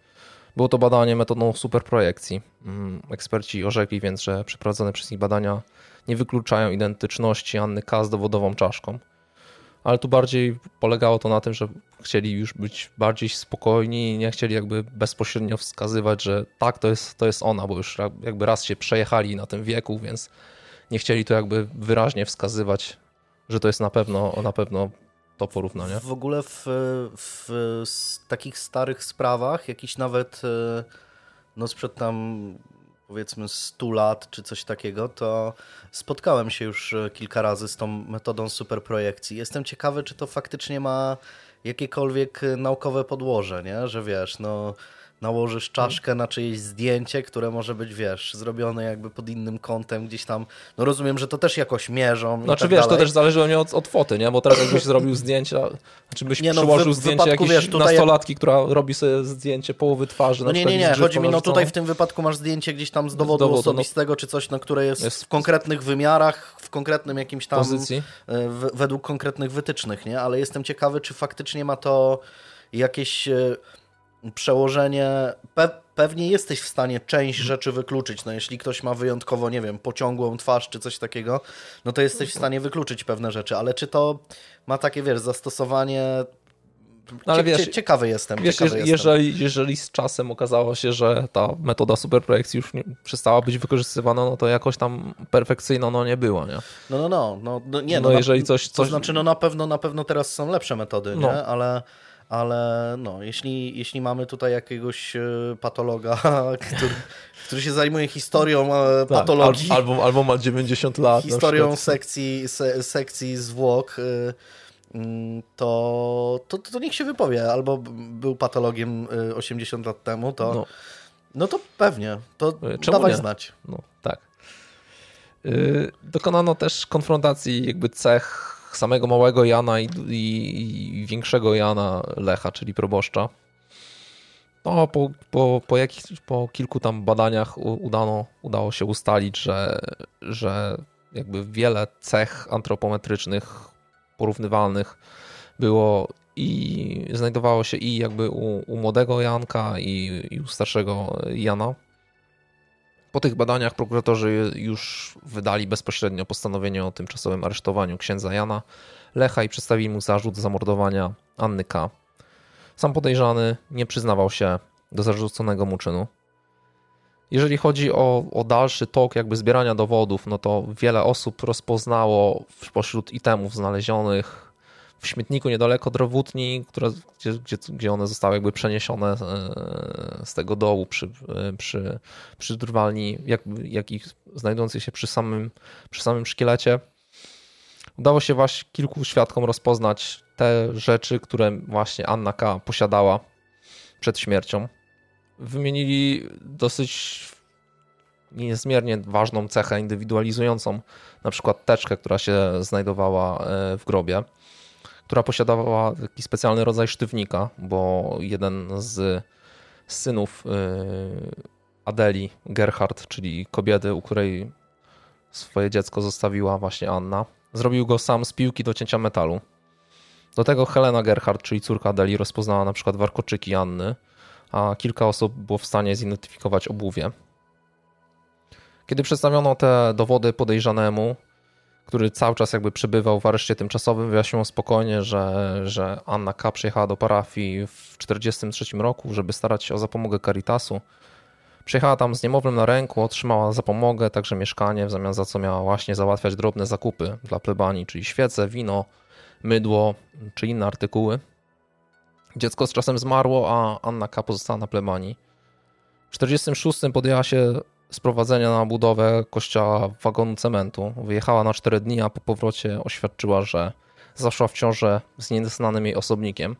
Było to badanie metodą superprojekcji. Mm, eksperci orzekli więc, że przeprowadzone przez nich badania nie wykluczają identyczności Anny K. z dowodową czaszką. Ale tu bardziej polegało to na tym, że chcieli już być bardziej spokojni i nie chcieli jakby bezpośrednio wskazywać, że tak, to jest, to jest ona, bo już jakby raz się przejechali na tym wieku, więc nie chcieli to jakby wyraźnie wskazywać, że to jest na pewno, na pewno to porównanie. W ogóle w, w takich starych sprawach, jakiś nawet e, no sprzed tam powiedzmy 100 lat czy coś takiego, to spotkałem się już e, kilka razy z tą metodą superprojekcji. Jestem ciekawy, czy to faktycznie ma jakiekolwiek naukowe podłoże, nie? Że wiesz, no nałożysz czaszkę na czyjeś zdjęcie, które może być, wiesz, zrobione jakby pod innym kątem gdzieś tam. No rozumiem, że to też jakoś mierzą. Znaczy tak wiesz, dalej. to też zależy od, od foty, nie? Bo teraz jakbyś zrobił zdjęcia, czy byś nie, no, przyłożył w, zdjęcie jakiejś wiesz, nastolatki, jak... która robi sobie zdjęcie połowy twarzy. No nie, nie, nie, chodzi mi, no tutaj w tym wypadku masz zdjęcie gdzieś tam z dowodu, z dowodu no. osobistego, no... czy coś, no, które jest, jest, w konkretnych wymiarach, w konkretnym jakimś tam... Pozycji. E, w, według konkretnych wytycznych, nie? Ale jestem ciekawy, czy faktycznie ma to jakieś e, przełożenie. Pe pewnie jesteś w stanie część rzeczy wykluczyć. No jeśli ktoś ma wyjątkowo, nie wiem, pociągłą twarz czy coś takiego, no to jesteś w stanie wykluczyć pewne rzeczy, ale czy to ma takie, wiesz, zastosowanie no, ale wiesz, ciekawy jestem. Wiesz, ciekawy jeżeli, jestem. jeżeli z czasem okazało się, że ta metoda superprojekcji już nie, przestała być wykorzystywana, no to jakoś tam perfekcyjna no nie była, nie? No, no, no. no, no nie, no, no jeżeli coś, coś... To znaczy, no na pewno, na pewno teraz są lepsze metody, no. nie? Ale ale no, jeśli, jeśli mamy tutaj jakiegoś e, patologa, który, który się zajmuje historią e, tak, patologii. Albo, albo ma 90 lat. Historią sekcji, se, sekcji zwłok, e, mm, to, to, to niech się wypowie. Albo był patologiem 80 lat temu, to, no. no to pewnie. To Czemu dawaj nie? znać. No, tak. Dokonano też konfrontacji jakby cech samego małego Jana i, i, i większego Jana Lecha, czyli proboszcza. No, po, po, po, jakich, po kilku tam badaniach udano, udało się ustalić, że, że jakby wiele cech antropometrycznych porównywalnych było i znajdowało się i jakby u, u młodego Janka i, i u starszego Jana. Po tych badaniach prokuratorzy już wydali bezpośrednio postanowienie o tymczasowym aresztowaniu księdza Jana Lecha i przedstawili mu zarzut zamordowania Anny K. Sam podejrzany nie przyznawał się do zarzuconego mu czynu. Jeżeli chodzi o, o, dalszy tok jakby zbierania dowodów, no to wiele osób rozpoznało spośród itemów znalezionych w śmietniku niedaleko drowutni, gdzie, gdzie, gdzie one zostały jakby przeniesione e, z tego dołu przy, e, przy, przy drwalni, jak, jak i znajdujących się przy samym, przy samym szkielecie. Udało się właśnie kilku świadkom rozpoznać te rzeczy, które właśnie Anna K. posiadała przed śmiercią. Wymienili dosyć niezmiernie ważną cechę indywidualizującą, na przykład teczkę, która się znajdowała e, w grobie która posiadała taki specjalny rodzaj sztywnika, bo jeden z synów y, Adeli, Gerhard, czyli kobiety, u której swoje dziecko zostawiła właśnie Anna, zrobił go sam z piłki do cięcia metalu. Do tego Helena Gerhard, czyli córka Adeli, rozpoznała na przykład warkoczyki Anny, a kilka osób było w stanie zidentyfikować obuwie. Kiedy przedstawiono te dowody podejrzanemu, który cały czas jakby przebywał w areszcie tymczasowym, wyjaśnił spokojnie, że, że Anna K. przyjechała do parafii w 1943 roku, żeby starać się o zapomogę Caritasu. Przyjechała tam z niemowlem na ręku, otrzymała zapomogę, także mieszkanie, w zamian za co miała właśnie załatwiać drobne zakupy dla plebanii, czyli świece, wino, mydło czy inne artykuły. Dziecko z czasem zmarło, a Anna K. pozostała na plebanii. W 1946 podjęła się sprowadzenia na budowę kościoła wagonu cementu. Wyjechała na 4 dni, a po powrocie oświadczyła, że zaszła w ciążę z nieznanym jej osobnikiem.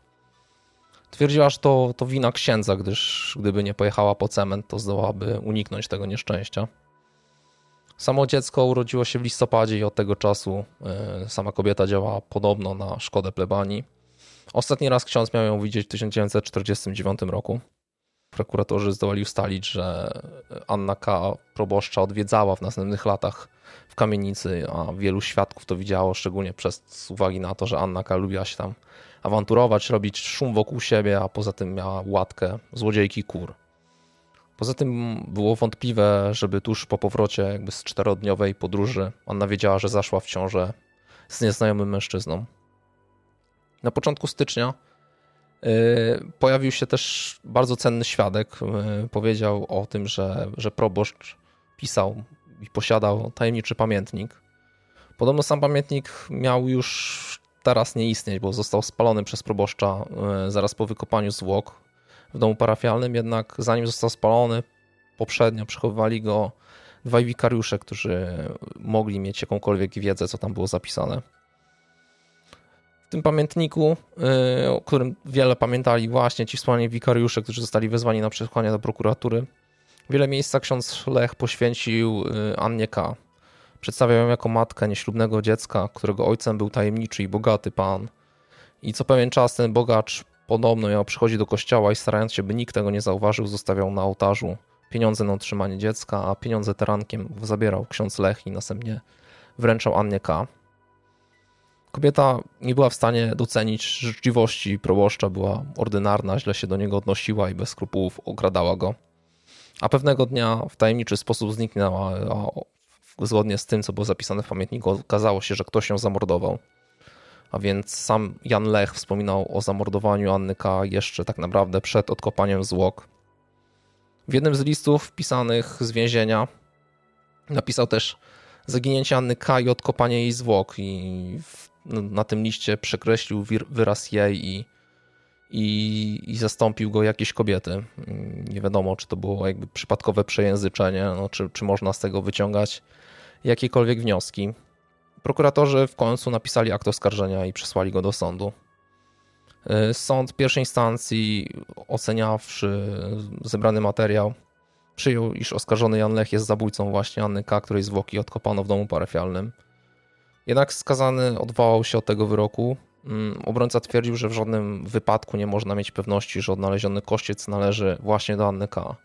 Twierdziła, że to, to wina księdza, gdyż gdyby nie pojechała po cement, to zdołałaby uniknąć tego nieszczęścia. Samo dziecko urodziło się w listopadzie i od tego czasu e, sama kobieta działała podobno na szkodę plebanii. Ostatni raz ksiądz miał ją widzieć w 1949 roku. Prokuratorzy zdołali ustalić, że Anna K. proboszcza odwiedzała w następnych latach w kamienicy, a wielu świadków to widziało, szczególnie przez uwagi na to, że Anna K. lubiła się tam awanturować, robić szum wokół siebie, a poza tym miała łatkę złodziejki kur. Poza tym było wątpliwe, żeby tuż po powrocie jakby z czterodniowej podróży Anna wiedziała, że zaszła w ciążę z nieznajomym mężczyzną. Na początku stycznia pojawił się też bardzo cenny świadek. Yy, powiedział o tym, że, że proboszcz pisał i posiadał tajemniczy pamiętnik. Podobno sam pamiętnik miał już teraz nie istnieć, bo został spalony przez proboszcza yy, zaraz po wykopaniu zwłok w domu parafialnym, jednak zanim został spalony, poprzednio przechowywali go dwaj wikariusze, którzy mogli mieć jakąkolwiek wiedzę, co tam było zapisane. Tym pamiętniku, y, o którym wiele pamiętali właśnie ci wspomniani wikariusze, którzy zostali wezwani na przesłuchanie do prokuratury, wiele miejsca ksiądz Lech poświęcił y, Annie K. Przedstawiał ją jako matkę nieślubnego dziecka, którego ojcem był tajemniczy i bogaty pan. I co pewien czas ten bogacz podobno miał przychodzić do kościoła i starając się, by nikt tego nie zauważył, zostawiał na ołtarzu pieniądze na utrzymanie dziecka, a pieniądze terankiem zabierał ksiądz Lech i następnie wręczał Annie K. Kobieta nie była w stanie docenić życzliwości proboszcza, była ordynarna, źle się do niego odnosiła i bez skrupułów okradała go. A pewnego dnia w tajemniczy sposób zniknęła, a zgodnie z tym, co było zapisane w pamiętniku, okazało się, że ktoś ją zamordował. A więc sam Jan Lech wspominał o zamordowaniu Anny K. jeszcze tak naprawdę przed odkopaniem zwłok. W jednym z listów wpisanych z więzienia napisał też zaginięcie Anny K. i odkopanie jej zwłok i na tym liście przekreślił wyraz jej i, i, i zastąpił go jakieś kobiety. Nie wiadomo, czy to było jakby przypadkowe przejęzyczenie, no, czy, czy można z tego wyciągać jakiekolwiek wnioski. Prokuratorzy w końcu napisali akt oskarżenia i przesłali go do sądu. Y, sąd pierwszej instancji, oceniawszy zebrany materiał, przyjął, iż oskarżony Jan Lech jest zabójcą właśnie Anny K., której zwłoki odkopano w domu parafialnym. Jednak skazany odwołał się od tego wyroku. Mm, obrońca twierdził, że w żadnym wypadku nie można mieć pewności, że odnaleziony kościec należy właśnie do Anny K.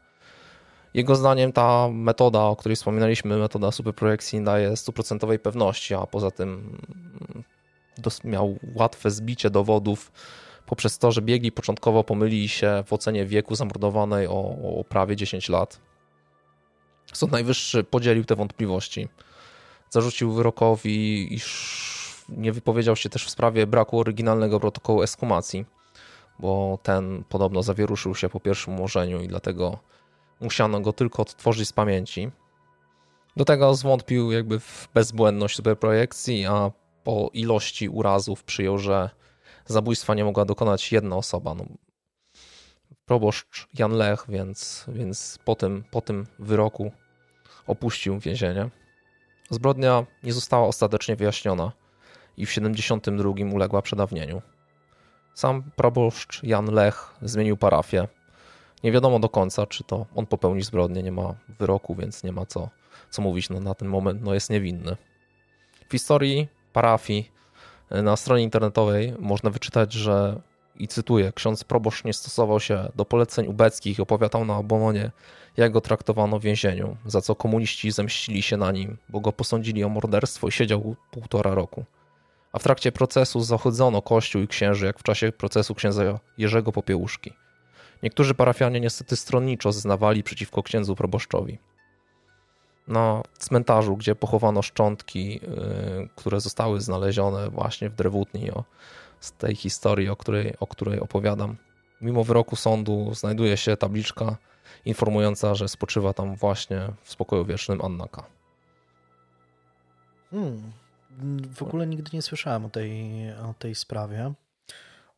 Jego zdaniem ta metoda, o której wspominaliśmy, metoda superprojekcji daje stuprocentowej pewności, a poza tym miał łatwe zbicie dowodów poprzez to, że biegli początkowo pomylili się w ocenie wieku zamordowanej o, o prawie 10 lat. Sąd Najwyższy podzielił te wątpliwości. Zarzucił wyrokowi, iż nie wypowiedział się też w sprawie braku oryginalnego protokołu eskumacji, bo ten podobno zawieruszył się po pierwszym umorzeniu i dlatego musiano go tylko odtworzyć z pamięci. Do tego zwątpił jakby w bezbłędność superprojekcji, a po ilości urazów przyjął, że zabójstwa nie mogła dokonać jedna osoba. No, proboszcz Jan Lech, więc, więc po, tym, po tym wyroku opuścił więzienie. Zbrodnia nie została ostatecznie wyjaśniona i w 72 uległa przedawnieniu. Sam proboszcz Jan Lech zmienił parafię. Nie wiadomo do końca, czy to on popełni zbrodnię, nie ma wyroku, więc nie ma co, co mówić. No, na ten moment no, jest niewinny. W historii parafii na stronie internetowej można wyczytać, że i cytuję, ksiądz proboszcz nie stosował się do poleceń ubeckich opowiadał na obomonie, jak go traktowano w więzieniu, za co komuniści zemścili się na nim, bo go posądzili o morderstwo i siedział półtora roku. A w trakcie procesu zachudzono kościół i księży, jak w czasie procesu księdza Jerzego Popiełuszki. Niektórzy parafianie niestety stronniczo zeznawali przeciwko księdzu proboszczowi na cmentarzu, gdzie pochowano szczątki, y, które zostały znalezione właśnie w Drewutni, o, z tej historii, o której, o której opowiadam. Mimo wyroku sądu znajduje się tabliczka informująca, że spoczywa tam właśnie w spokoju wiecznym Annaka. Hmm. W ogóle nigdy nie słyszałem o tej, o tej sprawie.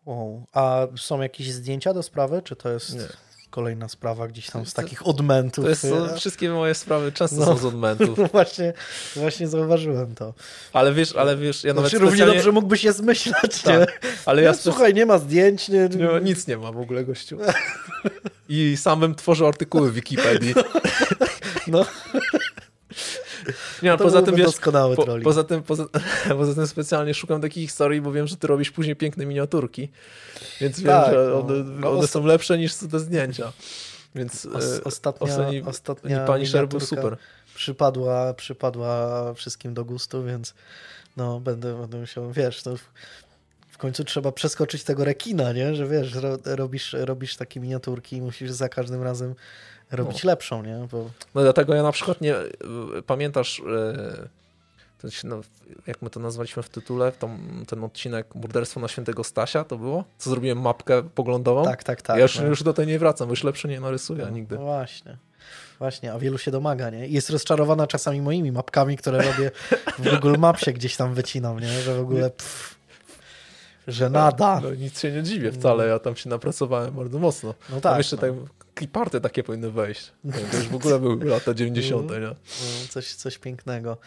Wow. A są jakieś zdjęcia do sprawy, czy to jest... Nie kolejna sprawa gdzieś tam z takich odmentów. To jest, wszystkie moje sprawy często no, są z odmentów. No właśnie, właśnie zauważyłem to. Ale wiesz, ale wiesz, ja nawet znaczy, specjalnie... Równie dobrze mógłbyś je zmyślać, tak, nie? Ale ja... No, słuchaj, nie ma zdjęć, nie... nie nic nie ma w ogóle, gościu. I sam bym tworzył artykuły w Wikipedii. No. Nie, no, poza tym, wiesz, po, poza, tym, poza, poza, tym specjalnie szukam takich historii, bo wiem, że ty robisz później piękne miniaturki, więc tak, wiem, że one, no, one są lepsze niż te zdjęcia. Więc Os, ostatnia, ostatni, ostatnia Punisher był super. Przypadła, przypadła wszystkim do gustu, więc no będę, będę musiał, wiesz, to w, w końcu trzeba przeskoczyć tego rekina, nie? Że wiesz, ro, robisz, robisz takie miniaturki i musisz za każdym razem robić no. lepszą, nie? Bo... No dlatego ja na przykład nie pamiętasz no, jak my to nazwaliśmy w tytule, ten odcinek Morderstwo na Świętego Stasia to było? Co zrobiłem mapkę poglądową? Tak, tak, tak. Ja już, no. już do tej nie wracam, bo już lepsze nie narysuję no, nigdy. No właśnie. Właśnie, a wielu się domaga, nie? I jest rozczarowana czasami moimi mapkami, które robię w Google Mapsie gdzieś tam wycinam, nie? Że w ogóle pff, że nada. No, nic się nie dziwię wcale, ja tam się napracowałem bardzo mocno. No tak. Tam jeszcze no. tak kliparty takie powinny wejść. To już w ogóle były lata 90. Nie? No, coś, coś pięknego.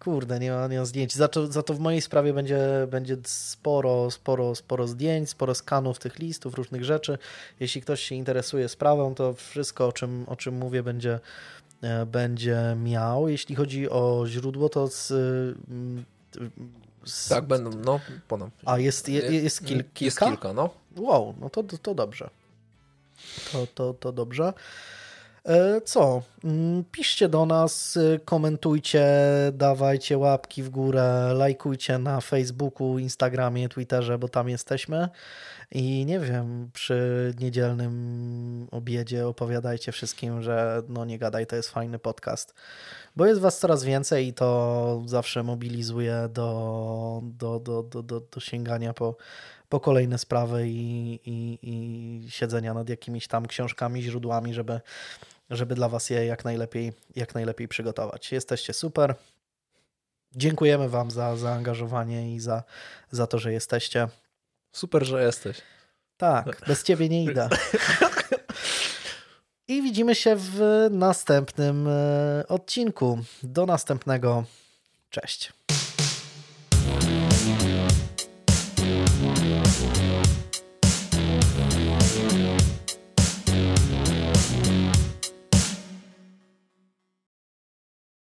Kurde, nie ma, nie ma zdjęć. Za to, za to w mojej sprawie będzie, będzie sporo, sporo, sporo zdjęć, sporo skanów tych listów, różnych rzeczy. Jeśli ktoś się interesuje sprawą, to wszystko, o czym, o czym mówię, będzie, e, będzie miał. Jeśli chodzi o źródło, to z, mm, z... Tak, będą, no, ponad. A jest, jest, jest kil, kilka? Jest kilka, no. Wow, no to, to dobrze. To, to, to dobrze. E, co? Mm, piszcie do nas, komentujcie, dawajcie łapki w górę, lajkujcie na Facebooku, Instagramie, Twitterze, bo tam jesteśmy. I nie wiem, przy niedzielnym obiedzie opowiadajcie wszystkim, że no nie gadaj, to jest fajny podcast. Bo jest was coraz więcej i to zawsze mobilizuje do, do, do, do, do, do sięgania po po kolejne sprawy i, i, i siedzenia nad jakimiś tam książkami, źródłami, żeby, żeby dla Was je jak najlepiej, jak najlepiej przygotować. Jesteście super. Dziękujemy Wam za zaangażowanie i za, za to, że jesteście. Super, że jesteś. Tak, bez Ciebie nie idę. I widzimy się w następnym e, odcinku. Do następnego. Cześć.